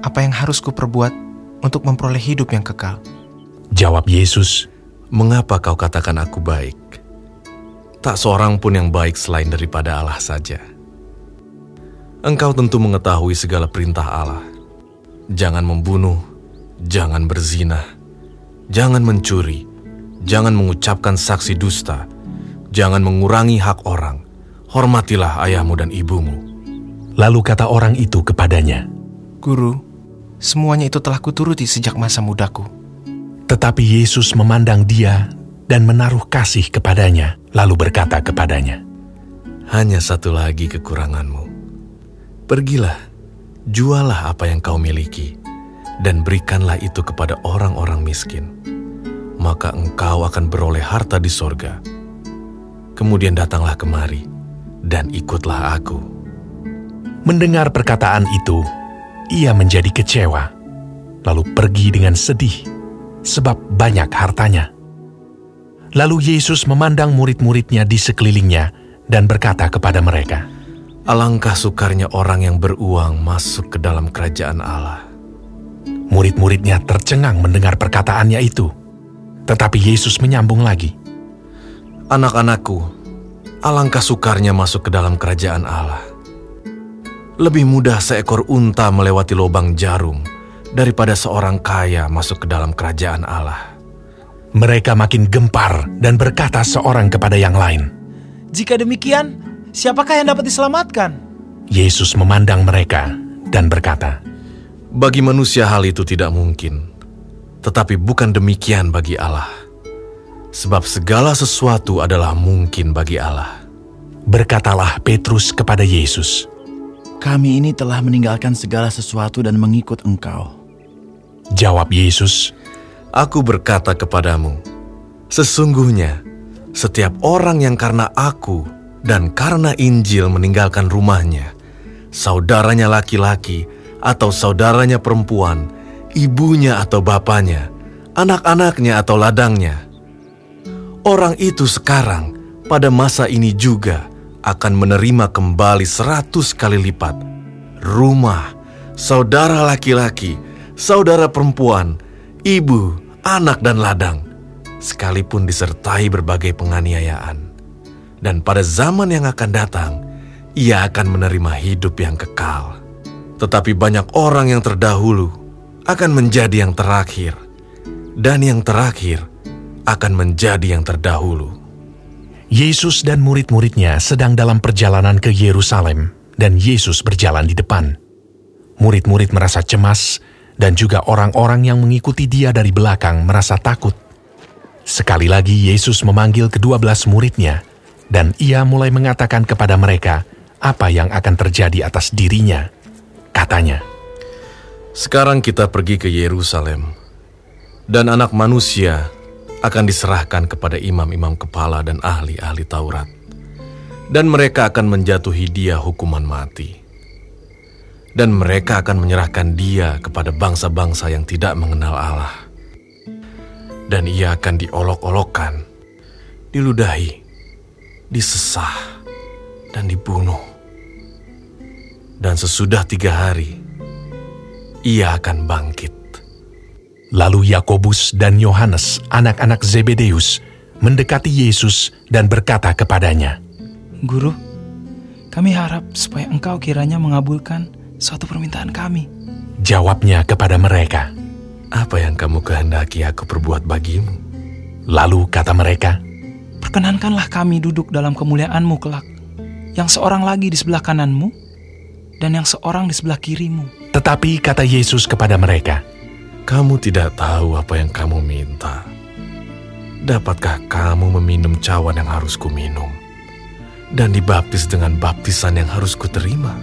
apa yang harus kuperbuat untuk memperoleh hidup yang kekal? Jawab Yesus, Mengapa kau katakan aku baik? Tak seorang pun yang baik selain daripada Allah saja. Engkau tentu mengetahui segala perintah Allah. Jangan membunuh, jangan berzina, jangan mencuri, jangan mengucapkan saksi dusta, jangan mengurangi hak orang, hormatilah ayahmu dan ibumu. Lalu kata orang itu kepadanya, Guru, semuanya itu telah kuturuti sejak masa mudaku. Tetapi Yesus memandang dia dan menaruh kasih kepadanya, lalu berkata kepadanya, Hanya satu lagi kekuranganmu. Pergilah, jualah apa yang kau miliki, dan berikanlah itu kepada orang-orang miskin. Maka engkau akan beroleh harta di sorga. Kemudian datanglah kemari, dan ikutlah aku. Mendengar perkataan itu, ia menjadi kecewa, lalu pergi dengan sedih, sebab banyak hartanya. Lalu Yesus memandang murid-muridnya di sekelilingnya dan berkata kepada mereka, Alangkah sukarnya orang yang beruang masuk ke dalam kerajaan Allah. Murid-muridnya tercengang mendengar perkataannya itu. Tetapi Yesus menyambung lagi, Anak-anakku, alangkah sukarnya masuk ke dalam kerajaan Allah. Lebih mudah seekor unta melewati lubang jarum daripada seorang kaya masuk ke dalam kerajaan Allah. Mereka makin gempar dan berkata seorang kepada yang lain. Jika demikian, siapakah yang dapat diselamatkan? Yesus memandang mereka dan berkata, Bagi manusia hal itu tidak mungkin, tetapi bukan demikian bagi Allah. Sebab segala sesuatu adalah mungkin bagi Allah. Berkatalah Petrus kepada Yesus, Kami ini telah meninggalkan segala sesuatu dan mengikut engkau. Jawab Yesus, Aku berkata kepadamu, sesungguhnya setiap orang yang karena aku dan karena Injil meninggalkan rumahnya, saudaranya laki-laki atau saudaranya perempuan, ibunya atau bapaknya, anak-anaknya atau ladangnya, orang itu sekarang pada masa ini juga akan menerima kembali seratus kali lipat rumah, saudara laki-laki, saudara perempuan, ibu, anak dan ladang, sekalipun disertai berbagai penganiayaan. Dan pada zaman yang akan datang, ia akan menerima hidup yang kekal. Tetapi banyak orang yang terdahulu akan menjadi yang terakhir, dan yang terakhir akan menjadi yang terdahulu. Yesus dan murid-muridnya sedang dalam perjalanan ke Yerusalem, dan Yesus berjalan di depan. Murid-murid merasa cemas, dan juga orang-orang yang mengikuti dia dari belakang merasa takut. Sekali lagi Yesus memanggil kedua belas muridnya, dan ia mulai mengatakan kepada mereka apa yang akan terjadi atas dirinya. Katanya, Sekarang kita pergi ke Yerusalem, dan anak manusia akan diserahkan kepada imam-imam kepala dan ahli-ahli Taurat, dan mereka akan menjatuhi dia hukuman mati dan mereka akan menyerahkan dia kepada bangsa-bangsa yang tidak mengenal Allah. Dan ia akan diolok-olokkan, diludahi, disesah, dan dibunuh. Dan sesudah tiga hari, ia akan bangkit. Lalu Yakobus dan Yohanes, anak-anak Zebedeus, mendekati Yesus dan berkata kepadanya, Guru, kami harap supaya engkau kiranya mengabulkan suatu permintaan kami. Jawabnya kepada mereka, Apa yang kamu kehendaki aku perbuat bagimu? Lalu kata mereka, Perkenankanlah kami duduk dalam kemuliaanmu kelak, yang seorang lagi di sebelah kananmu, dan yang seorang di sebelah kirimu. Tetapi kata Yesus kepada mereka, Kamu tidak tahu apa yang kamu minta. Dapatkah kamu meminum cawan yang harus kuminum? Dan dibaptis dengan baptisan yang harus kuterima?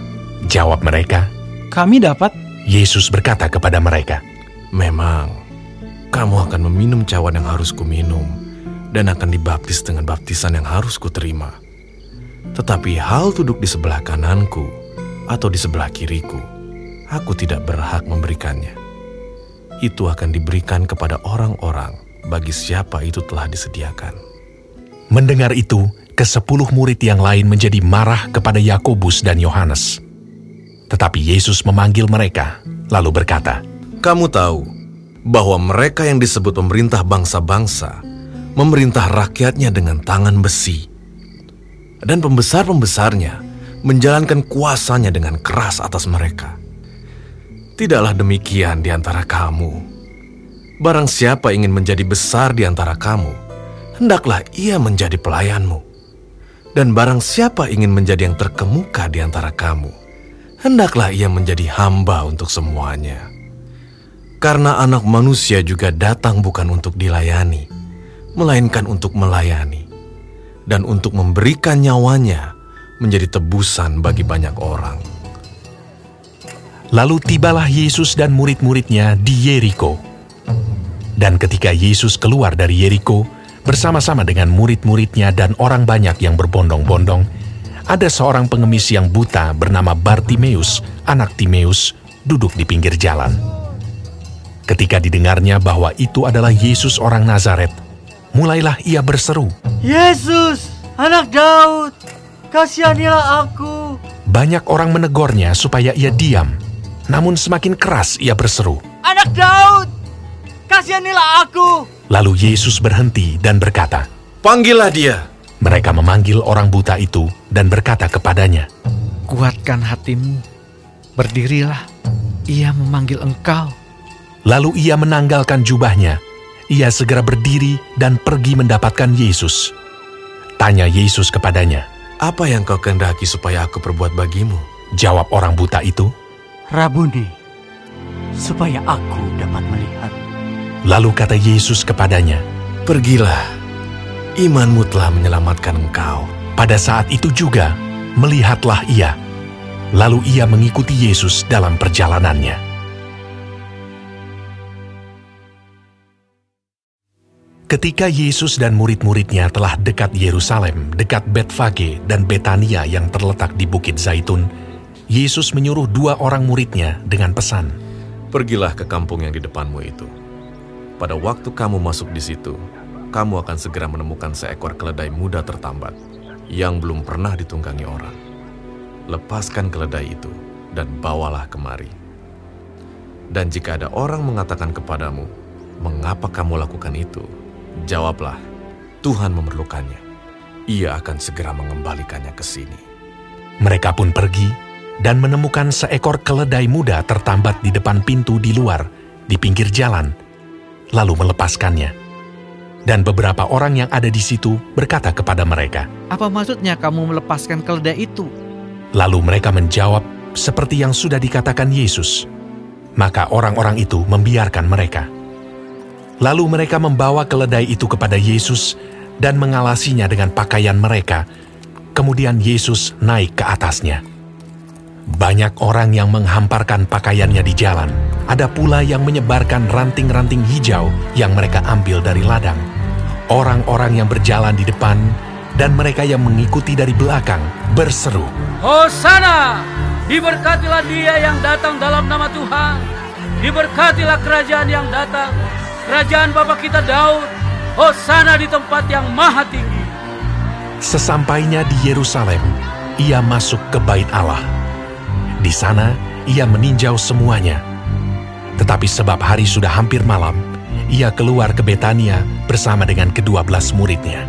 Jawab mereka, Kami dapat. Yesus berkata kepada mereka, Memang, kamu akan meminum cawan yang harus kuminum dan akan dibaptis dengan baptisan yang harus kuterima. Tetapi hal duduk di sebelah kananku atau di sebelah kiriku, aku tidak berhak memberikannya. Itu akan diberikan kepada orang-orang bagi siapa itu telah disediakan. Mendengar itu, kesepuluh murid yang lain menjadi marah kepada Yakobus dan Yohanes. Tetapi Yesus memanggil mereka, lalu berkata, Kamu tahu bahwa mereka yang disebut pemerintah bangsa-bangsa memerintah rakyatnya dengan tangan besi. Dan pembesar-pembesarnya menjalankan kuasanya dengan keras atas mereka. Tidaklah demikian di antara kamu. Barang siapa ingin menjadi besar di antara kamu, hendaklah ia menjadi pelayanmu. Dan barang siapa ingin menjadi yang terkemuka di antara kamu, hendaklah ia menjadi hamba untuk semuanya. Karena anak manusia juga datang bukan untuk dilayani, melainkan untuk melayani, dan untuk memberikan nyawanya menjadi tebusan bagi banyak orang. Lalu tibalah Yesus dan murid-muridnya di Yeriko. Dan ketika Yesus keluar dari Yeriko, bersama-sama dengan murid-muridnya dan orang banyak yang berbondong-bondong, ada seorang pengemis yang buta bernama Bartimeus, anak Timeus, duduk di pinggir jalan. Ketika didengarnya bahwa itu adalah Yesus orang Nazaret, mulailah ia berseru. Yesus, anak Daud, kasihanilah aku. Banyak orang menegurnya supaya ia diam, namun semakin keras ia berseru. Anak Daud, kasihanilah aku. Lalu Yesus berhenti dan berkata, Panggillah dia. Mereka memanggil orang buta itu dan berkata kepadanya, Kuatkan hatimu, berdirilah, ia memanggil engkau. Lalu ia menanggalkan jubahnya. Ia segera berdiri dan pergi mendapatkan Yesus. Tanya Yesus kepadanya, Apa yang kau kehendaki supaya aku perbuat bagimu? Jawab orang buta itu, Rabuni, supaya aku dapat melihat. Lalu kata Yesus kepadanya, Pergilah, imanmu telah menyelamatkan engkau. Pada saat itu juga, melihatlah ia. Lalu ia mengikuti Yesus dalam perjalanannya. Ketika Yesus dan murid-muridnya telah dekat Yerusalem, dekat Betfage dan Betania yang terletak di Bukit Zaitun, Yesus menyuruh dua orang muridnya dengan pesan, Pergilah ke kampung yang di depanmu itu. Pada waktu kamu masuk di situ, kamu akan segera menemukan seekor keledai muda tertambat yang belum pernah ditunggangi orang. Lepaskan keledai itu dan bawalah kemari. Dan jika ada orang mengatakan kepadamu, "Mengapa kamu lakukan itu?" Jawablah, "Tuhan memerlukannya. Ia akan segera mengembalikannya ke sini." Mereka pun pergi dan menemukan seekor keledai muda tertambat di depan pintu di luar, di pinggir jalan, lalu melepaskannya. Dan beberapa orang yang ada di situ berkata kepada mereka, Apa maksudnya kamu melepaskan keledai itu? Lalu mereka menjawab seperti yang sudah dikatakan Yesus. Maka orang-orang itu membiarkan mereka. Lalu mereka membawa keledai itu kepada Yesus dan mengalasinya dengan pakaian mereka. Kemudian Yesus naik ke atasnya. Banyak orang yang menghamparkan pakaiannya di jalan. Ada pula yang menyebarkan ranting-ranting hijau yang mereka ambil dari ladang. Orang-orang yang berjalan di depan dan mereka yang mengikuti dari belakang berseru, Hosana! Diberkatilah dia yang datang dalam nama Tuhan. Diberkatilah kerajaan yang datang. Kerajaan Bapa kita Daud. Hosana di tempat yang maha tinggi. Sesampainya di Yerusalem, ia masuk ke bait Allah. Di sana, ia meninjau semuanya. Tetapi sebab hari sudah hampir malam, ia keluar ke Betania bersama dengan kedua belas muridnya.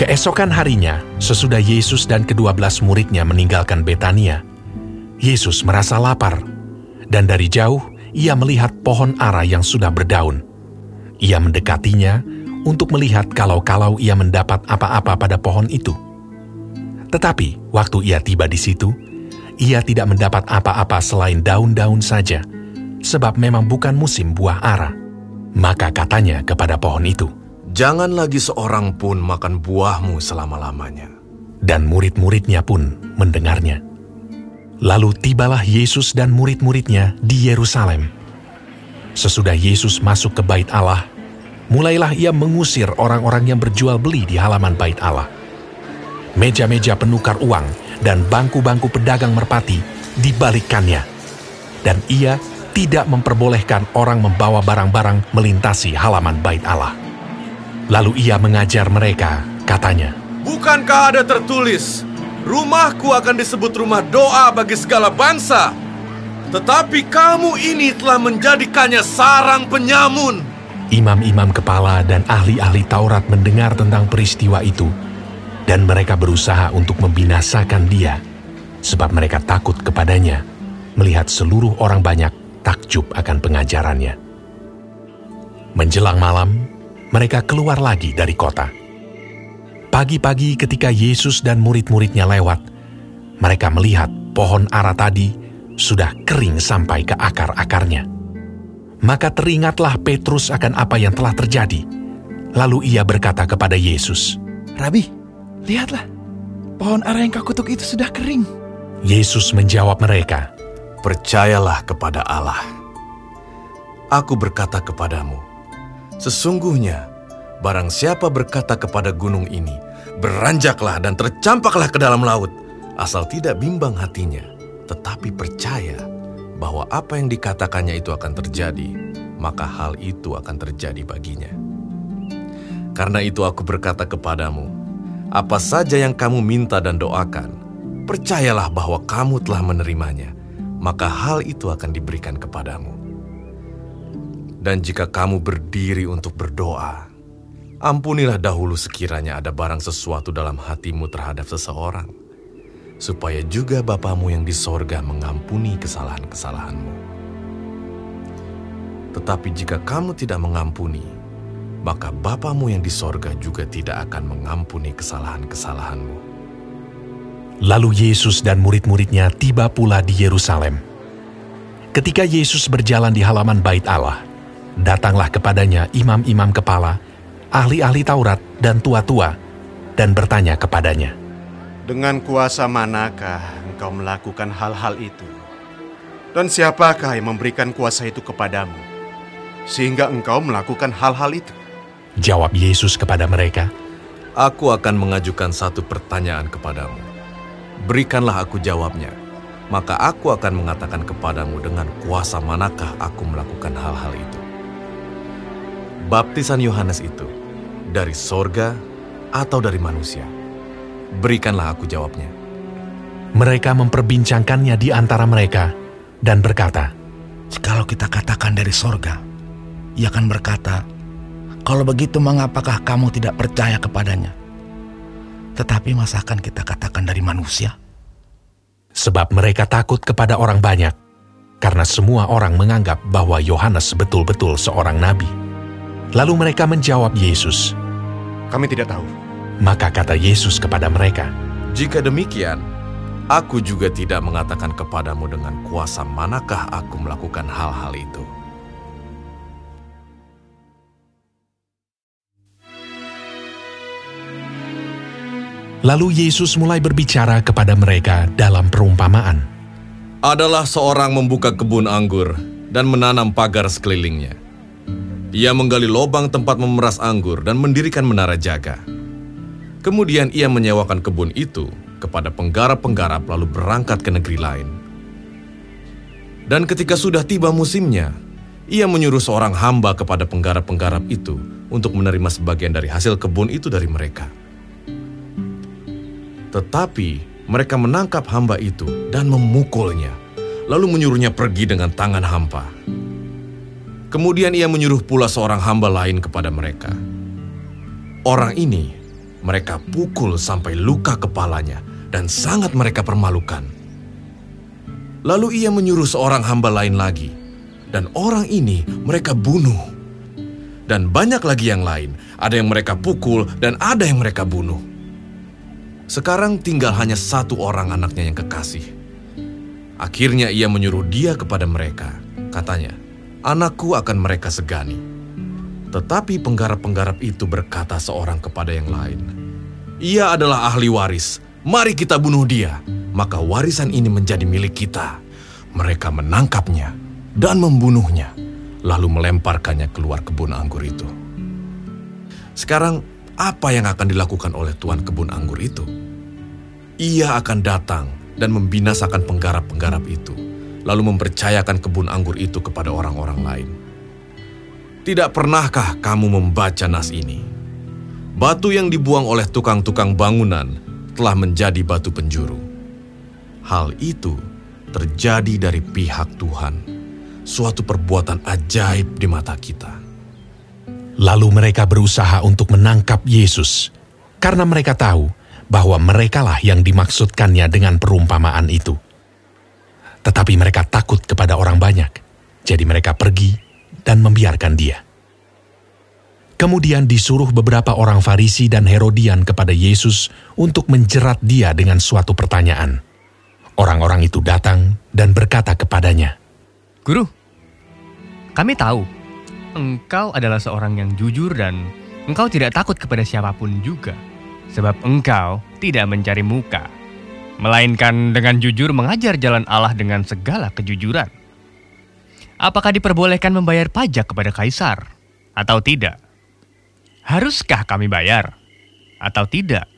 Keesokan harinya, sesudah Yesus dan kedua belas muridnya meninggalkan Betania, Yesus merasa lapar, dan dari jauh ia melihat pohon ara yang sudah berdaun. Ia mendekatinya untuk melihat kalau-kalau ia mendapat apa-apa pada pohon itu. Tetapi waktu ia tiba di situ, ia tidak mendapat apa-apa selain daun-daun saja, sebab memang bukan musim buah ara. Maka katanya kepada pohon itu, Jangan lagi seorang pun makan buahmu selama-lamanya. dan murid-muridnya pun mendengarnya. Lalu tibalah Yesus dan murid-muridnya di Yerusalem. Sesudah Yesus masuk ke bait Allah, mulailah ia mengusir orang-orang yang berjual beli di halaman bait Allah. Meja-meja penukar uang dan bangku-bangku pedagang merpati dibalikkannya. Dan ia tidak memperbolehkan orang membawa barang-barang melintasi halaman bait Allah. Lalu ia mengajar mereka, katanya, Bukankah ada tertulis, rumahku akan disebut rumah doa bagi segala bangsa? Tetapi kamu ini telah menjadikannya sarang penyamun. Imam-imam kepala dan ahli-ahli Taurat mendengar tentang peristiwa itu, dan mereka berusaha untuk membinasakan dia, sebab mereka takut kepadanya, melihat seluruh orang banyak takjub akan pengajarannya. Menjelang malam, mereka keluar lagi dari kota. Pagi-pagi ketika Yesus dan murid-muridnya lewat, mereka melihat pohon ara tadi sudah kering sampai ke akar-akarnya. Maka teringatlah Petrus akan apa yang telah terjadi. Lalu ia berkata kepada Yesus, Rabi, lihatlah, pohon ara yang kau kutuk itu sudah kering. Yesus menjawab mereka, Percayalah kepada Allah. Aku berkata kepadamu, sesungguhnya barang siapa berkata kepada gunung ini, beranjaklah dan tercampaklah ke dalam laut, asal tidak bimbang hatinya, tetapi percaya bahwa apa yang dikatakannya itu akan terjadi, maka hal itu akan terjadi baginya. Karena itu aku berkata kepadamu, apa saja yang kamu minta dan doakan, percayalah bahwa kamu telah menerimanya, maka hal itu akan diberikan kepadamu. Dan jika kamu berdiri untuk berdoa, ampunilah dahulu sekiranya ada barang sesuatu dalam hatimu terhadap seseorang, supaya juga Bapamu yang di sorga mengampuni kesalahan-kesalahanmu. Tetapi jika kamu tidak mengampuni, maka Bapamu yang di sorga juga tidak akan mengampuni kesalahan-kesalahanmu. Lalu Yesus dan murid-muridnya tiba pula di Yerusalem. Ketika Yesus berjalan di halaman bait Allah, datanglah kepadanya imam-imam kepala, ahli-ahli Taurat dan tua-tua, dan bertanya kepadanya, Dengan kuasa manakah engkau melakukan hal-hal itu? Dan siapakah yang memberikan kuasa itu kepadamu? Sehingga engkau melakukan hal-hal itu? Jawab Yesus kepada mereka, Aku akan mengajukan satu pertanyaan kepadamu. Berikanlah aku jawabnya, maka aku akan mengatakan kepadamu dengan kuasa manakah aku melakukan hal-hal itu. Baptisan Yohanes itu dari sorga atau dari manusia? Berikanlah aku jawabnya. Mereka memperbincangkannya di antara mereka dan berkata, Jikalau kita katakan dari sorga, ia akan berkata, kalau begitu mengapakah kamu tidak percaya kepadanya? Tetapi masakan kita katakan dari manusia? Sebab mereka takut kepada orang banyak, karena semua orang menganggap bahwa Yohanes betul-betul seorang nabi. Lalu mereka menjawab Yesus, Kami tidak tahu. Maka kata Yesus kepada mereka, Jika demikian, aku juga tidak mengatakan kepadamu dengan kuasa manakah aku melakukan hal-hal itu. Lalu Yesus mulai berbicara kepada mereka dalam perumpamaan. Adalah seorang membuka kebun anggur dan menanam pagar sekelilingnya. Ia menggali lubang tempat memeras anggur dan mendirikan menara jaga. Kemudian ia menyewakan kebun itu kepada penggarap-penggarap lalu berangkat ke negeri lain. Dan ketika sudah tiba musimnya, ia menyuruh seorang hamba kepada penggarap-penggarap itu untuk menerima sebagian dari hasil kebun itu dari mereka. Tetapi mereka menangkap hamba itu dan memukulnya, lalu menyuruhnya pergi dengan tangan hampa. Kemudian ia menyuruh pula seorang hamba lain kepada mereka. Orang ini mereka pukul sampai luka kepalanya dan sangat mereka permalukan. Lalu ia menyuruh seorang hamba lain lagi, dan orang ini mereka bunuh. Dan banyak lagi yang lain, ada yang mereka pukul dan ada yang mereka bunuh. Sekarang tinggal hanya satu orang anaknya yang kekasih. Akhirnya ia menyuruh dia kepada mereka. Katanya, anakku akan mereka segani. Tetapi penggarap-penggarap itu berkata seorang kepada yang lain, Ia adalah ahli waris, mari kita bunuh dia, maka warisan ini menjadi milik kita. Mereka menangkapnya dan membunuhnya, lalu melemparkannya keluar kebun anggur itu. Sekarang, apa yang akan dilakukan oleh tuan kebun anggur itu? Ia akan datang dan membinasakan penggarap-penggarap itu, lalu mempercayakan kebun anggur itu kepada orang-orang lain. Tidak pernahkah kamu membaca nas ini? Batu yang dibuang oleh tukang-tukang bangunan telah menjadi batu penjuru. Hal itu terjadi dari pihak Tuhan, suatu perbuatan ajaib di mata kita. Lalu mereka berusaha untuk menangkap Yesus, karena mereka tahu bahwa merekalah yang dimaksudkannya dengan perumpamaan itu. Tetapi mereka takut kepada orang banyak, jadi mereka pergi dan membiarkan dia. Kemudian disuruh beberapa orang Farisi dan Herodian kepada Yesus untuk menjerat dia dengan suatu pertanyaan. Orang-orang itu datang dan berkata kepadanya, Guru, kami tahu engkau adalah seorang yang jujur dan engkau tidak takut kepada siapa pun juga. Sebab engkau tidak mencari muka, melainkan dengan jujur mengajar jalan Allah dengan segala kejujuran. Apakah diperbolehkan membayar pajak kepada kaisar atau tidak? Haruskah kami bayar atau tidak?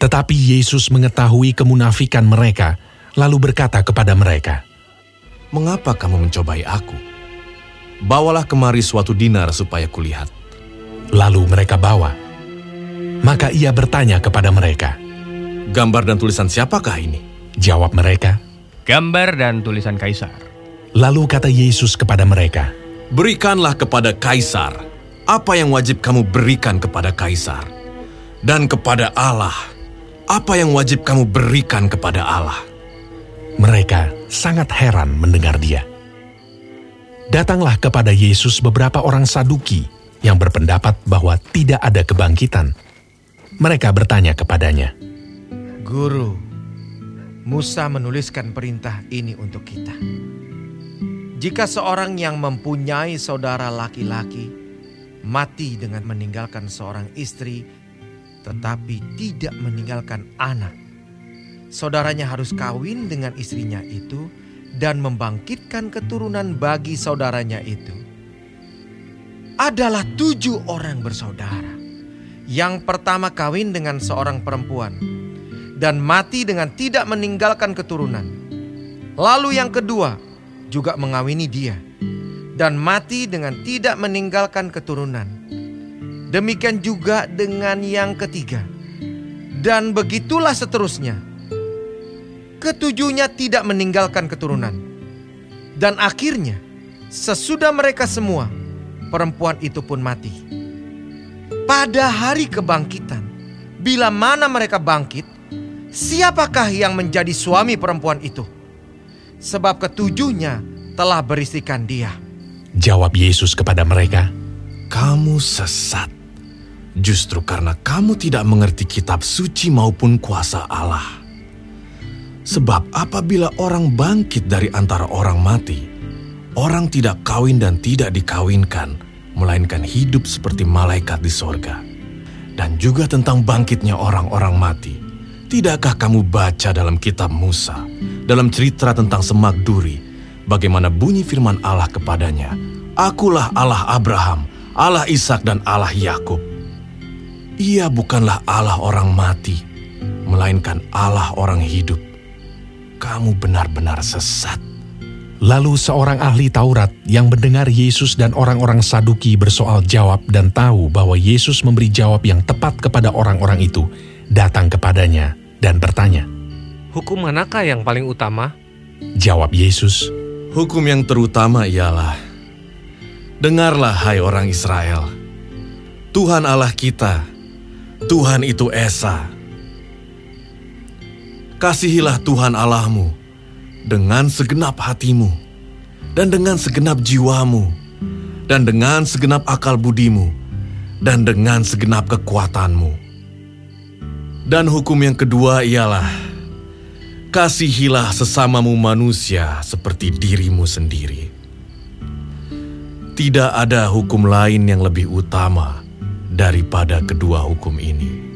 Tetapi Yesus mengetahui kemunafikan mereka, lalu berkata kepada mereka, Mengapa kamu mencobai aku? Bawalah kemari suatu dinar supaya kulihat. Lalu mereka bawa. Maka ia bertanya kepada mereka, Gambar dan tulisan siapakah ini? Jawab mereka, Gambar dan tulisan kaisar. Lalu kata Yesus kepada mereka, Berikanlah kepada kaisar apa yang wajib kamu berikan kepada kaisar, dan kepada Allah apa yang wajib kamu berikan kepada Allah. Mereka sangat heran mendengar dia. Datanglah kepada Yesus beberapa orang Saduki yang berpendapat bahwa tidak ada kebangkitan. Mereka bertanya kepadanya, Guru, Musa menuliskan perintah ini untuk kita. Jika seorang yang mempunyai saudara laki-laki mati dengan meninggalkan seorang istri, tetapi tidak meninggalkan anak, saudaranya harus kawin dengan istrinya itu dan membangkitkan keturunan bagi saudaranya itu. Adalah tujuh orang bersaudara. Yang pertama kawin dengan seorang perempuan dan mati dengan tidak meninggalkan keturunan. Lalu yang kedua juga mengawini dia dan mati dengan tidak meninggalkan keturunan. Demikian juga dengan yang ketiga. Dan begitulah seterusnya. Ketujuhnya tidak meninggalkan keturunan. Dan akhirnya, sesudah mereka semua, perempuan itu pun mati. Pada hari kebangkitan, bila mana mereka bangkit, siapakah yang menjadi suami perempuan itu? Sebab ketujuhnya telah berisikan dia. Jawab Yesus kepada mereka, Kamu sesat. Justru karena kamu tidak mengerti kitab suci maupun kuasa Allah. Sebab apabila orang bangkit dari antara orang mati, orang tidak kawin dan tidak dikawinkan, melainkan hidup seperti malaikat di sorga. Dan juga tentang bangkitnya orang-orang mati. Tidakkah kamu baca dalam kitab Musa, dalam cerita tentang semak duri, bagaimana bunyi firman Allah kepadanya, Akulah Allah Abraham, Allah Ishak dan Allah Yakub. Ia bukanlah Allah orang mati, melainkan Allah orang hidup. Kamu benar-benar sesat. Lalu seorang ahli Taurat yang mendengar Yesus dan orang-orang Saduki bersoal jawab dan tahu bahwa Yesus memberi jawab yang tepat kepada orang-orang itu, datang kepadanya dan bertanya, Hukum manakah yang paling utama? Jawab Yesus, Hukum yang terutama ialah, Dengarlah hai orang Israel, Tuhan Allah kita, Tuhan itu Esa. Kasihilah Tuhan Allahmu dengan segenap hatimu, dan dengan segenap jiwamu, dan dengan segenap akal budimu, dan dengan segenap kekuatanmu. Dan hukum yang kedua ialah, kasihilah sesamamu manusia seperti dirimu sendiri. Tidak ada hukum lain yang lebih utama daripada kedua hukum ini.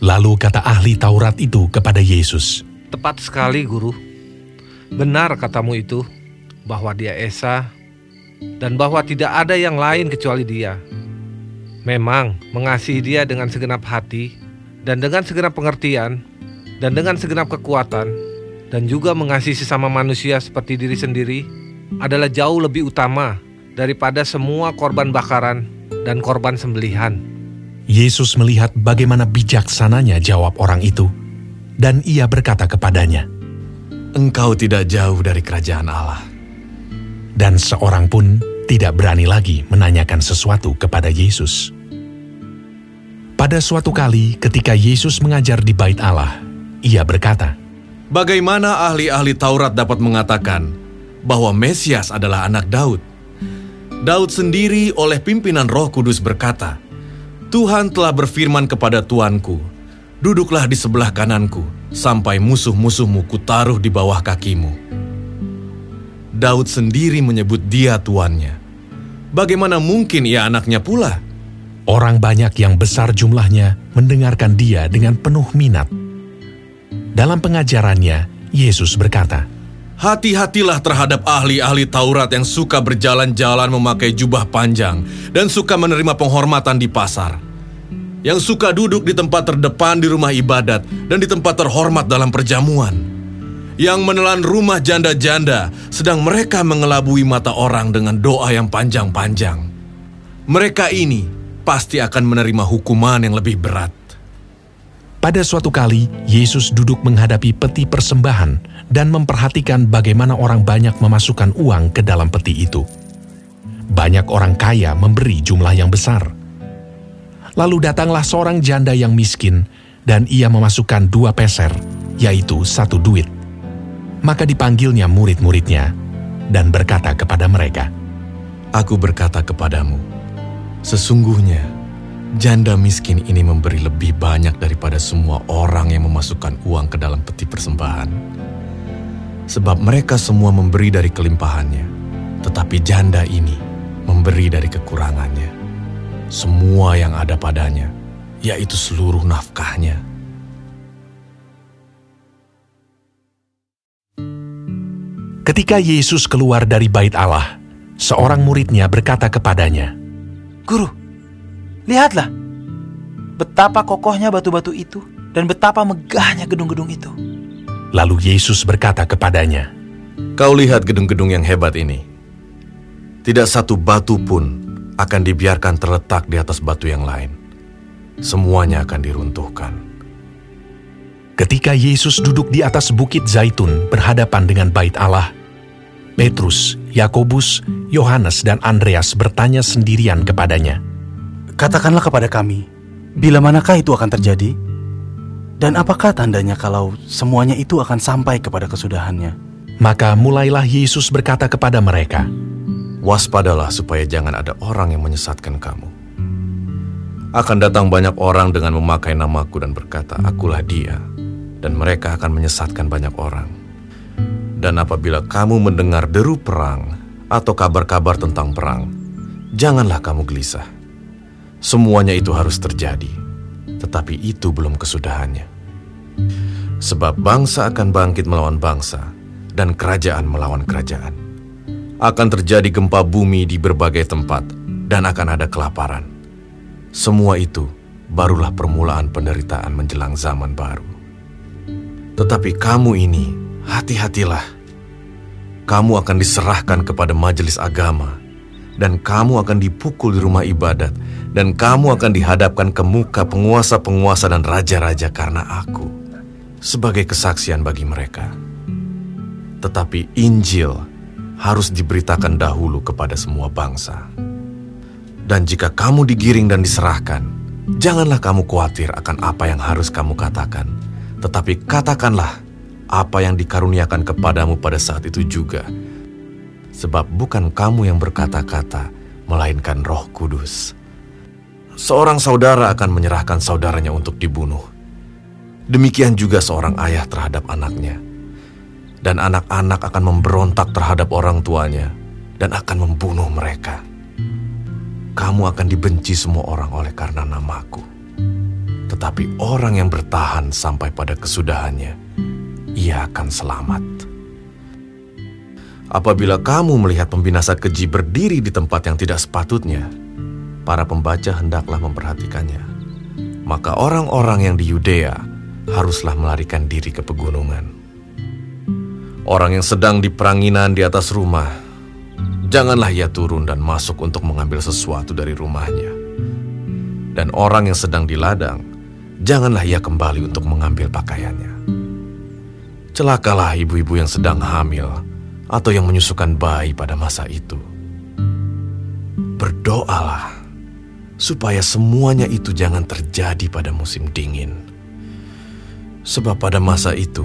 Lalu kata ahli Taurat itu kepada Yesus, Tepat sekali, Guru. Benar katamu itu, bahwa dia Esa, dan bahwa tidak ada yang lain kecuali dia. Memang mengasihi dia dengan segenap hati, dan dengan segenap pengertian, dan dengan segenap kekuatan, dan juga mengasihi sesama manusia seperti diri sendiri, adalah jauh lebih utama daripada semua korban bakaran dan korban sembelihan. Yesus melihat bagaimana bijaksananya jawab orang itu, dan ia berkata kepadanya, Engkau tidak jauh dari kerajaan Allah. Dan seorang pun tidak berani lagi menanyakan sesuatu kepada Yesus. Pada suatu kali ketika Yesus mengajar di bait Allah, ia berkata, Bagaimana ahli-ahli Taurat dapat mengatakan bahwa Mesias adalah anak Daud? Daud sendiri oleh pimpinan roh kudus berkata, Tuhan telah berfirman kepada Tuanku, duduklah di sebelah kananku, sampai musuh-musuhmu kutaruh di bawah kakimu. Daud sendiri menyebut dia tuannya. Bagaimana mungkin ia anaknya pula? Orang banyak yang besar jumlahnya mendengarkan dia dengan penuh minat. Dalam pengajarannya, Yesus berkata, Hati-hatilah terhadap ahli-ahli Taurat yang suka berjalan-jalan memakai jubah panjang dan suka menerima penghormatan di pasar. Yang suka duduk di tempat terdepan di rumah ibadat dan di tempat terhormat dalam perjamuan. Yang menelan rumah janda-janda sedang mereka mengelabui mata orang dengan doa yang panjang-panjang. Mereka ini pasti akan menerima hukuman yang lebih berat. Pada suatu kali, Yesus duduk menghadapi peti persembahan dan memperhatikan bagaimana orang banyak memasukkan uang ke dalam peti itu. Banyak orang kaya memberi jumlah yang besar. Lalu datanglah seorang janda yang miskin, dan ia memasukkan dua peser, yaitu satu duit. Maka dipanggilnya murid-muridnya, dan berkata kepada mereka, Aku berkata kepadamu, sesungguhnya janda miskin ini memberi lebih banyak daripada semua orang yang memasukkan uang ke dalam peti persembahan. Sebab mereka semua memberi dari kelimpahannya, tetapi janda ini memberi dari kekurangannya. Semua yang ada padanya, yaitu seluruh nafkahnya. Ketika Yesus keluar dari bait Allah, seorang muridnya berkata kepadanya, Guru, lihatlah betapa kokohnya batu-batu itu dan betapa megahnya gedung-gedung itu. Lalu Yesus berkata kepadanya, Kau lihat gedung-gedung yang hebat ini. Tidak satu batu pun akan dibiarkan terletak di atas batu yang lain. Semuanya akan diruntuhkan. Ketika Yesus duduk di atas bukit Zaitun berhadapan dengan bait Allah, Petrus, Yakobus, Yohanes, dan Andreas bertanya sendirian kepadanya, Katakanlah kepada kami, bila manakah itu akan terjadi? Dan apakah tandanya kalau semuanya itu akan sampai kepada kesudahannya? Maka mulailah Yesus berkata kepada mereka, Waspadalah supaya jangan ada orang yang menyesatkan kamu. Akan datang banyak orang dengan memakai namaku dan berkata, Akulah dia. Dan mereka akan menyesatkan banyak orang. Dan apabila kamu mendengar deru perang atau kabar-kabar tentang perang, janganlah kamu gelisah. Semuanya itu harus terjadi, tetapi itu belum kesudahannya. Sebab bangsa akan bangkit melawan bangsa, dan kerajaan melawan kerajaan. Akan terjadi gempa bumi di berbagai tempat, dan akan ada kelaparan. Semua itu barulah permulaan penderitaan menjelang zaman baru. Tetapi kamu ini, hati-hatilah. Kamu akan diserahkan kepada majelis agama, dan kamu akan dipukul di rumah ibadat, dan kamu akan dihadapkan ke muka penguasa-penguasa dan raja-raja karena aku, sebagai kesaksian bagi mereka. Tetapi Injil harus diberitakan dahulu kepada semua bangsa. Dan jika kamu digiring dan diserahkan, janganlah kamu khawatir akan apa yang harus kamu katakan, tetapi katakanlah apa yang dikaruniakan kepadamu pada saat itu juga. Sebab bukan kamu yang berkata-kata, melainkan Roh Kudus. Seorang saudara akan menyerahkan saudaranya untuk dibunuh. Demikian juga seorang ayah terhadap anaknya. Dan anak-anak akan memberontak terhadap orang tuanya dan akan membunuh mereka. Kamu akan dibenci semua orang oleh karena namaku. Tetapi orang yang bertahan sampai pada kesudahannya, ia akan selamat. Apabila kamu melihat pembinasa keji berdiri di tempat yang tidak sepatutnya, para pembaca hendaklah memperhatikannya. Maka orang-orang yang di Yudea haruslah melarikan diri ke pegunungan. Orang yang sedang di peranginan di atas rumah, janganlah ia turun dan masuk untuk mengambil sesuatu dari rumahnya. Dan orang yang sedang di ladang, janganlah ia kembali untuk mengambil pakaiannya. Celakalah ibu-ibu yang sedang hamil atau yang menyusukan bayi pada masa itu. Berdoalah supaya semuanya itu jangan terjadi pada musim dingin. Sebab pada masa itu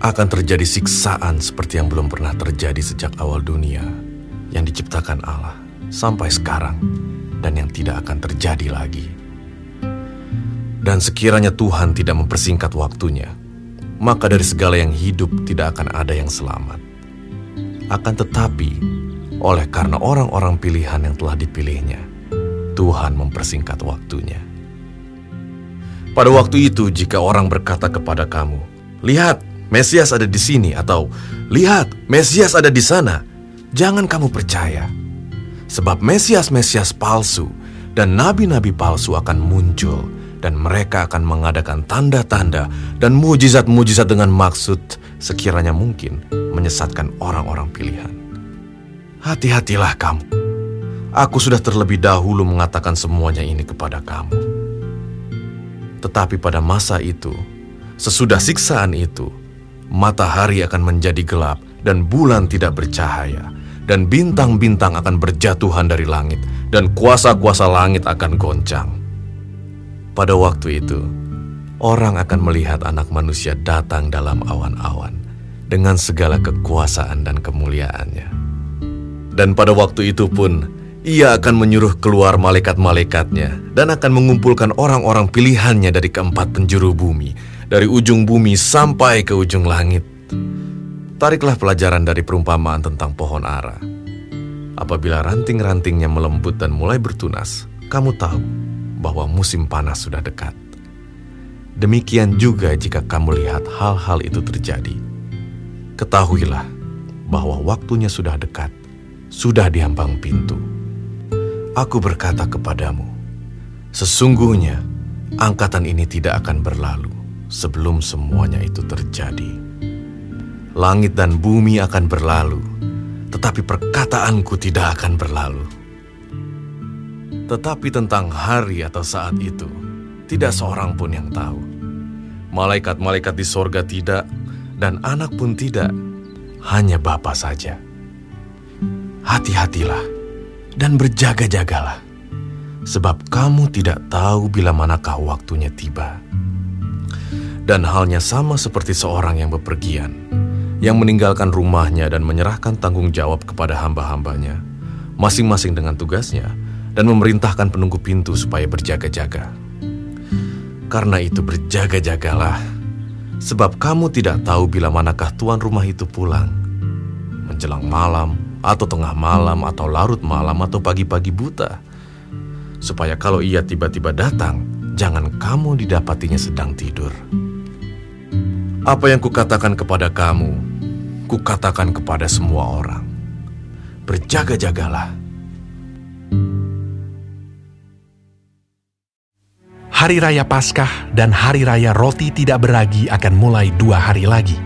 akan terjadi siksaan seperti yang belum pernah terjadi sejak awal dunia yang diciptakan Allah sampai sekarang dan yang tidak akan terjadi lagi. Dan sekiranya Tuhan tidak mempersingkat waktunya, maka dari segala yang hidup tidak akan ada yang selamat. Akan tetapi, oleh karena orang-orang pilihan yang telah dipilihnya, Tuhan mempersingkat waktunya. Pada waktu itu, jika orang berkata kepada kamu, "Lihat, Mesias ada di sini," atau "Lihat, Mesias ada di sana," jangan kamu percaya, sebab Mesias-Mesias palsu dan nabi-nabi palsu akan muncul, dan mereka akan mengadakan tanda-tanda dan mujizat-mujizat dengan maksud sekiranya mungkin menyesatkan orang-orang pilihan. Hati-hatilah kamu. Aku sudah terlebih dahulu mengatakan semuanya ini kepada kamu. Tetapi pada masa itu, sesudah siksaan itu, matahari akan menjadi gelap dan bulan tidak bercahaya, dan bintang-bintang akan berjatuhan dari langit, dan kuasa-kuasa langit akan goncang. Pada waktu itu, orang akan melihat Anak Manusia datang dalam awan-awan dengan segala kekuasaan dan kemuliaannya. Dan pada waktu itu pun Ia akan menyuruh keluar malaikat-malaikatnya dan akan mengumpulkan orang-orang pilihannya dari keempat penjuru bumi, dari ujung bumi sampai ke ujung langit. Tariklah pelajaran dari perumpamaan tentang pohon ara. Apabila ranting-rantingnya melembut dan mulai bertunas, kamu tahu bahwa musim panas sudah dekat. Demikian juga jika kamu lihat hal-hal itu terjadi. Ketahuilah bahwa waktunya sudah dekat, sudah di ambang pintu. Aku berkata kepadamu, sesungguhnya angkatan ini tidak akan berlalu sebelum semuanya itu terjadi. Langit dan bumi akan berlalu, tetapi perkataanku tidak akan berlalu. Tetapi tentang hari atau saat itu, tidak seorang pun yang tahu. Malaikat-malaikat di sorga tidak, dan anak pun tidak, hanya Bapa saja. Hati-hatilah dan berjaga-jagalah, sebab kamu tidak tahu bila manakah waktunya tiba. Dan halnya sama seperti seorang yang bepergian, yang meninggalkan rumahnya dan menyerahkan tanggung jawab kepada hamba-hambanya, masing-masing dengan tugasnya, dan memerintahkan penunggu pintu supaya berjaga-jaga. Karena itu berjaga-jagalah, sebab kamu tidak tahu bila manakah tuan rumah itu pulang. Menjelang malam, atau tengah malam, atau larut malam, atau pagi-pagi buta. Supaya kalau ia tiba-tiba datang, jangan kamu didapatinya sedang tidur. Apa yang kukatakan kepada kamu, kukatakan kepada semua orang. Berjaga-jagalah. Hari Raya Paskah dan Hari Raya Roti Tidak Beragi akan mulai dua hari lagi.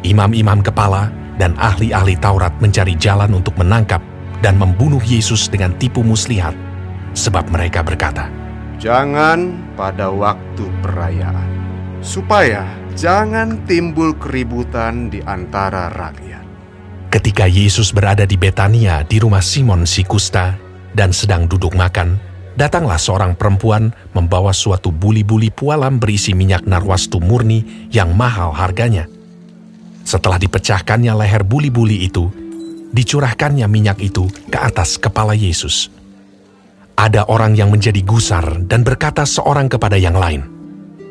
Imam-imam kepala dan ahli-ahli Taurat mencari jalan untuk menangkap dan membunuh Yesus dengan tipu muslihat, sebab mereka berkata, Jangan pada waktu perayaan, supaya jangan timbul keributan di antara rakyat. Ketika Yesus berada di Betania di rumah Simon si Kusta dan sedang duduk makan, datanglah seorang perempuan membawa suatu buli-buli pualam berisi minyak narwastu murni yang mahal harganya – setelah dipecahkannya leher buli-buli itu, dicurahkannya minyak itu ke atas kepala Yesus. Ada orang yang menjadi gusar dan berkata seorang kepada yang lain,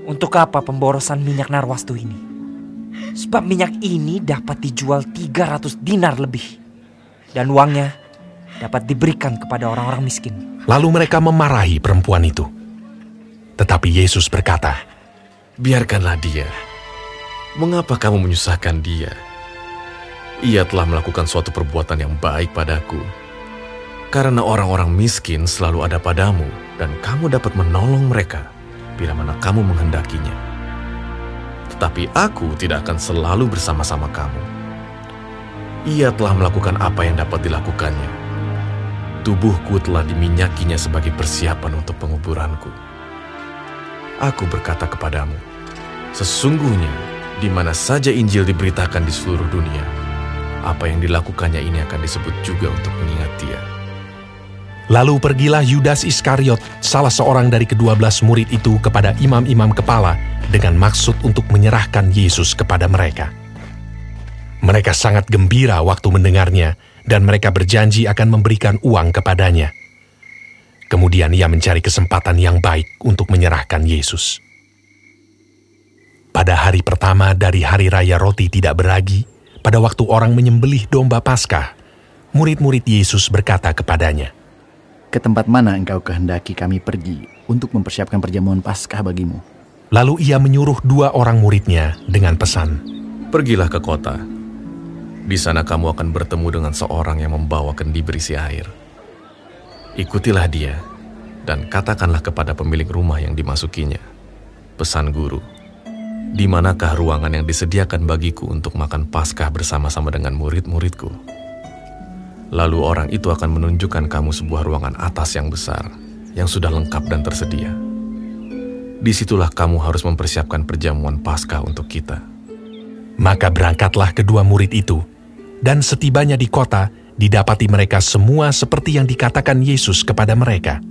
Untuk apa pemborosan minyak narwastu ini? Sebab minyak ini dapat dijual 300 dinar lebih. Dan uangnya dapat diberikan kepada orang-orang miskin. Lalu mereka memarahi perempuan itu. Tetapi Yesus berkata, Biarkanlah dia Mengapa kamu menyusahkan dia? Ia telah melakukan suatu perbuatan yang baik padaku. Karena orang-orang miskin selalu ada padamu, dan kamu dapat menolong mereka bila mana kamu menghendakinya. Tetapi aku tidak akan selalu bersama-sama kamu. Ia telah melakukan apa yang dapat dilakukannya. Tubuhku telah diminyakinya sebagai persiapan untuk penguburanku. Aku berkata kepadamu, sesungguhnya di mana saja Injil diberitakan di seluruh dunia, apa yang dilakukannya ini akan disebut juga untuk mengingat dia. Lalu pergilah Yudas Iskariot, salah seorang dari kedua belas murid itu kepada imam-imam kepala dengan maksud untuk menyerahkan Yesus kepada mereka. Mereka sangat gembira waktu mendengarnya, dan mereka berjanji akan memberikan uang kepadanya. Kemudian ia mencari kesempatan yang baik untuk menyerahkan Yesus. Pada hari pertama dari hari raya roti tidak beragi, pada waktu orang menyembelih domba Paskah, murid-murid Yesus berkata kepadanya, Ke tempat mana engkau kehendaki kami pergi untuk mempersiapkan perjamuan Paskah bagimu? Lalu ia menyuruh dua orang muridnya dengan pesan, Pergilah ke kota. Di sana kamu akan bertemu dengan seorang yang membawa kendi berisi air. Ikutilah dia dan katakanlah kepada pemilik rumah yang dimasukinya. Pesan guru, di manakah ruangan yang disediakan bagiku untuk makan Paskah bersama-sama dengan murid-muridku? Lalu orang itu akan menunjukkan kamu sebuah ruangan atas yang besar, yang sudah lengkap dan tersedia. Di situlah kamu harus mempersiapkan perjamuan Paskah untuk kita. Maka berangkatlah kedua murid itu, dan setibanya di kota, didapati mereka semua seperti yang dikatakan Yesus kepada mereka.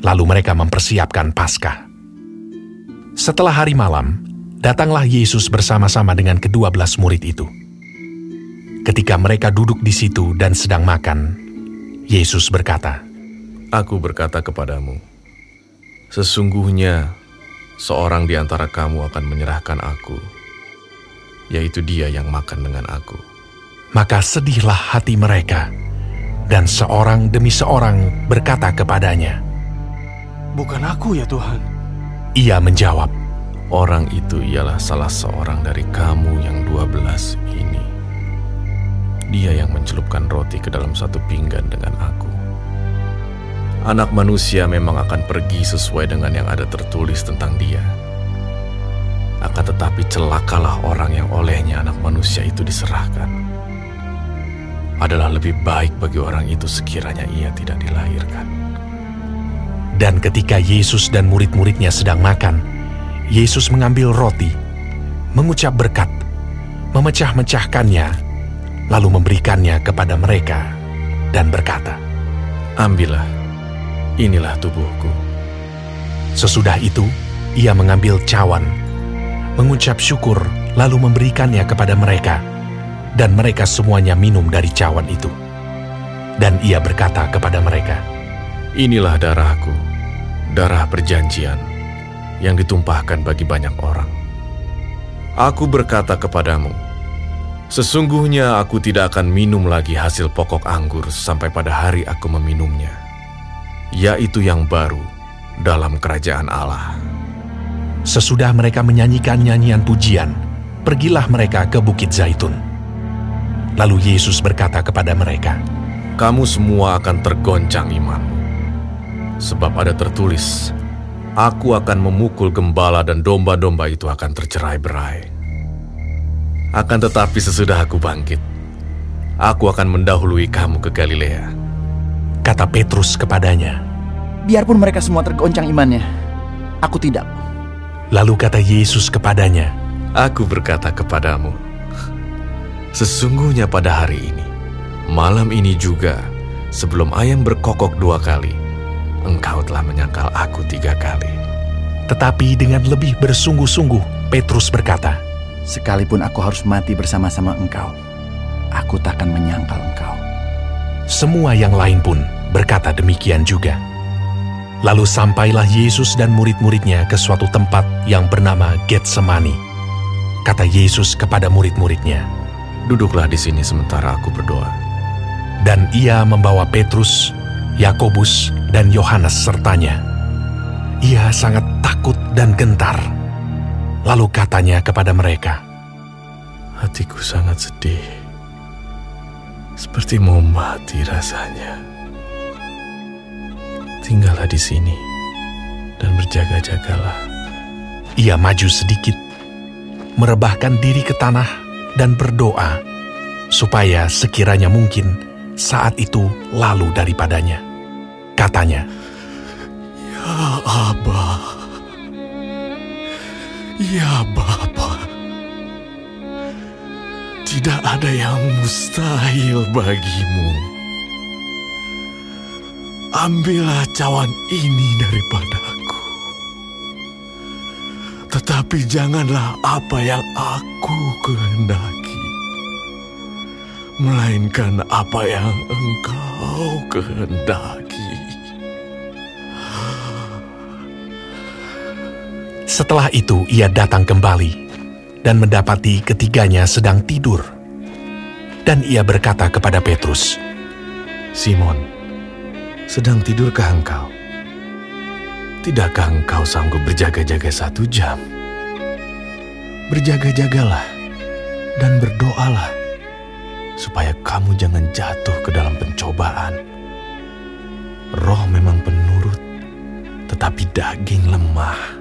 Lalu mereka mempersiapkan Paskah. Setelah hari malam, datanglah Yesus bersama-sama dengan kedua belas murid itu. Ketika mereka duduk di situ dan sedang makan, Yesus berkata, Aku berkata kepadamu, sesungguhnya seorang di antara kamu akan menyerahkan aku, yaitu dia yang makan dengan aku. Maka sedihlah hati mereka, dan seorang demi seorang berkata kepadanya, Bukan aku ya Tuhan. Ia menjawab, Orang itu ialah salah seorang dari kamu yang dua belas ini. Dia yang mencelupkan roti ke dalam satu pinggan dengan aku. Anak manusia memang akan pergi sesuai dengan yang ada tertulis tentang dia. Akan tetapi celakalah orang yang olehnya anak manusia itu diserahkan. Adalah lebih baik bagi orang itu sekiranya ia tidak dilahirkan. Dan ketika Yesus dan murid-muridnya sedang makan, Yesus mengambil roti, mengucap berkat, memecah-mecahkannya, lalu memberikannya kepada mereka dan berkata, Ambillah, inilah tubuhku. Sesudah itu, ia mengambil cawan, mengucap syukur, lalu memberikannya kepada mereka, dan mereka semuanya minum dari cawan itu. Dan ia berkata kepada mereka, Inilah darahku, darah perjanjian yang ditumpahkan bagi banyak orang. Aku berkata kepadamu, sesungguhnya aku tidak akan minum lagi hasil pokok anggur sampai pada hari aku meminumnya, yaitu yang baru dalam kerajaan Allah. Sesudah mereka menyanyikan nyanyian pujian, pergilah mereka ke Bukit Zaitun. Lalu Yesus berkata kepada mereka, Kamu semua akan tergoncang imanmu, sebab ada tertulis, Aku akan memukul gembala dan domba-domba itu akan tercerai-berai. Akan tetapi sesudah aku bangkit, aku akan mendahului kamu ke Galilea. Kata Petrus kepadanya, Biarpun mereka semua tergoncang imannya, aku tidak. Lalu kata Yesus kepadanya, Aku berkata kepadamu, sesungguhnya pada hari ini, malam ini juga, sebelum ayam berkokok dua kali, engkau telah menyangkal aku tiga kali. Tetapi dengan lebih bersungguh-sungguh, Petrus berkata, Sekalipun aku harus mati bersama-sama engkau, aku takkan menyangkal engkau. Semua yang lain pun berkata demikian juga. Lalu sampailah Yesus dan murid-muridnya ke suatu tempat yang bernama Getsemani. Kata Yesus kepada murid-muridnya, Duduklah di sini sementara aku berdoa. Dan ia membawa Petrus, Yakobus, dan Yohanes sertanya. Ia sangat takut dan gentar. Lalu katanya kepada mereka, Hatiku sangat sedih, seperti mau mati rasanya. Tinggallah di sini dan berjaga-jagalah. Ia maju sedikit, merebahkan diri ke tanah dan berdoa, supaya sekiranya mungkin saat itu lalu daripadanya. Katanya, Ya Aba, Ya Bapa, tidak ada yang mustahil bagimu. Ambillah cawan ini daripadaku. Tetapi janganlah apa yang aku kehendaki, melainkan apa yang engkau kehendaki. Setelah itu ia datang kembali dan mendapati ketiganya sedang tidur. Dan ia berkata kepada Petrus, Simon, sedang tidurkah engkau? Tidakkah engkau sanggup berjaga-jaga satu jam? Berjaga-jagalah dan berdoalah, supaya kamu jangan jatuh ke dalam pencobaan. Roh memang penurut, tetapi daging lemah.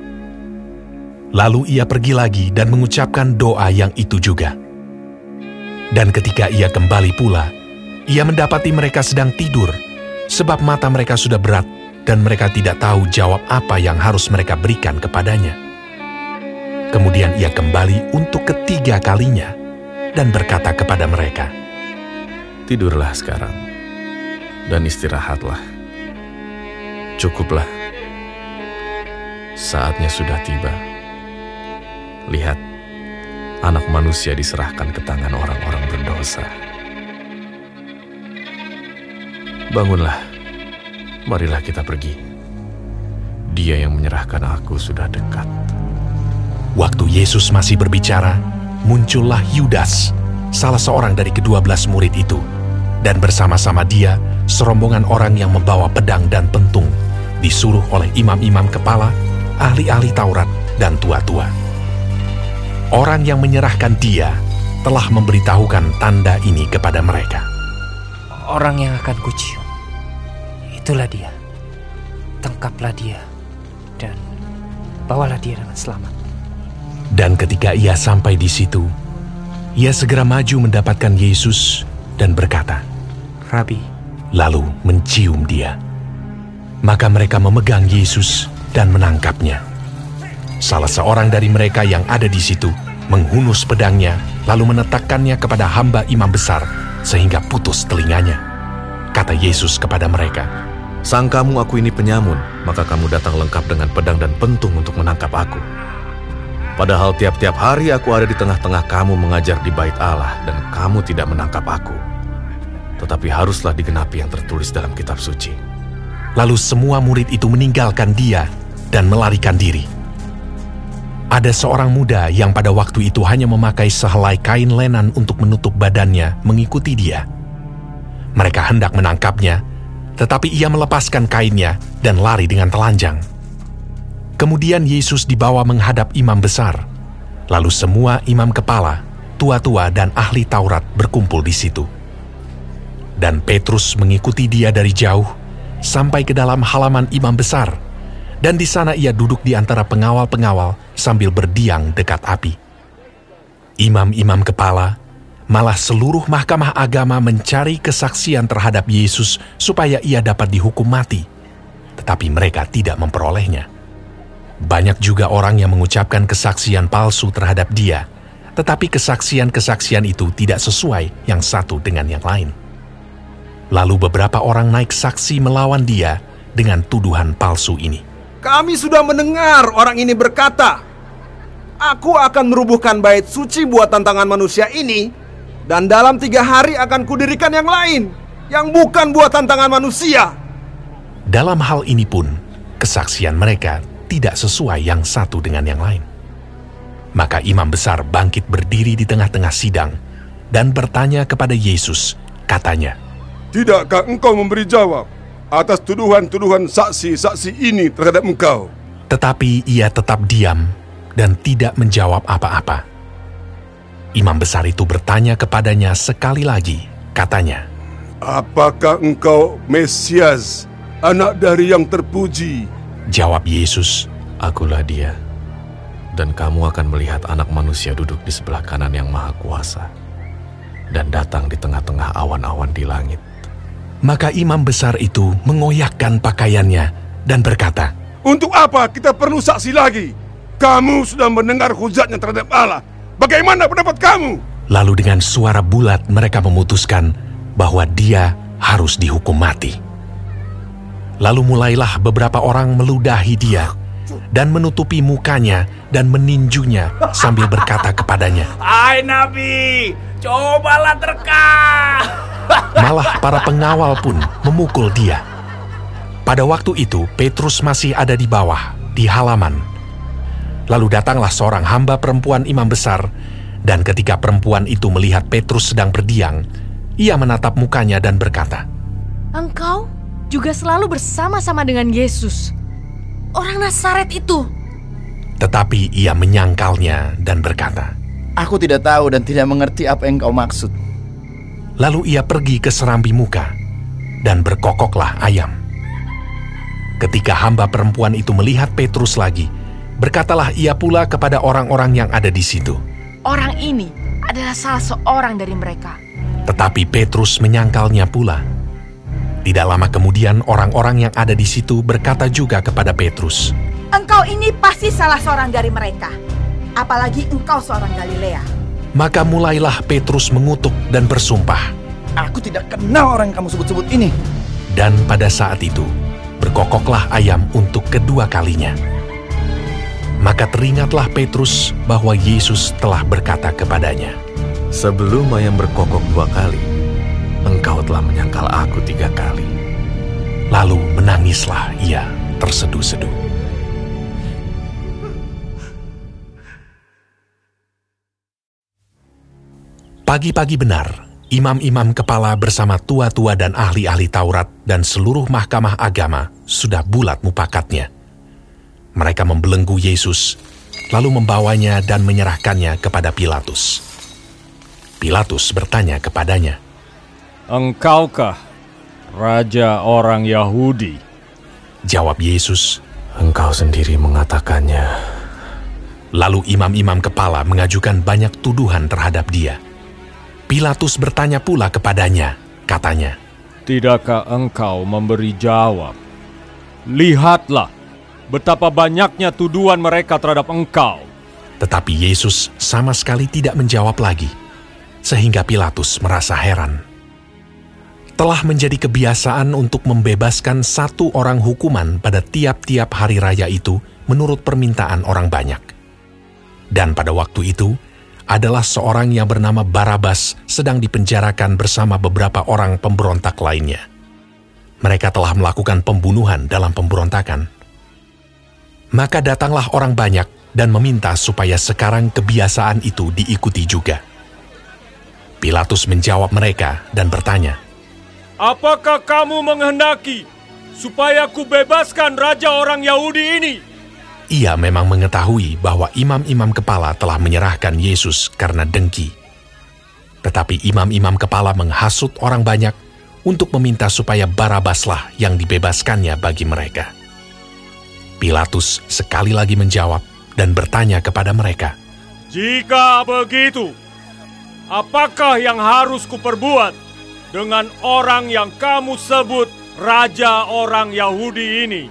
Lalu ia pergi lagi dan mengucapkan doa yang itu juga. Dan ketika ia kembali pula, ia mendapati mereka sedang tidur, sebab mata mereka sudah berat dan mereka tidak tahu jawab apa yang harus mereka berikan kepadanya. Kemudian ia kembali untuk ketiga kalinya dan berkata kepada mereka, Tidurlah sekarang dan istirahatlah. Cukuplah. Saatnya sudah tiba. Lihat, anak manusia diserahkan ke tangan orang-orang berdosa. Bangunlah, marilah kita pergi. Dia yang menyerahkan aku sudah dekat. Waktu Yesus masih berbicara, muncullah Yudas, salah seorang dari kedua belas murid itu, dan bersama-sama dia serombongan orang yang membawa pedang dan pentung, disuruh oleh imam-imam kepala, ahli-ahli Taurat, dan tua-tua. Orang yang menyerahkan dia telah memberitahukan tanda ini kepada mereka. Orang yang akan kucium, itulah dia. Tangkaplah dia dan bawalah dia dengan selamat. Dan ketika ia sampai di situ, ia segera maju mendapatkan Yesus dan berkata, Rabi, lalu mencium dia. Maka mereka memegang Yesus dan menangkapnya. Salah seorang dari mereka yang ada di situ menghunus pedangnya, lalu menetakkannya kepada hamba imam besar, sehingga putus telinganya. Kata Yesus kepada mereka, Sangkamu aku ini penyamun, maka kamu datang lengkap dengan pedang dan pentung untuk menangkap aku. Padahal tiap-tiap hari aku ada di tengah-tengah kamu mengajar di bait Allah, dan kamu tidak menangkap aku. Tetapi haruslah digenapi yang tertulis dalam kitab suci. Lalu semua murid itu meninggalkan dia dan melarikan diri. Ada seorang muda yang pada waktu itu hanya memakai sehelai kain lenan untuk menutup badannya mengikuti dia. Mereka hendak menangkapnya, tetapi ia melepaskan kainnya dan lari dengan telanjang. Kemudian Yesus dibawa menghadap imam besar. Lalu semua imam kepala, tua-tua dan ahli Taurat berkumpul di situ. Dan Petrus mengikuti dia dari jauh sampai ke dalam halaman imam besar. Dan di sana ia duduk di antara pengawal-pengawal sambil berdiam dekat api. Imam-imam kepala, malah seluruh mahkamah agama mencari kesaksian terhadap Yesus supaya ia dapat dihukum mati. Tetapi mereka tidak memperolehnya. Banyak juga orang yang mengucapkan kesaksian palsu terhadap dia, tetapi kesaksian-kesaksian itu tidak sesuai yang satu dengan yang lain. Lalu beberapa orang naik saksi melawan dia dengan tuduhan palsu ini. Kami sudah mendengar orang ini berkata, Aku akan merubuhkan bait suci buatan tangan manusia ini, dan dalam tiga hari akan kudirikan yang lain, yang bukan buatan tangan manusia. Dalam hal ini pun, kesaksian mereka tidak sesuai yang satu dengan yang lain. Maka imam besar bangkit berdiri di tengah-tengah sidang dan bertanya kepada Yesus, katanya, Tidakkah engkau memberi jawab atas tuduhan-tuduhan saksi-saksi ini terhadap engkau? Tetapi ia tetap diam dan tidak menjawab apa-apa. Imam besar itu bertanya kepadanya sekali lagi, katanya, Apakah engkau Mesias, anak dari yang terpuji? Jawab Yesus, Akulah dia. Dan kamu akan melihat anak manusia duduk di sebelah kanan yang maha kuasa. Dan datang di tengah-tengah awan-awan di langit. Maka imam besar itu mengoyakkan pakaiannya dan berkata, Untuk apa kita perlu saksi lagi? Kamu sudah mendengar hujatnya terhadap Allah. Bagaimana pendapat kamu? Lalu dengan suara bulat mereka memutuskan bahwa dia harus dihukum mati. Lalu mulailah beberapa orang meludahi dia dan menutupi mukanya dan meninjunya sambil berkata kepadanya, Hai Nabi, cobalah terkah. Malah para pengawal pun memukul dia. Pada waktu itu Petrus masih ada di bawah, di halaman. Lalu datanglah seorang hamba perempuan imam besar, dan ketika perempuan itu melihat Petrus sedang berdiam, ia menatap mukanya dan berkata, Engkau juga selalu bersama-sama dengan Yesus, orang Nazaret itu. Tetapi ia menyangkalnya dan berkata, Aku tidak tahu dan tidak mengerti apa yang kau maksud. Lalu ia pergi ke serambi muka, dan berkokoklah ayam. Ketika hamba perempuan itu melihat Petrus lagi, berkatalah ia pula kepada orang-orang yang ada di situ. Orang ini adalah salah seorang dari mereka. Tetapi Petrus menyangkalnya pula. Tidak lama kemudian orang-orang yang ada di situ berkata juga kepada Petrus, Engkau ini pasti salah seorang dari mereka. Apalagi engkau seorang Galilea. Maka mulailah Petrus mengutuk dan bersumpah. Aku tidak kenal orang yang kamu sebut-sebut ini. Dan pada saat itu, berkokoklah ayam untuk kedua kalinya. Maka teringatlah Petrus bahwa Yesus telah berkata kepadanya, Sebelum ayam berkokok dua kali, engkau telah menyangkal aku tiga kali. Lalu menangislah ia terseduh-seduh. Pagi-pagi benar, imam-imam kepala bersama tua-tua dan ahli-ahli Taurat dan seluruh mahkamah agama sudah bulat mupakatnya. Mereka membelenggu Yesus, lalu membawanya dan menyerahkannya kepada Pilatus. Pilatus bertanya kepadanya, Engkaukah Raja orang Yahudi? Jawab Yesus, Engkau sendiri mengatakannya. Lalu imam-imam kepala mengajukan banyak tuduhan terhadap dia. Pilatus bertanya pula kepadanya, katanya, Tidakkah engkau memberi jawab? Lihatlah betapa banyaknya tuduhan mereka terhadap engkau. Tetapi Yesus sama sekali tidak menjawab lagi, sehingga Pilatus merasa heran. Telah menjadi kebiasaan untuk membebaskan satu orang hukuman pada tiap-tiap hari raya itu menurut permintaan orang banyak. Dan pada waktu itu, adalah seorang yang bernama Barabas sedang dipenjarakan bersama beberapa orang pemberontak lainnya. Mereka telah melakukan pembunuhan dalam pemberontakan. Maka datanglah orang banyak dan meminta supaya sekarang kebiasaan itu diikuti juga. Pilatus menjawab mereka dan bertanya, Apakah kamu menghendaki supaya ku bebaskan raja orang Yahudi ini? Ia memang mengetahui bahwa imam-imam kepala telah menyerahkan Yesus karena dengki. Tetapi imam-imam kepala menghasut orang banyak untuk meminta supaya Barabaslah yang dibebaskannya bagi mereka. Pilatus sekali lagi menjawab dan bertanya kepada mereka, Jika begitu, apakah yang harus kuperbuat dengan orang yang kamu sebut raja orang Yahudi ini?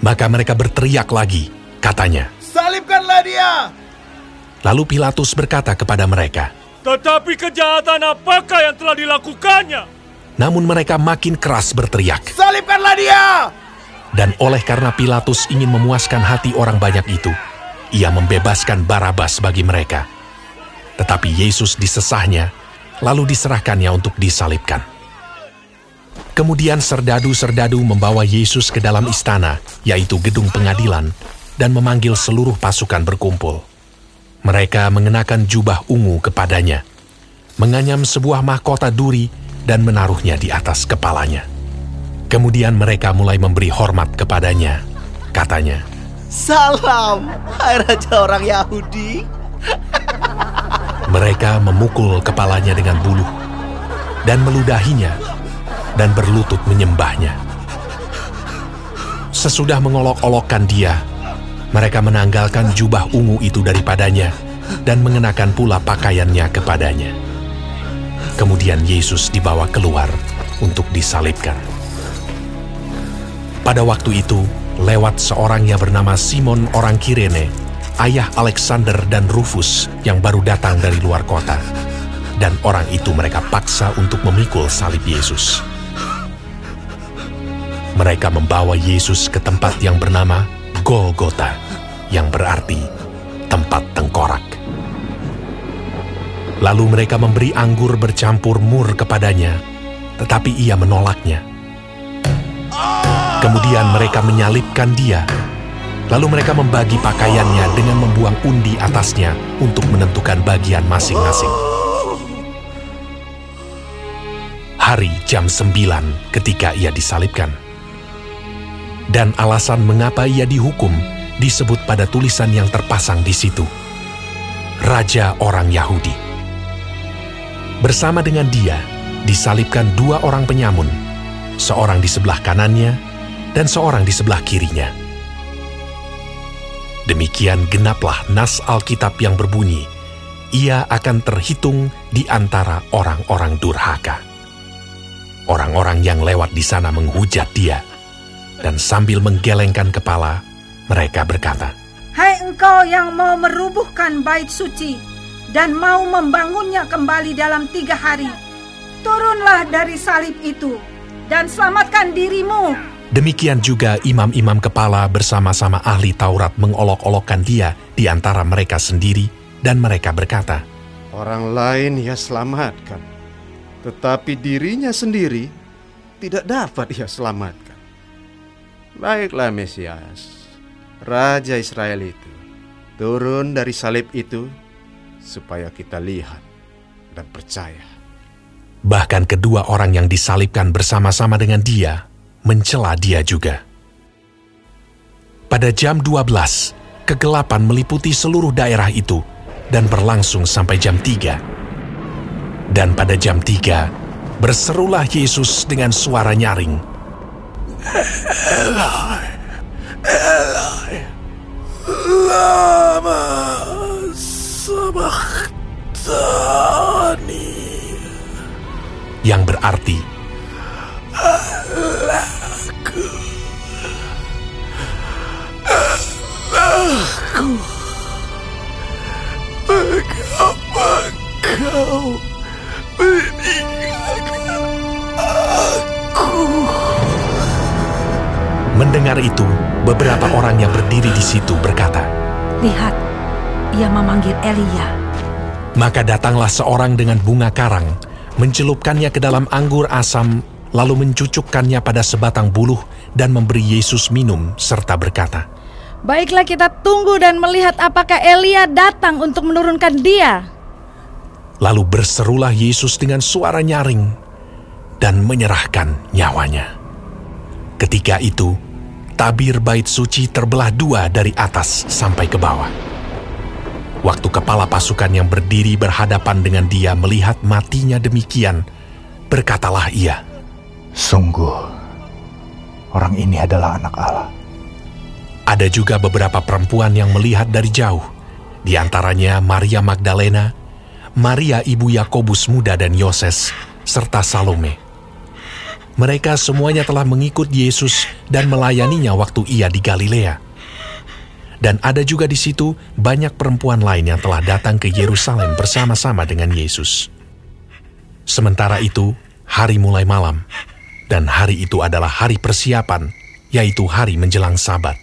Maka mereka berteriak lagi, katanya. Salibkanlah dia! Lalu Pilatus berkata kepada mereka, Tetapi kejahatan apakah yang telah dilakukannya? namun mereka makin keras berteriak. Salibkanlah dia! Dan oleh karena Pilatus ingin memuaskan hati orang banyak itu, ia membebaskan Barabas bagi mereka. Tetapi Yesus disesahnya, lalu diserahkannya untuk disalibkan. Kemudian serdadu-serdadu membawa Yesus ke dalam istana, yaitu gedung pengadilan, dan memanggil seluruh pasukan berkumpul. Mereka mengenakan jubah ungu kepadanya, menganyam sebuah mahkota duri, dan menaruhnya di atas kepalanya. Kemudian mereka mulai memberi hormat kepadanya. Katanya, Salam, hai Raja orang Yahudi. mereka memukul kepalanya dengan buluh dan meludahinya dan berlutut menyembahnya. Sesudah mengolok-olokkan dia, mereka menanggalkan jubah ungu itu daripadanya dan mengenakan pula pakaiannya kepadanya. Kemudian Yesus dibawa keluar untuk disalibkan. Pada waktu itu, lewat seorang yang bernama Simon orang Kirene, ayah Alexander dan Rufus yang baru datang dari luar kota. Dan orang itu mereka paksa untuk memikul salib Yesus. Mereka membawa Yesus ke tempat yang bernama Golgota, yang berarti tempat tengkorak. Lalu mereka memberi anggur bercampur mur kepadanya, tetapi ia menolaknya. Kemudian mereka menyalibkan dia. Lalu mereka membagi pakaiannya dengan membuang undi atasnya untuk menentukan bagian masing-masing. Hari jam 9 ketika ia disalibkan. Dan alasan mengapa ia dihukum disebut pada tulisan yang terpasang di situ. Raja orang Yahudi. Bersama dengan dia disalibkan dua orang penyamun, seorang di sebelah kanannya dan seorang di sebelah kirinya. Demikian genaplah nas Alkitab yang berbunyi, ia akan terhitung di antara orang-orang durhaka. Orang-orang yang lewat di sana menghujat dia, dan sambil menggelengkan kepala, mereka berkata, Hai engkau yang mau merubuhkan bait suci dan mau membangunnya kembali dalam tiga hari, turunlah dari salib itu dan selamatkan dirimu. Demikian juga imam-imam kepala bersama-sama ahli Taurat mengolok-olokkan dia di antara mereka sendiri, dan mereka berkata, Orang lain ia selamatkan, tetapi dirinya sendiri tidak dapat ia selamatkan. Baiklah Mesias, Raja Israel itu turun dari salib itu supaya kita lihat dan percaya. Bahkan kedua orang yang disalibkan bersama-sama dengan dia mencela dia juga. Pada jam 12, kegelapan meliputi seluruh daerah itu dan berlangsung sampai jam 3. Dan pada jam 3, berserulah Yesus dengan suara nyaring. Eloi, Eloi, lama sabachthani. Yang berarti, Allahku, Allahku, mengapa kau meninggalkan aku? Mendengar itu, beberapa orang yang berdiri di situ berkata, Lihat, ia memanggil Elia. Maka datanglah seorang dengan bunga karang, mencelupkannya ke dalam anggur asam, lalu mencucukkannya pada sebatang buluh dan memberi Yesus minum, serta berkata, Baiklah kita tunggu dan melihat apakah Elia datang untuk menurunkan dia. Lalu berserulah Yesus dengan suara nyaring dan menyerahkan nyawanya. Ketika itu, tabir bait suci terbelah dua dari atas sampai ke bawah. Waktu kepala pasukan yang berdiri berhadapan dengan dia melihat matinya demikian, berkatalah ia, Sungguh, orang ini adalah anak Allah. Ada juga beberapa perempuan yang melihat dari jauh, di antaranya Maria Magdalena, Maria ibu Yakobus muda dan Yoses, serta Salome. Mereka semuanya telah mengikut Yesus dan melayaninya waktu ia di Galilea. Dan ada juga di situ banyak perempuan lain yang telah datang ke Yerusalem bersama-sama dengan Yesus. Sementara itu, hari mulai malam, dan hari itu adalah hari persiapan, yaitu hari menjelang Sabat.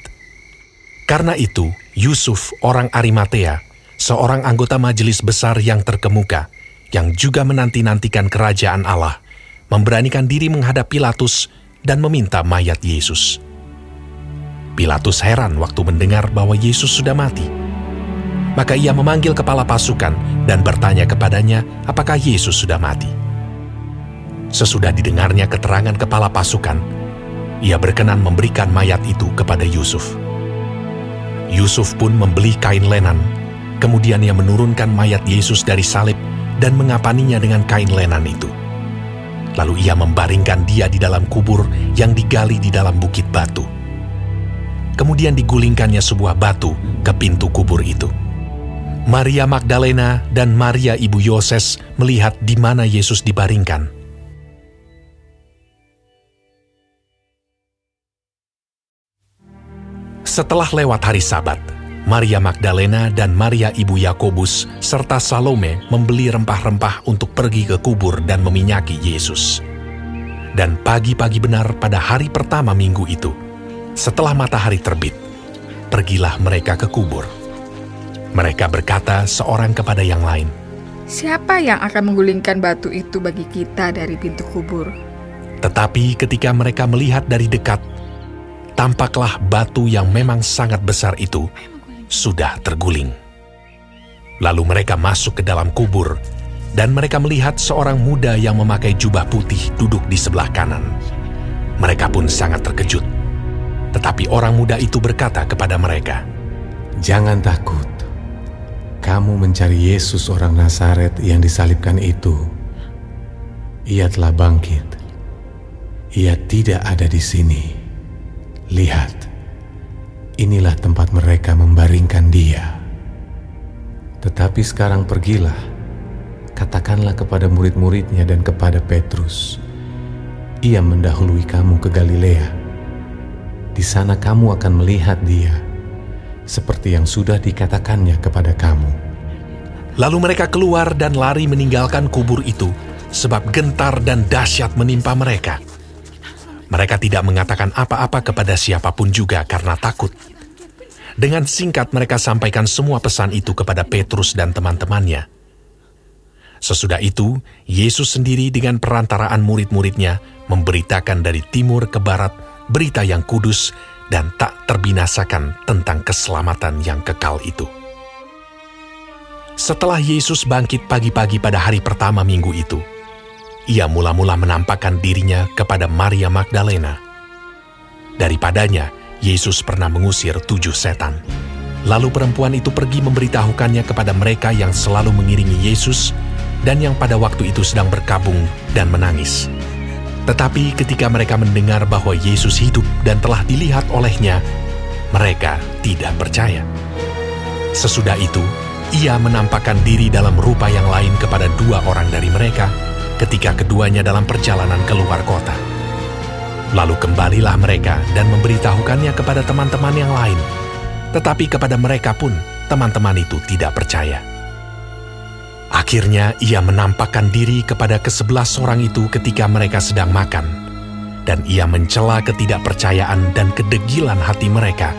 Karena itu, Yusuf, orang Arimatea, seorang anggota majelis besar yang terkemuka, yang juga menanti-nantikan kerajaan Allah, memberanikan diri menghadap Pilatus dan meminta mayat Yesus. Pilatus heran waktu mendengar bahwa Yesus sudah mati. Maka ia memanggil kepala pasukan dan bertanya kepadanya apakah Yesus sudah mati. Sesudah didengarnya keterangan kepala pasukan, ia berkenan memberikan mayat itu kepada Yusuf. Yusuf pun membeli kain lenan, kemudian ia menurunkan mayat Yesus dari salib dan mengapaninya dengan kain lenan itu. Lalu ia membaringkan dia di dalam kubur yang digali di dalam bukit batu. Kemudian digulingkannya sebuah batu ke pintu kubur itu. Maria Magdalena dan Maria ibu Yoses melihat di mana Yesus dibaringkan. Setelah lewat hari Sabat, Maria Magdalena dan Maria ibu Yakobus serta Salome membeli rempah-rempah untuk pergi ke kubur dan meminyaki Yesus. Dan pagi-pagi benar pada hari pertama minggu itu, setelah matahari terbit, pergilah mereka ke kubur. Mereka berkata seorang kepada yang lain, Siapa yang akan menggulingkan batu itu bagi kita dari pintu kubur? Tetapi ketika mereka melihat dari dekat, tampaklah batu yang memang sangat besar itu sudah terguling. Lalu mereka masuk ke dalam kubur, dan mereka melihat seorang muda yang memakai jubah putih duduk di sebelah kanan. Mereka pun sangat terkejut. Tetapi orang muda itu berkata kepada mereka, Jangan takut. Kamu mencari Yesus orang Nazaret yang disalibkan itu. Ia telah bangkit. Ia tidak ada di sini. Lihat, inilah tempat mereka membaringkan dia. Tetapi sekarang pergilah, katakanlah kepada murid-muridnya dan kepada Petrus. Ia mendahului kamu ke Galilea. Di sana kamu akan melihat dia, seperti yang sudah dikatakannya kepada kamu. Lalu mereka keluar dan lari meninggalkan kubur itu, sebab gentar dan dahsyat menimpa mereka. Mereka tidak mengatakan apa-apa kepada siapa pun juga karena takut. Dengan singkat mereka sampaikan semua pesan itu kepada Petrus dan teman-temannya. Sesudah itu, Yesus sendiri dengan perantaraan murid-muridnya memberitakan dari timur ke barat berita yang kudus dan tak terbinasakan tentang keselamatan yang kekal itu. Setelah Yesus bangkit pagi-pagi pada hari pertama minggu itu, ia mula-mula menampakkan dirinya kepada Maria Magdalena. Daripadanya, Yesus pernah mengusir tujuh setan. Lalu perempuan itu pergi memberitahukannya kepada mereka yang selalu mengiringi Yesus dan yang pada waktu itu sedang berkabung dan menangis. Tetapi ketika mereka mendengar bahwa Yesus hidup dan telah dilihat olehnya, mereka tidak percaya. Sesudah itu, ia menampakkan diri dalam rupa yang lain kepada dua orang dari mereka ketika keduanya dalam perjalanan keluar kota. Lalu kembalilah mereka dan memberitahukannya kepada teman-teman yang lain. Tetapi kepada mereka pun, teman-teman itu tidak percaya. Akhirnya ia menampakkan diri kepada kesebelas orang itu ketika mereka sedang makan, dan ia mencela ketidakpercayaan dan kedegilan hati mereka,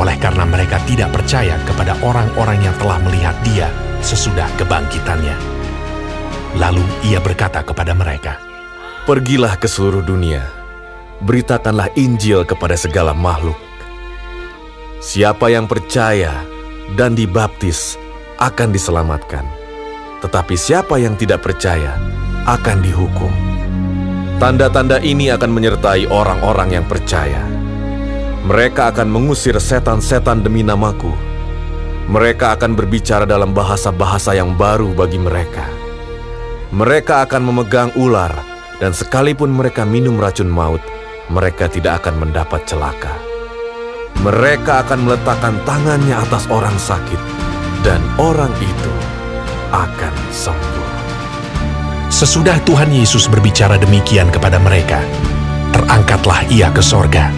oleh karena mereka tidak percaya kepada orang-orang yang telah melihat dia sesudah kebangkitannya. Lalu ia berkata kepada mereka, Pergilah ke seluruh dunia, beritakanlah Injil kepada segala makhluk. Siapa yang percaya dan dibaptis akan diselamatkan tetapi siapa yang tidak percaya akan dihukum. Tanda-tanda ini akan menyertai orang-orang yang percaya. Mereka akan mengusir setan-setan demi namaku. Mereka akan berbicara dalam bahasa-bahasa yang baru bagi mereka. Mereka akan memegang ular, dan sekalipun mereka minum racun maut, mereka tidak akan mendapat celaka. Mereka akan meletakkan tangannya atas orang sakit, dan orang itu akan sembuh. Sesudah Tuhan Yesus berbicara demikian kepada mereka, terangkatlah ia ke sorga,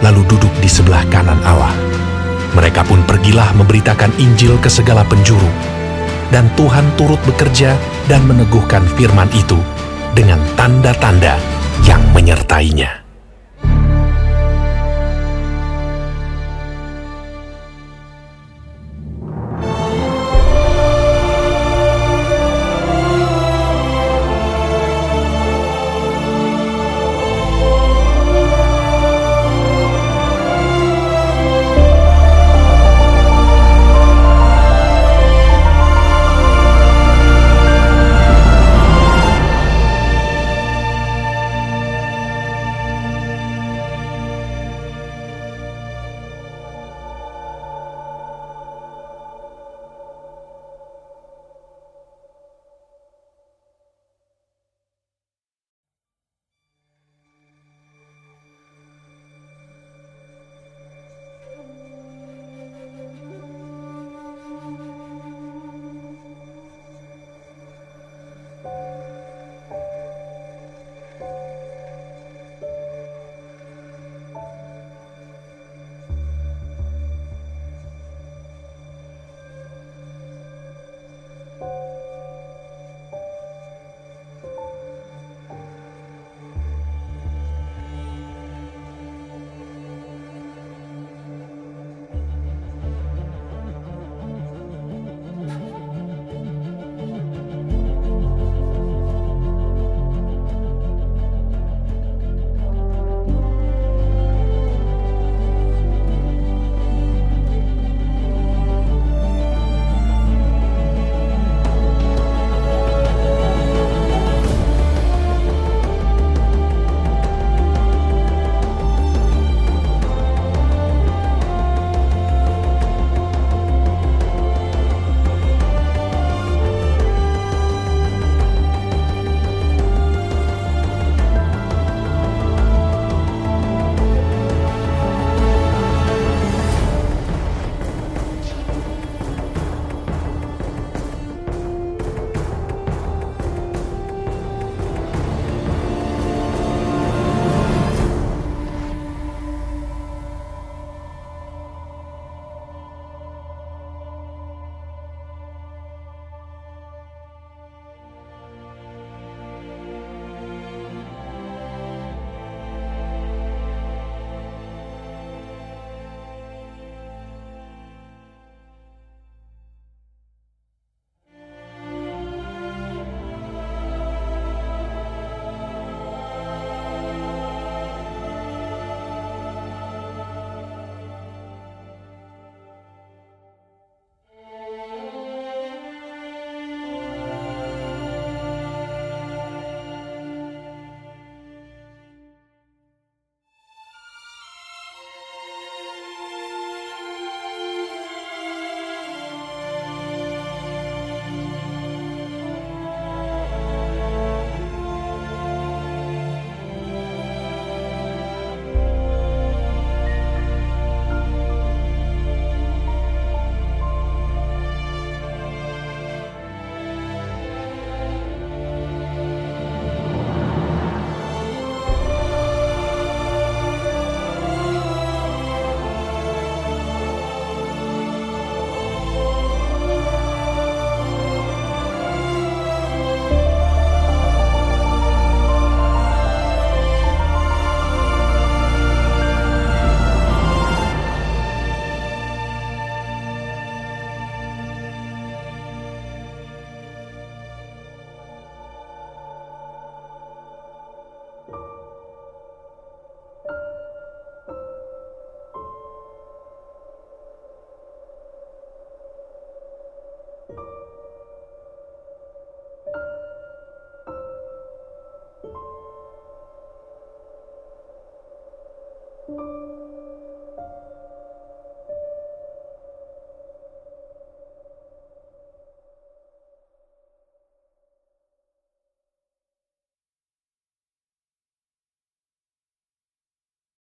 lalu duduk di sebelah kanan Allah. Mereka pun pergilah memberitakan Injil ke segala penjuru, dan Tuhan turut bekerja dan meneguhkan firman itu dengan tanda-tanda yang menyertainya.